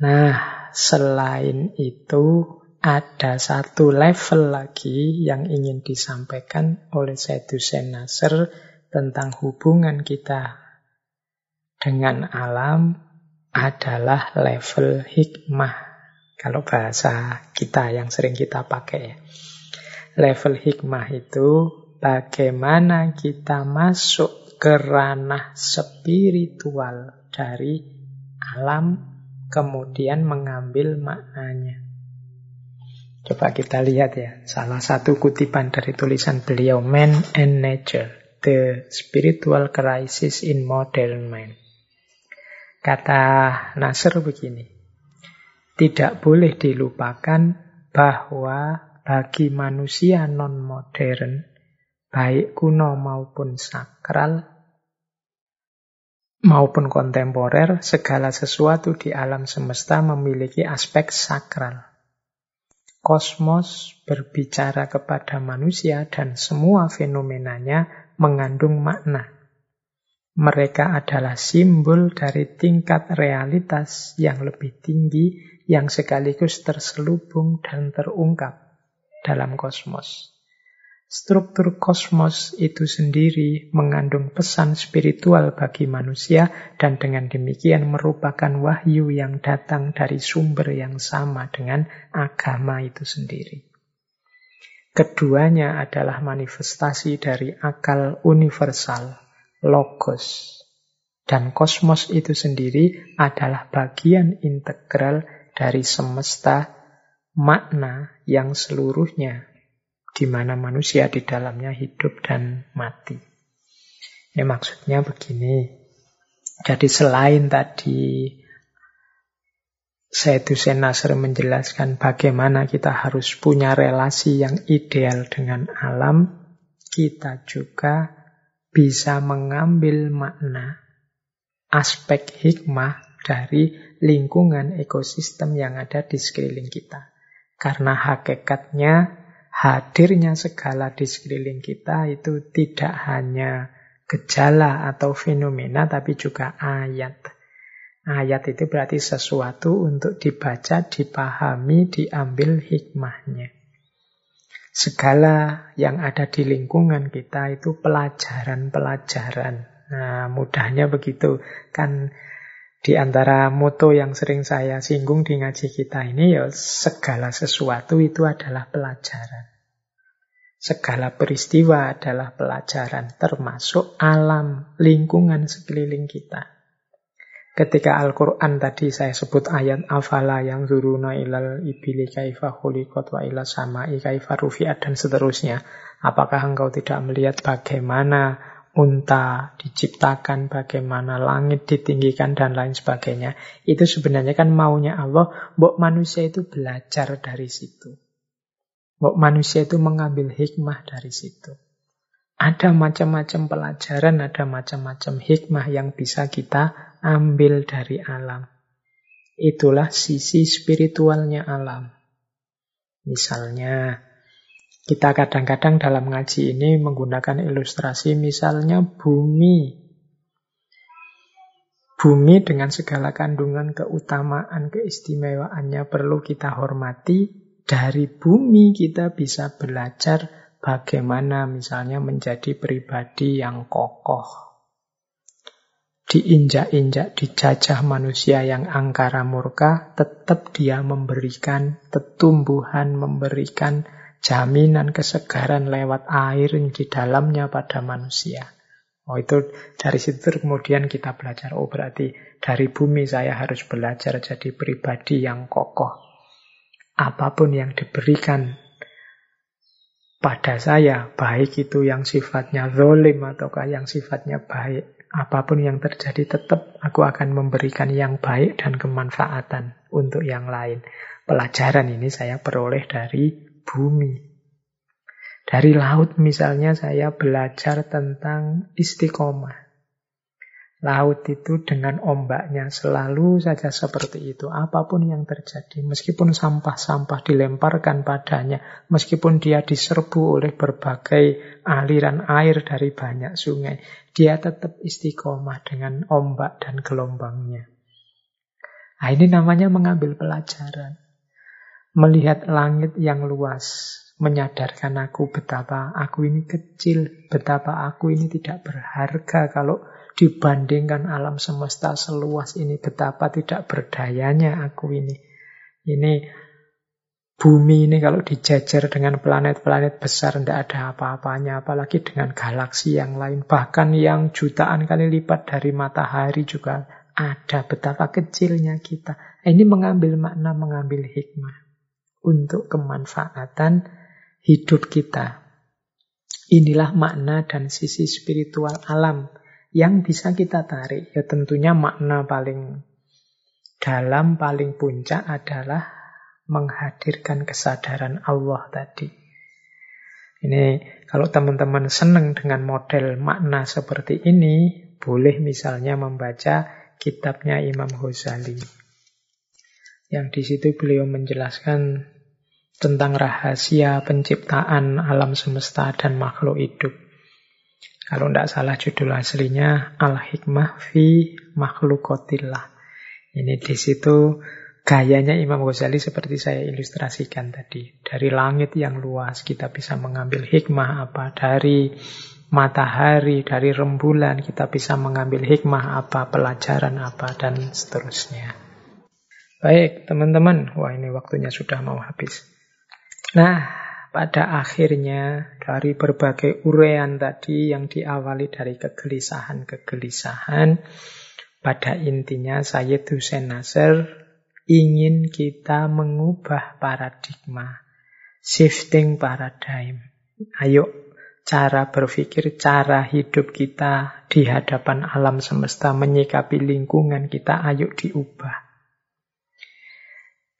Nah, selain itu ada satu level lagi yang ingin disampaikan oleh Said Hussein Nasr tentang hubungan kita dengan alam adalah level hikmah. Kalau bahasa kita yang sering kita pakai ya. Level hikmah itu bagaimana kita masuk ke ranah spiritual dari alam kemudian mengambil maknanya. Coba kita lihat ya, salah satu kutipan dari tulisan beliau Man and Nature, The Spiritual Crisis in Modern Man. Kata Nasr begini, tidak boleh dilupakan bahwa bagi manusia non-modern, baik kuno maupun sakral, maupun kontemporer, segala sesuatu di alam semesta memiliki aspek sakral. Kosmos berbicara kepada manusia dan semua fenomenanya mengandung makna. Mereka adalah simbol dari tingkat realitas yang lebih tinggi yang sekaligus terselubung dan terungkap dalam kosmos. Struktur kosmos itu sendiri mengandung pesan spiritual bagi manusia dan dengan demikian merupakan wahyu yang datang dari sumber yang sama dengan agama itu sendiri. Keduanya adalah manifestasi dari akal universal, logos. Dan kosmos itu sendiri adalah bagian integral dari semesta makna yang seluruhnya di mana manusia di dalamnya hidup dan mati. Ini maksudnya begini. Jadi selain tadi Said Hussein Nasr menjelaskan bagaimana kita harus punya relasi yang ideal dengan alam, kita juga bisa mengambil makna aspek hikmah dari lingkungan ekosistem yang ada di sekeliling kita. Karena hakikatnya hadirnya segala di sekeliling kita itu tidak hanya gejala atau fenomena, tapi juga ayat. Ayat itu berarti sesuatu untuk dibaca, dipahami, diambil hikmahnya. Segala yang ada di lingkungan kita itu pelajaran-pelajaran. Nah, mudahnya begitu. Kan di antara moto yang sering saya singgung di ngaji kita ini ya segala sesuatu itu adalah pelajaran. Segala peristiwa adalah pelajaran termasuk alam lingkungan sekeliling kita. Ketika Al-Quran tadi saya sebut ayat afala yang zuruna ilal ibili kaifa khuliqat wa ila sama'i kaifa rufi'at dan seterusnya. Apakah engkau tidak melihat bagaimana unta diciptakan, bagaimana langit ditinggikan, dan lain sebagainya. Itu sebenarnya kan maunya Allah, mbok manusia itu belajar dari situ. Mbok manusia itu mengambil hikmah dari situ. Ada macam-macam pelajaran, ada macam-macam hikmah yang bisa kita ambil dari alam. Itulah sisi spiritualnya alam. Misalnya, kita kadang-kadang dalam ngaji ini menggunakan ilustrasi misalnya bumi. Bumi dengan segala kandungan keutamaan, keistimewaannya perlu kita hormati. Dari bumi kita bisa belajar bagaimana misalnya menjadi pribadi yang kokoh. Diinjak-injak, dijajah manusia yang angkara murka, tetap dia memberikan tetumbuhan, memberikan jaminan kesegaran lewat air di dalamnya pada manusia. Oh itu dari situ kemudian kita belajar. Oh berarti dari bumi saya harus belajar jadi pribadi yang kokoh. apa pun yang diberikan pada saya, baik itu yang sifatnya zolim ataukah yang sifatnya baik, apa pun yang terjadi tetap aku akan memberikan yang baik dan kemanfaatan untuk yang lain. Pelajaran ini saya peroleh dari bumi. Dari laut misalnya saya belajar tentang istiqomah. Laut itu dengan ombaknya selalu saja seperti itu. Apa pun yang terjadi, meskipun sampah-sampah dilemparkan padanya, meskipun dia diserbu oleh berbagai aliran air dari banyak sungai, dia tetap istiqomah dengan ombak dan gelombangnya. Nah, ini namanya mengambil pelajaran. Melihat langit yang luas, menyadarkan aku betapa aku ini kecil, betapa aku ini tidak berharga kalau dibandingkan alam semesta seluas ini, betapa tidak berdayanya aku ini. Ini bumi ini kalau dijajar dengan planet-planet besar tidak ada apa-apanya, apalagi dengan galaksi yang lain, bahkan yang jutaan kali lipat dari matahari juga ada betapa kecilnya kita. Ini mengambil makna, mengambil hikmah untuk kemanfaatan hidup kita. Inilah makna dan sisi spiritual alam yang bisa kita tarik, ya tentunya makna paling dalam, paling puncak adalah menghadirkan kesadaran Allah tadi. Ini kalau teman-teman senang dengan model makna seperti ini, boleh misalnya membaca kitabnya Imam Ghazali. Yang di situ beliau menjelaskan tentang rahasia penciptaan alam semesta dan makhluk hidup. Kalau tidak salah judul aslinya Al-Hikmah fi Makhlukotillah. Ini di situ gayanya Imam Ghazali seperti saya ilustrasikan tadi. Dari langit yang luas kita bisa mengambil hikmah apa. Dari matahari, dari rembulan kita bisa mengambil hikmah apa, pelajaran apa, dan seterusnya. Baik, teman-teman. Wah, ini waktunya sudah mau habis. Nah, pada akhirnya dari berbagai urean tadi yang diawali dari kegelisahan-kegelisahan, pada intinya Sayyid Hussein Nasr ingin kita mengubah paradigma, shifting paradigm. Ayo cara berpikir, cara hidup kita di hadapan alam semesta, menyikapi lingkungan kita, ayo diubah.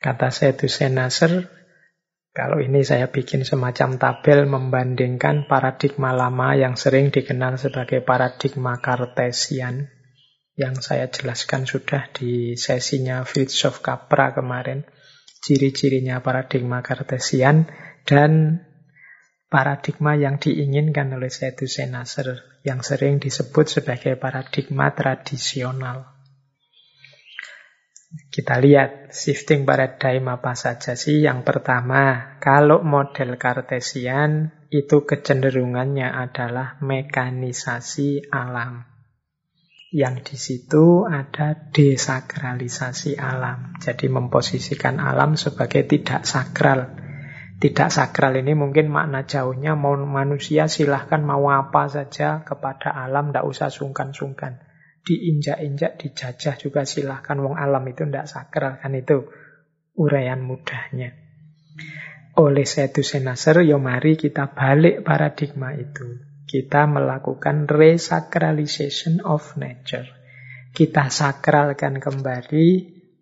Kata Sayyid Hussein Nasr, kalau ini saya bikin semacam tabel membandingkan paradigma lama yang sering dikenal sebagai paradigma Cartesian yang saya jelaskan sudah di sesinya Fritjof Capra kemarin. Ciri-cirinya paradigma Cartesian dan paradigma yang diinginkan oleh Hussein Nasr yang sering disebut sebagai paradigma tradisional. Kita lihat shifting paradigm apa saja sih. Yang pertama, kalau model kartesian itu kecenderungannya adalah mekanisasi alam. Yang di situ ada desakralisasi alam. Jadi memposisikan alam sebagai tidak sakral. Tidak sakral ini mungkin makna jauhnya mau manusia silahkan mau apa saja kepada alam, tidak usah sungkan-sungkan diinjak-injak, dijajah juga silahkan. Wong alam itu tidak sakral kan itu uraian mudahnya. Oleh Sayyid Nasr, yo ya mari kita balik paradigma itu. Kita melakukan resacralization of nature. Kita sakralkan kembali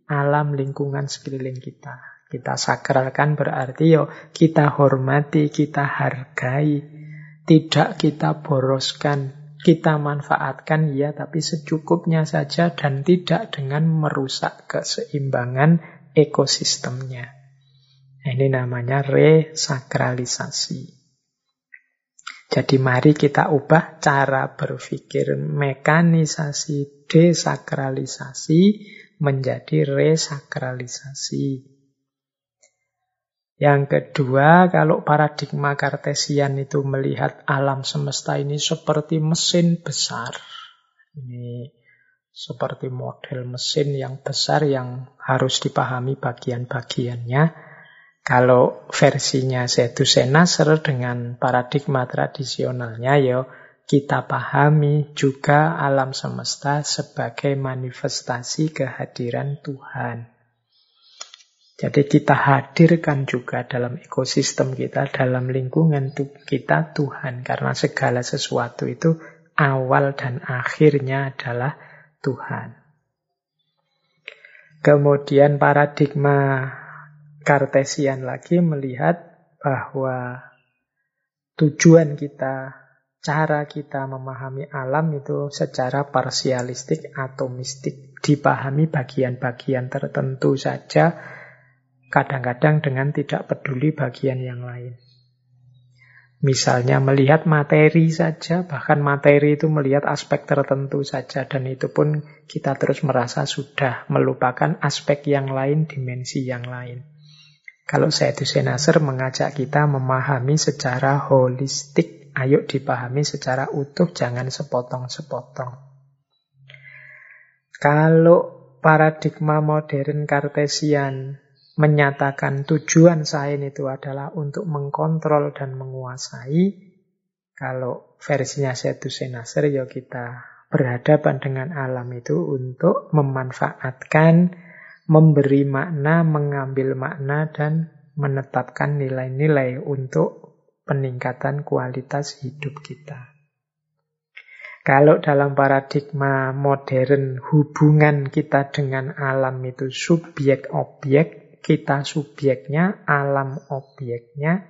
alam lingkungan sekeliling kita. Kita sakralkan berarti yo kita hormati, kita hargai. Tidak kita boroskan, kita manfaatkan ya tapi secukupnya saja dan tidak dengan merusak keseimbangan ekosistemnya. Ini namanya resakralisasi. Jadi mari kita ubah cara berpikir mekanisasi desakralisasi menjadi resakralisasi. Yang kedua, kalau paradigma kartesian itu melihat alam semesta ini seperti mesin besar. Ini seperti model mesin yang besar yang harus dipahami bagian-bagiannya. Kalau versinya Zedusena Nasr dengan paradigma tradisionalnya, ya kita pahami juga alam semesta sebagai manifestasi kehadiran Tuhan. Jadi kita hadirkan juga dalam ekosistem kita, dalam lingkungan kita Tuhan. Karena segala sesuatu itu awal dan akhirnya adalah Tuhan. Kemudian paradigma Kartesian lagi melihat bahwa tujuan kita, cara kita memahami alam itu secara parsialistik atau mistik. Dipahami bagian-bagian tertentu saja kadang-kadang dengan tidak peduli bagian yang lain. Misalnya melihat materi saja, bahkan materi itu melihat aspek tertentu saja, dan itu pun kita terus merasa sudah melupakan aspek yang lain, dimensi yang lain. Kalau saya Nasr mengajak kita memahami secara holistik, ayo dipahami secara utuh, jangan sepotong-sepotong. Kalau paradigma modern kartesian menyatakan tujuan sain itu adalah untuk mengkontrol dan menguasai. Kalau versinya Seduce Nasr, ya kita berhadapan dengan alam itu untuk memanfaatkan, memberi makna, mengambil makna, dan menetapkan nilai-nilai untuk peningkatan kualitas hidup kita. Kalau dalam paradigma modern hubungan kita dengan alam itu subjek-objek, kita subjeknya, alam objeknya.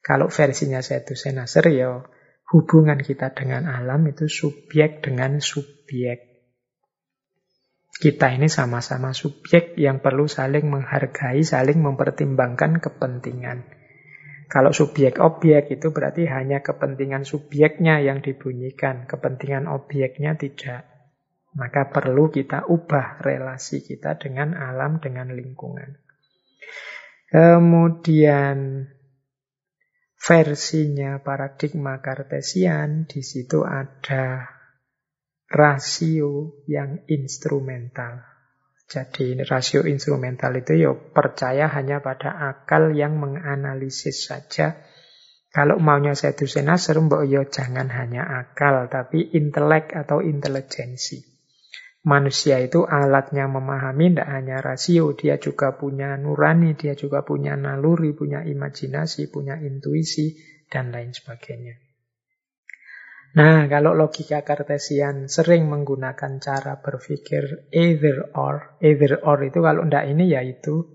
Kalau versinya saya itu Senasar, ya hubungan kita dengan alam itu subjek dengan subjek. Kita ini sama-sama subjek yang perlu saling menghargai, saling mempertimbangkan kepentingan. Kalau subjek objek itu berarti hanya kepentingan subjeknya yang dibunyikan, kepentingan objeknya tidak. Maka perlu kita ubah relasi kita dengan alam, dengan lingkungan. Kemudian versinya paradigma kartesian, di situ ada rasio yang instrumental. Jadi rasio instrumental itu ya percaya hanya pada akal yang menganalisis saja kalau maunya saya Nasr, mbok yo ya jangan hanya akal, tapi intelek atau intelijensi. Manusia itu alatnya memahami, tidak hanya rasio, dia juga punya nurani, dia juga punya naluri, punya imajinasi, punya intuisi, dan lain sebagainya. Nah, kalau logika kartesian sering menggunakan cara berpikir either or. Either or itu kalau tidak ini ya itu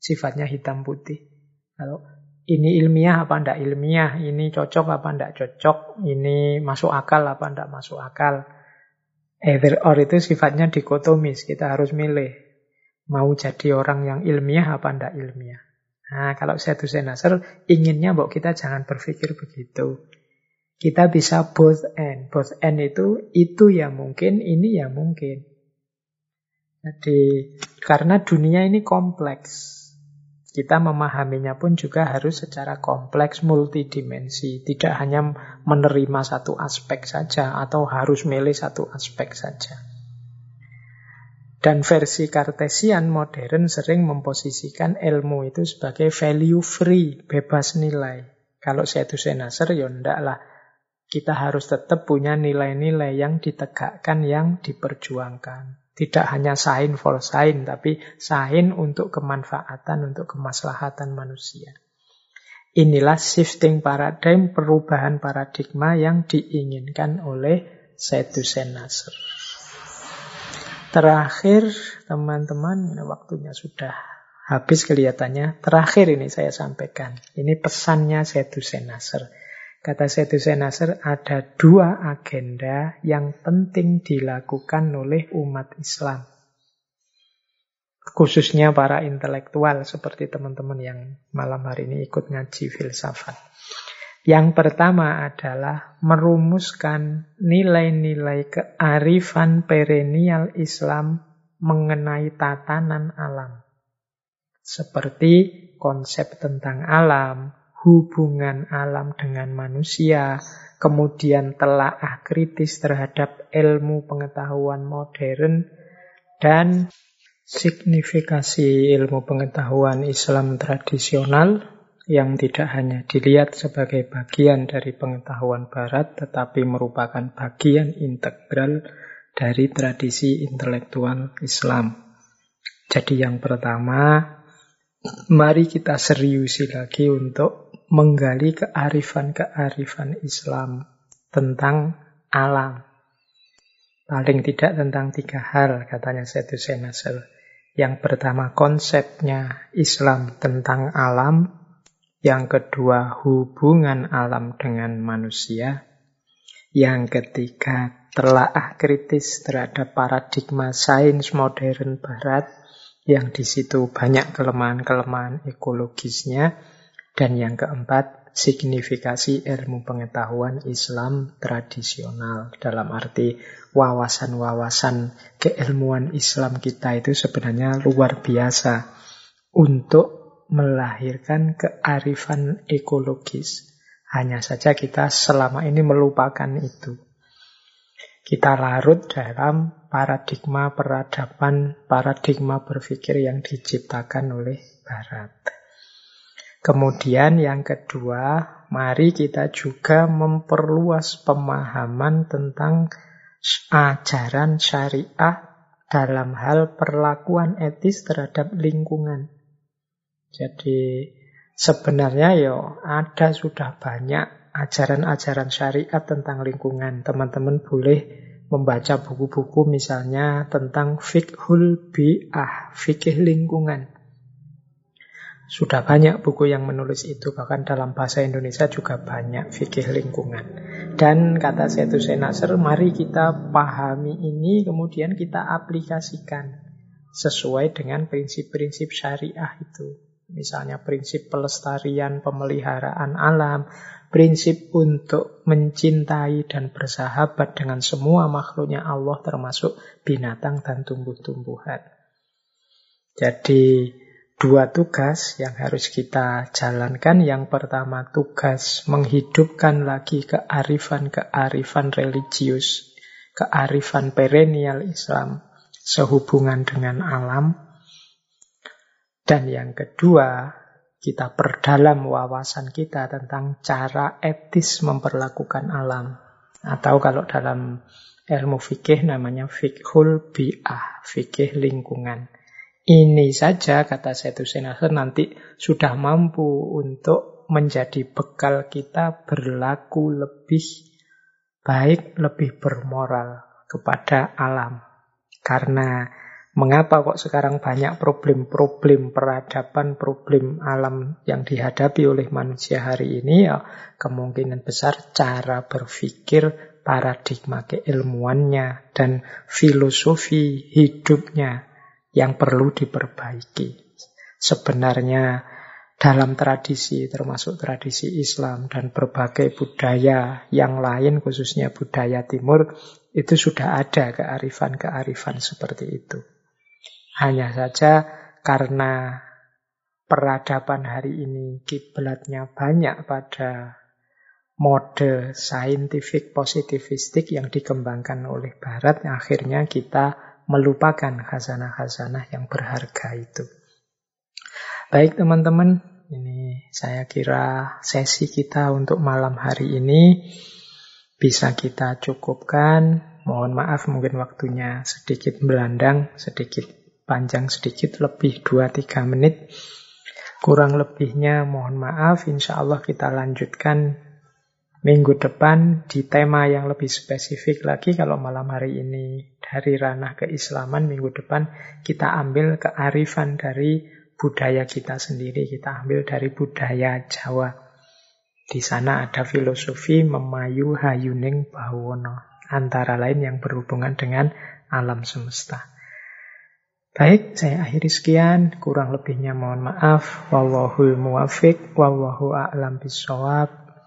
sifatnya hitam putih. Kalau ini ilmiah apa ndak ilmiah, ini cocok apa ndak cocok, ini masuk akal apa ndak masuk akal. Either or itu sifatnya dikotomis, kita harus milih. Mau jadi orang yang ilmiah apa ndak ilmiah. Nah, kalau saya tuh Nasr, inginnya bahwa kita jangan berpikir begitu. Kita bisa both end. Both end itu, itu ya mungkin, ini ya mungkin. Jadi, karena dunia ini kompleks. Kita memahaminya pun juga harus secara kompleks, multidimensi. Tidak hanya menerima satu aspek saja atau harus milih satu aspek saja. Dan versi kartesian modern sering memposisikan ilmu itu sebagai value free, bebas nilai. Kalau saya itu senasar, ya enggak lah. Kita harus tetap punya nilai-nilai yang ditegakkan, yang diperjuangkan. Tidak hanya sain for sain, tapi sain untuk kemanfaatan, untuk kemaslahatan manusia. Inilah shifting paradigm, perubahan paradigma yang diinginkan oleh Sedusen Nasr. Terakhir, teman-teman, waktunya sudah habis kelihatannya. Terakhir ini saya sampaikan. Ini pesannya Sedusen Nasr. Kata Syed Nasr, ada dua agenda yang penting dilakukan oleh umat Islam. Khususnya para intelektual seperti teman-teman yang malam hari ini ikut ngaji filsafat. Yang pertama adalah merumuskan nilai-nilai kearifan perennial Islam mengenai tatanan alam. Seperti konsep tentang alam, hubungan alam dengan manusia, kemudian telaah kritis terhadap ilmu pengetahuan modern, dan signifikasi ilmu pengetahuan Islam tradisional yang tidak hanya dilihat sebagai bagian dari pengetahuan Barat, tetapi merupakan bagian integral dari tradisi intelektual Islam. Jadi yang pertama, mari kita seriusi lagi untuk menggali kearifan-kearifan Islam tentang alam. Paling tidak tentang tiga hal, katanya Hussein Nasr. Yang pertama konsepnya Islam tentang alam. Yang kedua hubungan alam dengan manusia. Yang ketiga telaah kritis terhadap paradigma sains modern barat yang di situ banyak kelemahan-kelemahan ekologisnya. Dan yang keempat, signifikasi ilmu pengetahuan Islam tradisional. Dalam arti wawasan-wawasan keilmuan Islam kita itu sebenarnya luar biasa untuk melahirkan kearifan ekologis. Hanya saja kita selama ini melupakan itu. Kita larut dalam paradigma peradaban, paradigma berpikir yang diciptakan oleh Barat. Kemudian yang kedua, mari kita juga memperluas pemahaman tentang ajaran syariah dalam hal perlakuan etis terhadap lingkungan. Jadi sebenarnya ya ada sudah banyak ajaran-ajaran syariat tentang lingkungan. Teman-teman boleh membaca buku-buku misalnya tentang fikhul bi'ah, fikih lingkungan. Sudah banyak buku yang menulis itu, bahkan dalam bahasa Indonesia juga banyak fikih lingkungan. Dan kata Setu Senasar, mari kita pahami ini, kemudian kita aplikasikan sesuai dengan prinsip-prinsip syariah itu. Misalnya prinsip pelestarian, pemeliharaan alam, prinsip untuk mencintai dan bersahabat dengan semua makhluknya Allah termasuk binatang dan tumbuh-tumbuhan. Jadi dua tugas yang harus kita jalankan. Yang pertama tugas menghidupkan lagi kearifan-kearifan religius, kearifan perennial Islam sehubungan dengan alam. Dan yang kedua, kita perdalam wawasan kita tentang cara etis memperlakukan alam. Atau kalau dalam ilmu fikih namanya fikhul bi'ah, fikih lingkungan. Ini saja, kata Syed Hussein nanti sudah mampu untuk menjadi bekal kita berlaku lebih baik, lebih bermoral kepada alam. Karena Mengapa kok sekarang banyak problem-problem peradaban, problem alam yang dihadapi oleh manusia hari ini? Ya, kemungkinan besar cara berpikir, paradigma keilmuannya, dan filosofi hidupnya yang perlu diperbaiki. Sebenarnya dalam tradisi, termasuk tradisi Islam dan berbagai budaya yang lain, khususnya budaya Timur, itu sudah ada kearifan-kearifan seperti itu. Hanya saja karena peradaban hari ini kiblatnya banyak pada mode scientific positivistik yang dikembangkan oleh Barat, akhirnya kita melupakan khazanah-khazanah yang berharga itu. Baik teman-teman, ini saya kira sesi kita untuk malam hari ini bisa kita cukupkan. Mohon maaf mungkin waktunya sedikit melandang, sedikit panjang sedikit lebih 2-3 menit. Kurang lebihnya mohon maaf, insya Allah kita lanjutkan minggu depan di tema yang lebih spesifik lagi. Kalau malam hari ini dari ranah keislaman, minggu depan kita ambil kearifan dari budaya kita sendiri. Kita ambil dari budaya Jawa. Di sana ada filosofi memayu hayuning bawono. Antara lain yang berhubungan dengan alam semesta. Baik, saya akhiri sekian. Kurang lebihnya mohon maaf. Wallahul muwafiq. Wallahu a'lam bisawab.